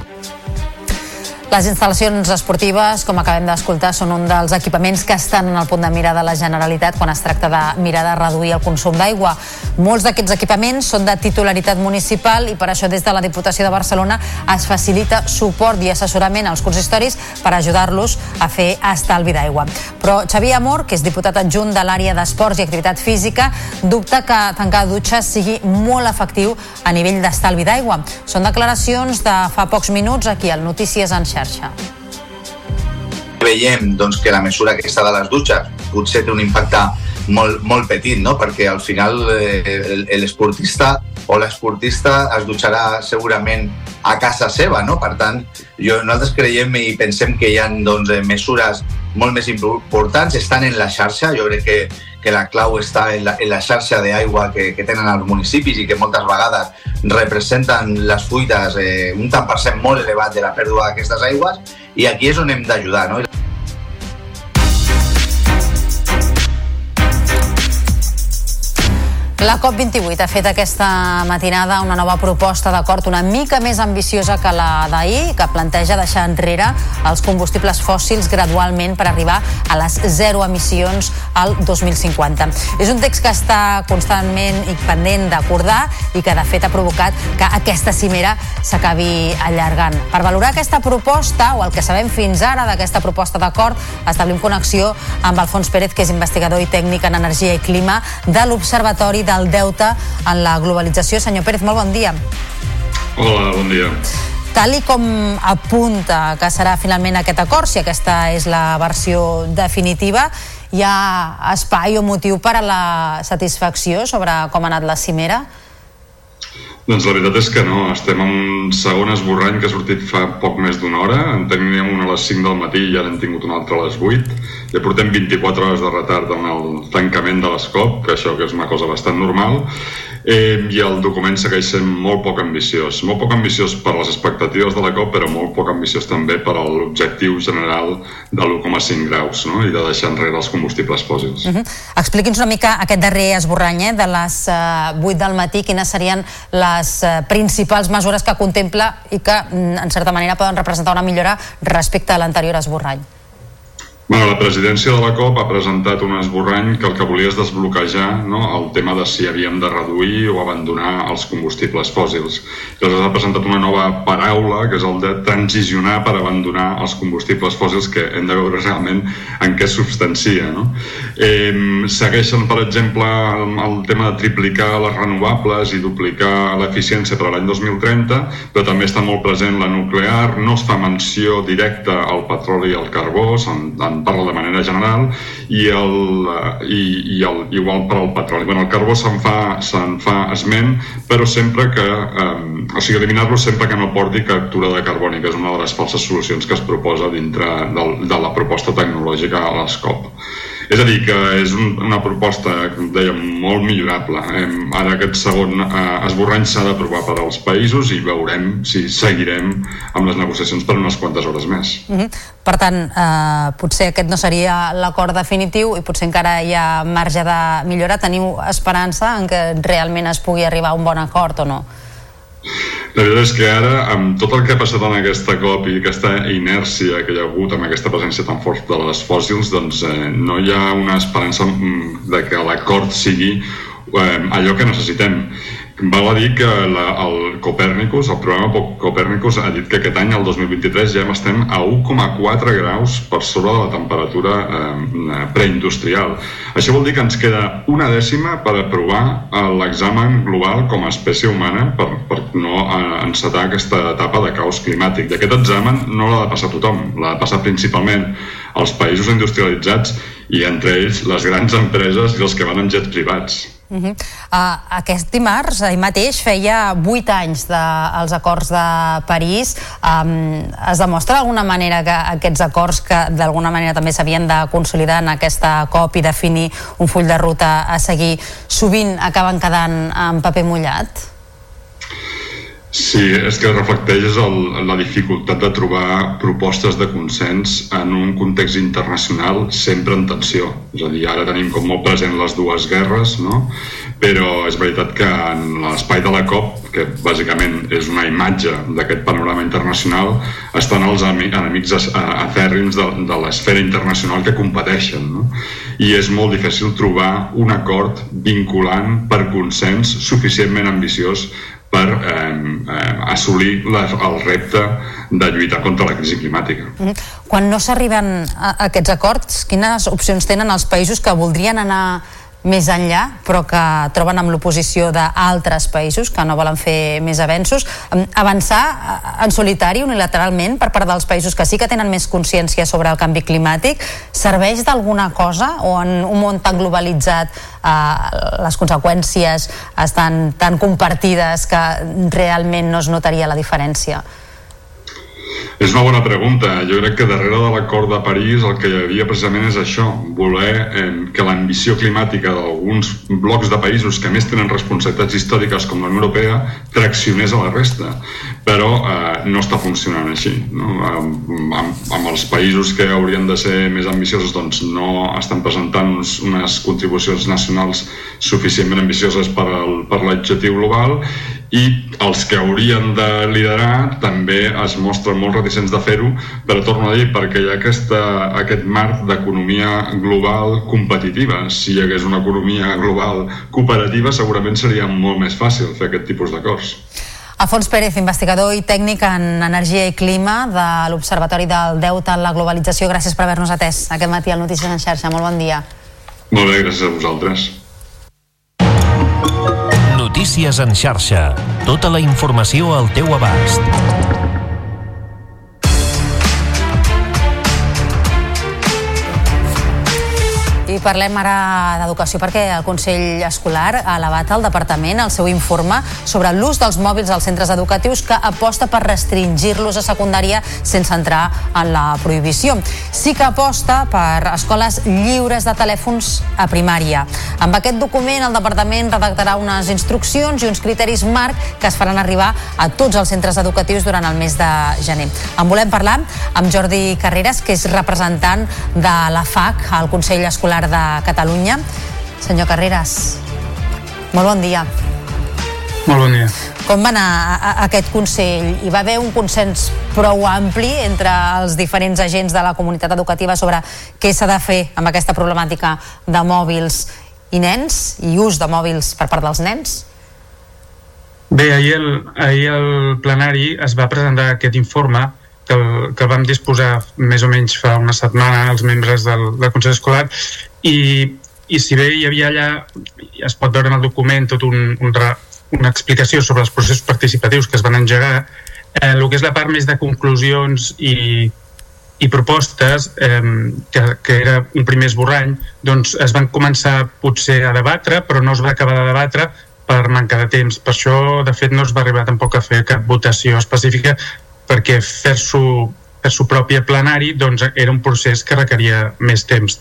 Les instal·lacions esportives, com acabem d'escoltar, són un dels equipaments que estan en el punt de mira de la Generalitat quan es tracta de mirar de reduir el consum d'aigua. Molts d'aquests equipaments són de titularitat municipal i per això des de la Diputació de Barcelona es facilita suport i assessorament als consistoris per ajudar-los a fer estalvi d'aigua. Però Xavier Amor, que és diputat adjunt de l'àrea d'esports i activitat física, dubta que tancar dutxes sigui molt efectiu a nivell d'estalvi d'aigua. Són declaracions de fa pocs minuts aquí al Notícies en xarxa xarxa. Veiem doncs, que la mesura aquesta de les dutxes potser té un impacte molt, molt petit, no? perquè al final eh, l'esportista o l'esportista es dutxarà segurament a casa seva, no? Per tant, jo, nosaltres creiem i pensem que hi ha doncs, mesures molt més importants, estan en la xarxa, jo crec que, que la clau està en la, en la xarxa d'aigua que, que tenen els municipis i que moltes vegades representen les fuites eh, un tant per cent molt elevat de la pèrdua d'aquestes aigües i aquí és on hem d'ajudar. No? La COP28 ha fet aquesta matinada una nova proposta d'acord una mica més ambiciosa que la d'ahir, que planteja deixar enrere els combustibles fòssils gradualment per arribar a les zero emissions al 2050. És un text que està constantment i pendent d'acordar i que de fet ha provocat que aquesta cimera s'acabi allargant. Per valorar aquesta proposta, o el que sabem fins ara d'aquesta proposta d'acord, establim connexió amb Alfons Pérez, que és investigador i tècnic en energia i clima de l'Observatori del deute en la globalització. Senyor Pérez, molt bon dia. Hola, bon dia. Tal i com apunta que serà finalment aquest acord, si aquesta és la versió definitiva, hi ha espai o motiu per a la satisfacció sobre com ha anat la cimera? Doncs la veritat és que no, estem en un segon esborrany que ha sortit fa poc més d'una hora, en teníem una a les 5 del matí i ara hem tingut una altra a les 8, ja portem 24 hores de retard en el tancament de l'ESCOP, que això que és una cosa bastant normal, eh, i el document segueix sent molt poc ambiciós. Molt poc ambiciós per les expectatives de la COP, però molt poc ambiciós també per a l'objectiu general de l'1,5 graus no? i de deixar enrere els combustibles fòssils. Uh -huh. Expliqui'ns una mica aquest darrer esborrany eh, de les uh, 8 del matí, quines serien les uh, principals mesures que contempla i que, mm, en certa manera, poden representar una millora respecte a l'anterior esborrany. Bueno, la presidència de la COP ha presentat un esborrany que el que volia és desbloquejar no, el tema de si havíem de reduir o abandonar els combustibles fòssils. Aleshores ha presentat una nova paraula, que és el de transicionar per abandonar els combustibles fòssils, que hem de veure realment en què substancia. No? Eh, segueixen, per exemple, el, tema de triplicar les renovables i duplicar l'eficiència per l'any 2030, però també està molt present la nuclear, no es fa menció directa al petroli i al carbó, se'n parla de manera general i, el, eh, i, i el, igual per al petroli. Bueno, el carbó se'n fa, se fa esment, però sempre que, eh, o sigui, eliminar-lo sempre que no porti captura de carboni, que és una de les falses solucions que es proposa dintre del, de la proposta tecnològica a l'ESCOP. És a dir, que és un, una proposta, com dèiem, molt millorable. Eh, ara aquest segon eh, esborrany s'ha d'aprovar per als països i veurem si seguirem amb les negociacions per unes quantes hores més. Uh -huh. Per tant, eh, potser aquest no seria l'acord definitiu i potser encara hi ha marge de millora. Teniu esperança en que realment es pugui arribar a un bon acord o no? La veritat és que ara, amb tot el que ha passat en aquesta COP i aquesta inèrcia que hi ha hagut amb aquesta presència tan forta de les fòssils, doncs eh, no hi ha una esperança mm, de que l'acord sigui eh, allò que necessitem. Val a dir que la, el Copernicus, el programa Copernicus ha dit que aquest any, el 2023, ja estem a 1,4 graus per sobre de la temperatura eh, preindustrial. Això vol dir que ens queda una dècima per aprovar eh, l'examen global com a espècie humana per, per no eh, encetar aquesta etapa de caos climàtic. I aquest examen no l'ha de passar tothom, l'ha de passar principalment als països industrialitzats i entre ells les grans empreses i els que van en jets privats. Uh -huh. uh, aquest dimarts, ahir mateix, feia 8 anys dels de, acords de París. Um, es demostra d'alguna manera que aquests acords que d'alguna manera també s'havien de consolidar en aquesta COP i definir un full de ruta a seguir, sovint acaben quedant en paper mullat? Sí, és que reflecteix el, la dificultat de trobar propostes de consens en un context internacional sempre en tensió. És a dir, ara tenim com molt present les dues guerres, no? però és veritat que en l'espai de la COP, que bàsicament és una imatge d'aquest panorama internacional, estan els enemics afèrrims de, de l'esfera internacional que competeixen. No? I és molt difícil trobar un acord vinculant per consens suficientment ambiciós per eh, assolir la, el repte de lluitar contra la crisi climàtica. Mm. Quan no s'arriben a aquests acords, quines opcions tenen els països que voldrien anar més enllà, però que troben amb l'oposició d'altres països que no volen fer més avenços. Avançar eh, en solitari, unilateralment, per part dels països que sí que tenen més consciència sobre el canvi climàtic, serveix d'alguna cosa o en un món tan globalitzat eh, les conseqüències estan tan compartides que realment no es notaria la diferència? És una bona pregunta. Jo crec que darrere de l'acord de París el que hi havia precisament és això, voler eh, que l'ambició climàtica d'alguns blocs de països que més tenen responsabilitats històriques com la Unió Europea traccionés a la resta. Però eh, no està funcionant així. No? Amb, amb, els països que haurien de ser més ambiciosos doncs no estan presentant uns, unes contribucions nacionals suficientment ambicioses per, al, per l'objectiu global i els que haurien de liderar també es mostren molt reticents de fer-ho, però torno a dir, perquè hi ha aquesta, aquest marc d'economia global competitiva. Si hi hagués una economia global cooperativa, segurament seria molt més fàcil fer aquest tipus d'acords. Alfons Pérez, investigador i tècnic en energia i clima de l'Observatori del Deute en la Globalització. Gràcies per haver-nos atès aquest matí al Notícies en xarxa. Molt bon dia. Molt bé, gràcies a vosaltres. Notícies en xarxa. Tota la informació al teu abast. I parlem ara d'educació perquè el Consell Escolar ha elevat al Departament el seu informe sobre l'ús dels mòbils als centres educatius que aposta per restringir-los a secundària sense entrar en la prohibició. Sí que aposta per escoles lliures de telèfons a primària. Amb aquest document el Departament redactarà unes instruccions i uns criteris marc que es faran arribar a tots els centres educatius durant el mes de gener. En volem parlar amb Jordi Carreras, que és representant de la FAC, el Consell Escolar Escolar de Catalunya. Senyor Carreras, molt bon dia. Molt bon dia. Com va anar aquest Consell? Hi va haver un consens prou ampli entre els diferents agents de la comunitat educativa sobre què s'ha de fer amb aquesta problemàtica de mòbils i nens i ús de mòbils per part dels nens? Bé, ahir el, ahir el plenari es va presentar aquest informe que el, que el vam disposar més o menys fa una setmana als membres del, del Consell Escolar i, i si bé hi havia allà, es pot veure en el document tot un, un, una explicació sobre els processos participatius que es van engegar, eh, el que és la part més de conclusions i, i propostes, eh, que, que era un primer esborrany, doncs es van començar potser a debatre, però no es va acabar de debatre per manca de temps. Per això, de fet, no es va arribar tampoc a fer cap votació específica, perquè fer-s'ho per su pròpia plenari doncs, era un procés que requeria més temps.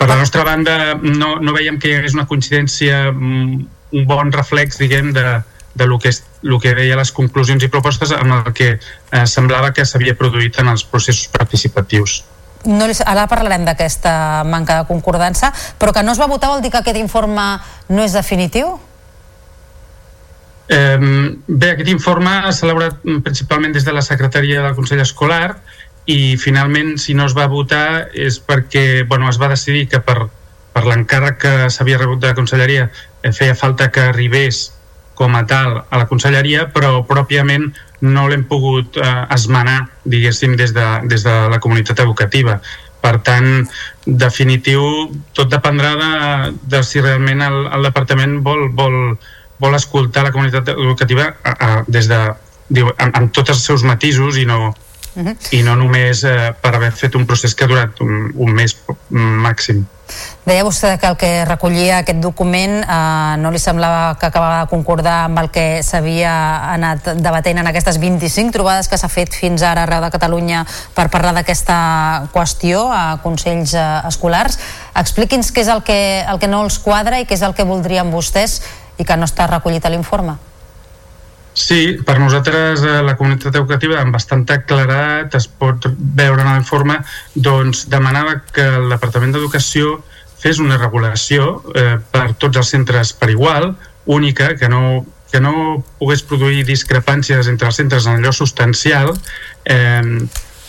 Per la nostra banda, no, no veiem que hi hagués una coincidència, mm, un bon reflex, diguem, de, de lo que, és, lo que deia les conclusions i propostes amb el que eh, semblava que s'havia produït en els processos participatius. No, ara parlarem d'aquesta manca de concordança, però que no es va votar vol dir que aquest informe no és definitiu? Eh, bé, aquest informe s'ha elaborat principalment des de la Secretaria del Consell Escolar i finalment si no es va votar és perquè bueno, es va decidir que per, per l'encàrrec que s'havia rebut de la conselleria eh, feia falta que arribés com a tal a la conselleria però pròpiament no l'hem pogut eh, esmenar diguéssim des de, des de la comunitat educativa. Per tant, definitiu tot dependrà de, de si realment el, el departament vol, vol, vol escoltar la comunitat educativa a, a, des de, diu, amb, amb tots els seus matisos i no, uh -huh. i no només eh, per haver fet un procés que ha durat un, un mes màxim. Deia vostè que el que recollia aquest document eh, no li semblava que acabava de concordar amb el que s'havia anat debatent en aquestes 25 trobades que s'ha fet fins ara arreu de Catalunya per parlar d'aquesta qüestió a Consells eh, Escolars. Expliqui'ns què és el que, el que no els quadra i què és el que voldrien vostès i que no està recollit a l'informe. Sí, per nosaltres eh, la comunitat educativa amb bastanta claredat es pot veure en l'informe doncs demanava que el Departament d'Educació fes una regulació eh, per tots els centres per igual, única, que no, que no pogués produir discrepàncies entre els centres en allò substancial eh,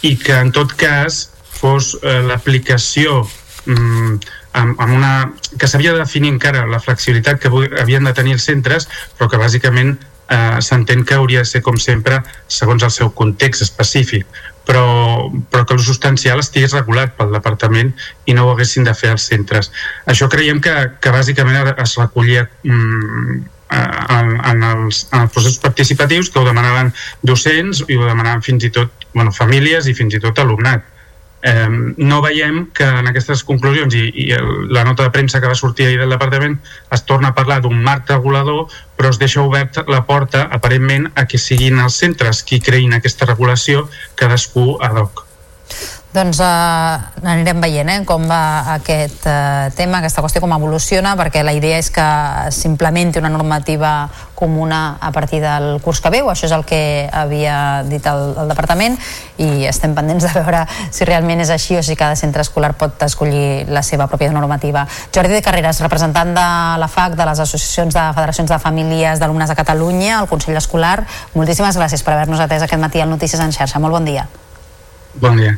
i que en tot cas fos eh, l'aplicació mm, amb, amb una, que s'havia de definir encara la flexibilitat que havien de tenir els centres, però que bàsicament eh, s'entén que hauria de ser, com sempre, segons el seu context específic. però, però que el substancial estigués regulat pel departament i no ho haguessin de fer els centres. Això creiem que, que bàsicament es recollia mm, en, en, els, en els processos participatius que ho demanaven docents i ho demanaven fins i tot bueno, famílies i fins i tot alumnat. Eh, no veiem que en aquestes conclusions i, i la nota de premsa que va sortir ahir del departament es torna a parlar d'un marc regulador però es deixa obert la porta aparentment a que siguin els centres qui creïn aquesta regulació cadascú ad hoc. Doncs eh, anirem veient eh, com va aquest eh, tema, aquesta qüestió, com evoluciona, perquè la idea és que s'implementi una normativa comuna a partir del curs que veu, això és el que havia dit el, el departament i estem pendents de veure si realment és així o si cada centre escolar pot escollir la seva pròpia normativa. Jordi de Carreras, representant de la FAC, de les associacions de federacions de famílies d'alumnes de Catalunya, al Consell Escolar, moltíssimes gràcies per haver-nos atès aquest matí al Notícies en xarxa. Molt bon dia. Bon dia.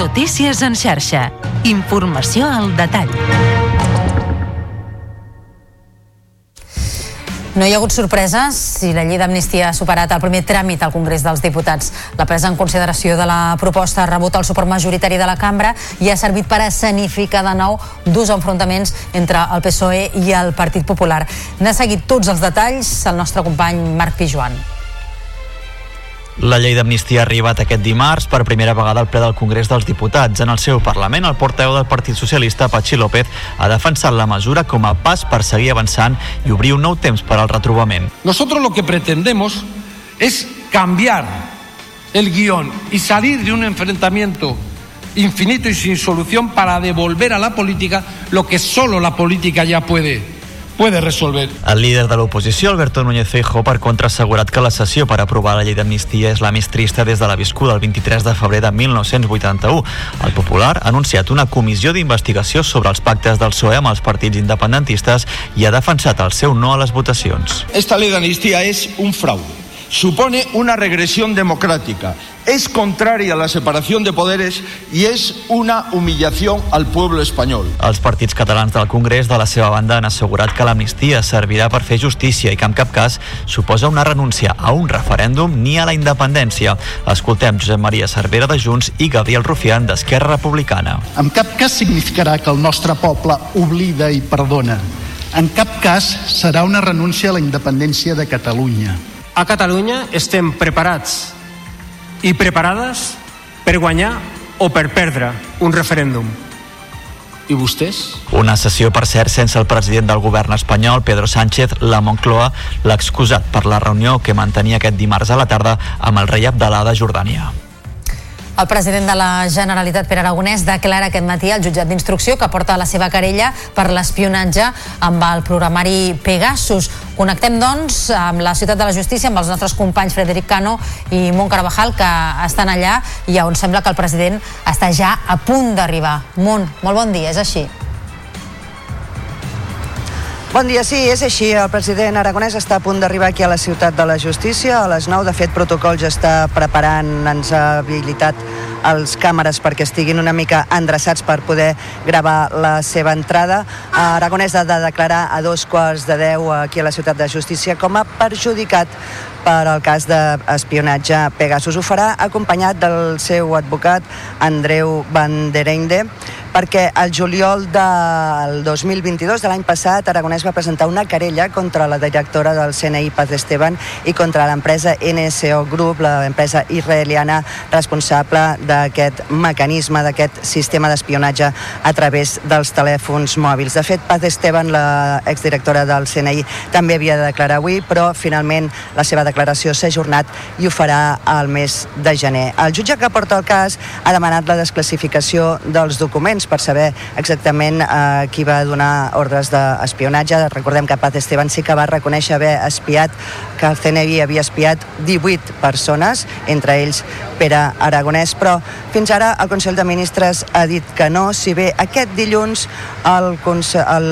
Notícies en xarxa. Informació al detall. No hi ha hagut sorpreses si la llei d'amnistia ha superat el primer tràmit al Congrés dels Diputats. La presa en consideració de la proposta ha rebut el suport majoritari de la cambra i ha servit per escenificar de nou dos enfrontaments entre el PSOE i el Partit Popular. N'ha seguit tots els detalls el nostre company Marc Pijuan. La llei d'amnistia ha arribat aquest dimarts per primera vegada al ple del Congrés dels Diputats. En el seu Parlament, el portaveu del Partit Socialista, Patxi López, ha defensat la mesura com a pas per seguir avançant i obrir un nou temps per al retrobament. Nosotros lo que pretendemos es cambiar el guión y salir de un enfrentamiento infinito y sin solución para devolver a la política lo que solo la política ya puede puede resolver. El líder de l'oposició, Alberto Núñez Feijóo, per contra, ha assegurat que la sessió per aprovar la llei d'amnistia és la més trista des de la viscuda el 23 de febrer de 1981. El Popular ha anunciat una comissió d'investigació sobre els pactes del PSOE amb els partits independentistes i ha defensat el seu no a les votacions. Esta ley de amnistía es un fraude. Supone una regresión democrática es contraria a la separación de poderes i és una humillació al pueblo espanyol. Els partits catalans del Congrés, de la seva banda, han assegurat que l'amnistia servirà per fer justícia i que en cap cas suposa una renúncia a un referèndum ni a la independència. Escoltem Josep Maria Cervera de Junts i Gabriel Rufián d'Esquerra Republicana. En cap cas significarà que el nostre poble oblida i perdona. En cap cas serà una renúncia a la independència de Catalunya. A Catalunya estem preparats i preparades per guanyar o per perdre un referèndum. I vostès? Una sessió, per cert, sense el president del govern espanyol, Pedro Sánchez, la Moncloa, l'ha excusat per la reunió que mantenia aquest dimarts a la tarda amb el rei Abdalà de Jordània. El president de la Generalitat, Pere Aragonès, declara aquest matí al jutjat d'instrucció que porta la seva querella per l'espionatge amb el programari Pegasus. Connectem, doncs, amb la ciutat de la justícia, amb els nostres companys Frederic Cano i Mont Carvajal, que estan allà i on sembla que el president està ja a punt d'arribar. Mont, molt bon dia, és així. Bon dia, sí, és així. El president aragonès està a punt d'arribar aquí a la ciutat de la justícia. A les 9, de fet, protocol ja està preparant, ens ha habilitat els càmeres perquè estiguin una mica endreçats per poder gravar la seva entrada. Aragonès ha de declarar a dos quarts de deu aquí a la ciutat de justícia com a perjudicat per al cas d'espionatge Pegasus. Ho farà acompanyat del seu advocat Andreu Van der perquè el juliol del 2022, de l'any passat, Aragonès va presentar una querella contra la directora del CNI, Paz Esteban, i contra l'empresa NSO Group, l'empresa israeliana responsable d'aquest mecanisme, d'aquest sistema d'espionatge a través dels telèfons mòbils. De fet, Paz Esteban, la exdirectora del CNI, també havia de declarar avui, però finalment la seva declaració s'ha ajornat i ho farà al mes de gener. El jutge que porta el cas ha demanat la desclassificació dels documents per saber exactament eh, qui va donar ordres d'espionatge. Recordem que Paz Esteban sí que va reconèixer haver espiat, que el CNI havia espiat 18 persones, entre ells Pere Aragonès, però fins ara el Consell de Ministres ha dit que no, si bé aquest dilluns el, el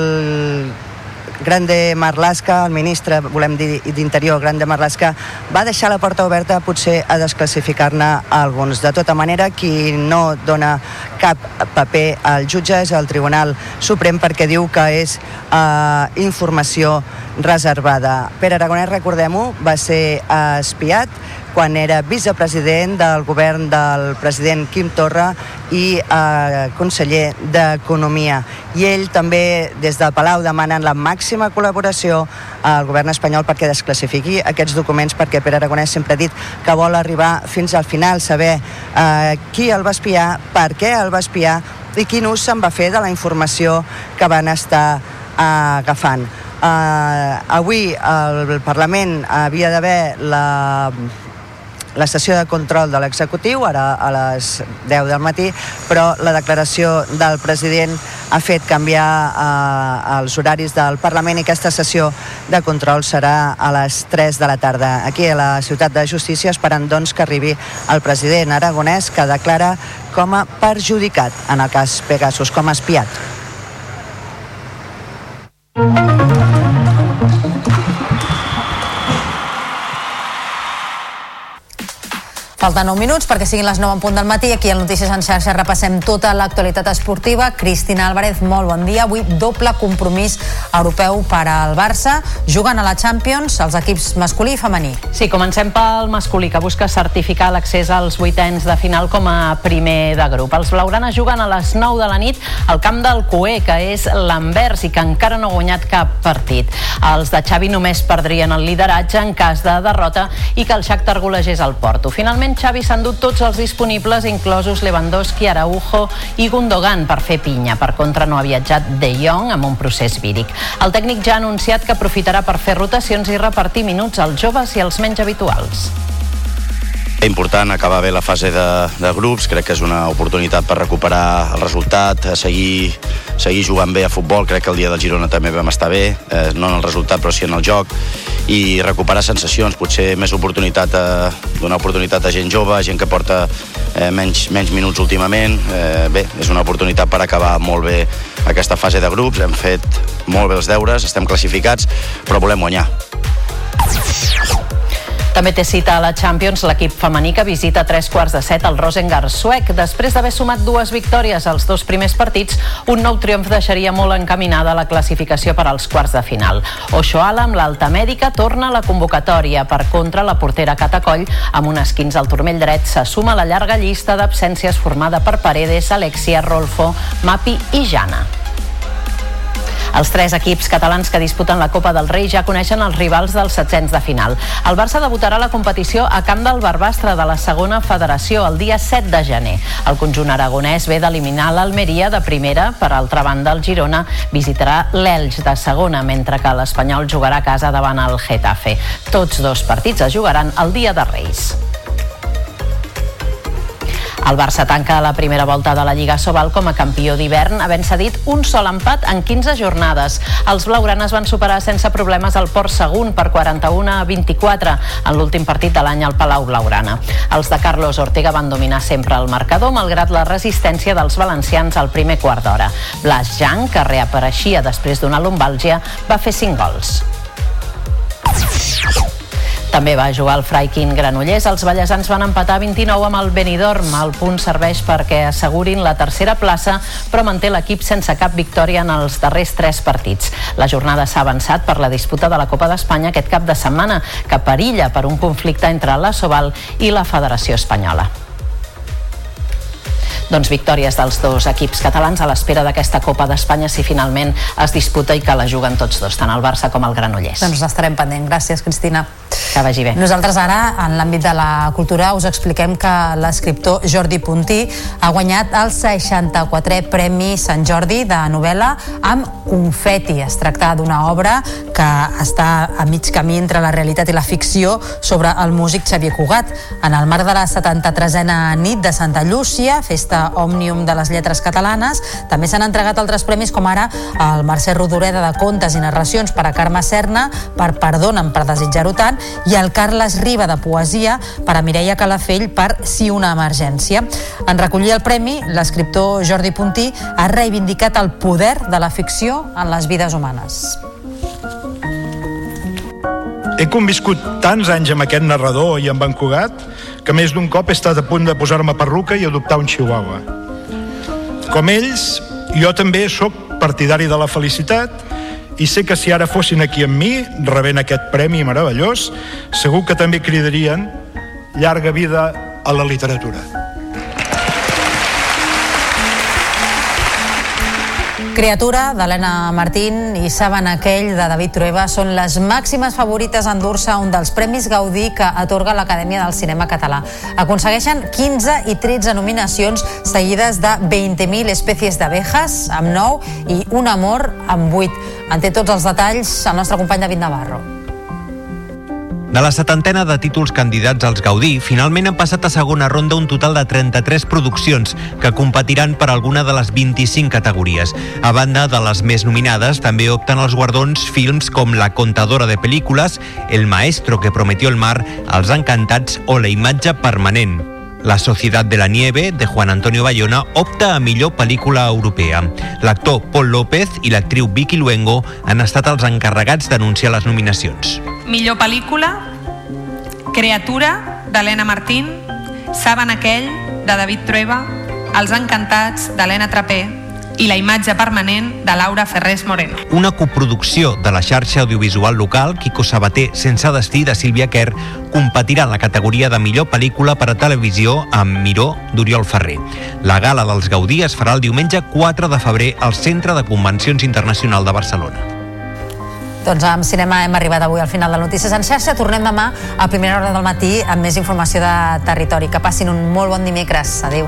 Grande Marlaska, el ministre, volem dir, d'Interior, Grande Marlaska, va deixar la porta oberta potser a desclassificar-ne alguns. De tota manera, qui no dona cap paper al jutge és el Tribunal Suprem perquè diu que és eh, informació reservada. Pere Aragonès, recordem-ho, va ser espiat quan era vicepresident del govern del president Quim Torra i eh, conseller d'Economia. I ell també, des del Palau, demanen la màxima col·laboració al govern espanyol perquè desclassifiqui aquests documents, perquè Pere Aragonès sempre ha dit que vol arribar fins al final, saber eh, qui el va espiar, per què el va espiar i quin ús se'n va fer de la informació que van estar eh, agafant. Eh, avui el Parlament havia d'haver la la sessió de control de l'executiu, ara a les 10 del matí, però la declaració del president ha fet canviar eh, els horaris del Parlament i aquesta sessió de control serà a les 3 de la tarda aquí a la ciutat de Justícia esperant doncs que arribi el president aragonès que declara com a perjudicat en el cas Pegasus, com a espiat. Falten 9 minuts perquè siguin les 9 en punt del matí. Aquí al Notícies en xarxa repassem tota l'actualitat esportiva. Cristina Álvarez, molt bon dia. Avui doble compromís europeu per al Barça. Juguen a la Champions els equips masculí i femení. Sí, comencem pel masculí, que busca certificar l'accés als vuitens de final com a primer de grup. Els blaugranes juguen a les 9 de la nit al camp del Coé, que és l'Anvers i que encara no ha guanyat cap partit. Els de Xavi només perdrien el lideratge en cas de derrota i que el Shakhtar golegés al Porto. Finalment, Xavi s'ha endut tots els disponibles, inclosos Lewandowski, Araujo i Gundogan, per fer pinya. Per contra, no ha viatjat De Jong amb un procés víric. El tècnic ja ha anunciat que aprofitarà per fer rotacions i repartir minuts als joves i als menys habituals. Important acabar bé la fase de, de grups, crec que és una oportunitat per recuperar el resultat, seguir, seguir jugant bé a futbol, crec que el dia del Girona també vam estar bé, eh, no en el resultat però sí en el joc, i recuperar sensacions, potser més oportunitat a, donar oportunitat a gent jove, gent que porta eh, menys, menys minuts últimament, eh, bé, és una oportunitat per acabar molt bé aquesta fase de grups, hem fet molt bé els deures, estem classificats, però volem guanyar. També té cita a la Champions l'equip femení que visita tres quarts de set el Rosengard suec. Després d'haver sumat dues victòries als dos primers partits, un nou triomf deixaria molt encaminada la classificació per als quarts de final. Ochoala, amb l'alta mèdica, torna a la convocatòria. Per contra, la portera Catacoll, amb un esquins al turmell dret, se suma a la llarga llista d'absències formada per Paredes, Alexia, Rolfo, Mapi i Jana. Els tres equips catalans que disputen la Copa del Rei ja coneixen els rivals dels setzents de final. El Barça debutarà la competició a Camp del Barbastre de la segona federació el dia 7 de gener. El conjunt aragonès ve d'eliminar l'Almeria de primera, per altra banda el Girona visitarà l'Elx de segona, mentre que l'Espanyol jugarà a casa davant el Getafe. Tots dos partits es jugaran el dia de Reis. El Barça tanca la primera volta de la Lliga Sobal com a campió d'hivern, havent cedit un sol empat en 15 jornades. Els blaugranes van superar sense problemes el Port Segun per 41 a 24 en l'últim partit de l'any al Palau Blaugrana. Els de Carlos Ortega van dominar sempre el marcador, malgrat la resistència dels valencians al primer quart d'hora. Blas Jang, que reapareixia després d'una lumbàlgia, va fer 5 gols. També va jugar el Freikin Granollers. Els ballesans van empatar 29 amb el Benidorm. El punt serveix perquè assegurin la tercera plaça, però manté l'equip sense cap victòria en els darrers tres partits. La jornada s'ha avançat per la disputa de la Copa d'Espanya aquest cap de setmana, que perilla per un conflicte entre la Sobal i la Federació Espanyola. Doncs victòries dels dos equips catalans a l'espera d'aquesta Copa d'Espanya si finalment es disputa i que la juguen tots dos, tant el Barça com el Granollers. Doncs estarem pendent. Gràcies, Cristina. Que vagi bé. Nosaltres ara, en l'àmbit de la cultura, us expliquem que l'escriptor Jordi Puntí ha guanyat el 64è Premi Sant Jordi de novel·la amb Confeti. Es tracta d'una obra que està a mig camí entre la realitat i la ficció sobre el músic Xavier Cugat. En el marc de la 73a nit de Santa Llúcia, festa òmnium de les lletres catalanes, també s'han entregat altres premis com ara el Mercè Rodoreda de Contes i Narracions per a Carme Serna, per Perdona'm per desitjar-ho tant, i el Carles Riba de Poesia per a Mireia Calafell per Si una emergència. En recollir el premi, l'escriptor Jordi Puntí ha reivindicat el poder de la ficció en les vides humanes. He conviscut tants anys amb aquest narrador i amb en Cugat que més d'un cop he estat a punt de posar-me perruca i adoptar un chihuahua. Com ells, jo també sóc partidari de la felicitat i sé que si ara fossin aquí amb mi, rebent aquest premi meravellós, segur que també cridarien llarga vida a la literatura. Criatura, d'Helena Martín i Saben aquell, de David Trueba, són les màximes favorites a endur-se un dels Premis Gaudí que atorga l'Acadèmia del Cinema Català. Aconsegueixen 15 i 13 nominacions seguides de 20.000 espècies d'abejas, amb 9, i Un amor, amb 8. En té tots els detalls el nostre company David Navarro. De la setantena de títols candidats als Gaudí, finalment han passat a segona ronda un total de 33 produccions que competiran per alguna de les 25 categories. A banda de les més nominades, també opten els guardons films com La contadora de pel·lícules, El maestro que prometió el mar, Els encantats o La imatge permanent. La Societat de la Nieve, de Juan Antonio Bayona, opta a millor pel·lícula europea. L'actor Paul López i l'actriu Vicky Luengo han estat els encarregats d'anunciar les nominacions. Millor pel·lícula, Creatura, d'Helena Martín, Saben aquell, de David Trueba, Els encantats, d'Helena Trapé, i La imatge permanent, de Laura Ferrés Moreno. Una coproducció de la xarxa audiovisual local, Quico Sabater, sense destí, de Sílvia Kerr, competirà en la categoria de millor pel·lícula per a televisió amb Miró d'Oriol Ferrer. La gala dels Gaudí es farà el diumenge 4 de febrer al Centre de Convencions Internacional de Barcelona. Doncs amb cinema hem arribat avui al final de Notícies en xarxa. Tornem demà a primera hora del matí amb més informació de territori. Que passin un molt bon dimecres. Adéu.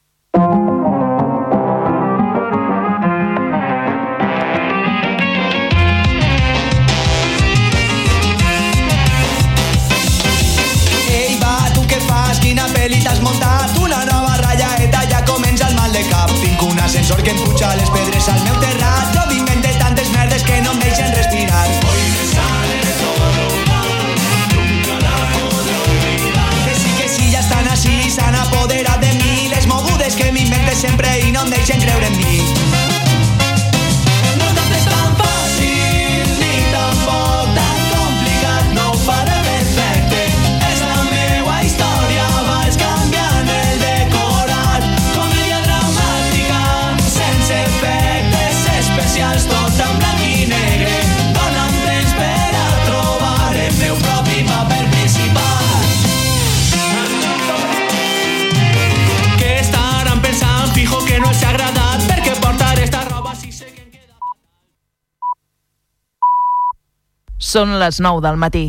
Quina pel·li t'has muntat? Una nova rallaeta, ja comença el mal de cap. Tinc un ascensor que em puja les pedres al meu terrat. Jo m'invente tantes merdes que no em deixen respirar. Hoy me sale todo mal, nunca la podré olvidar. Que sí, que sí, ja estan així, s'han apoderat de mi. Les mogudes que m'invente sempre i no em deixen creure en mi. Són les 9 del matí.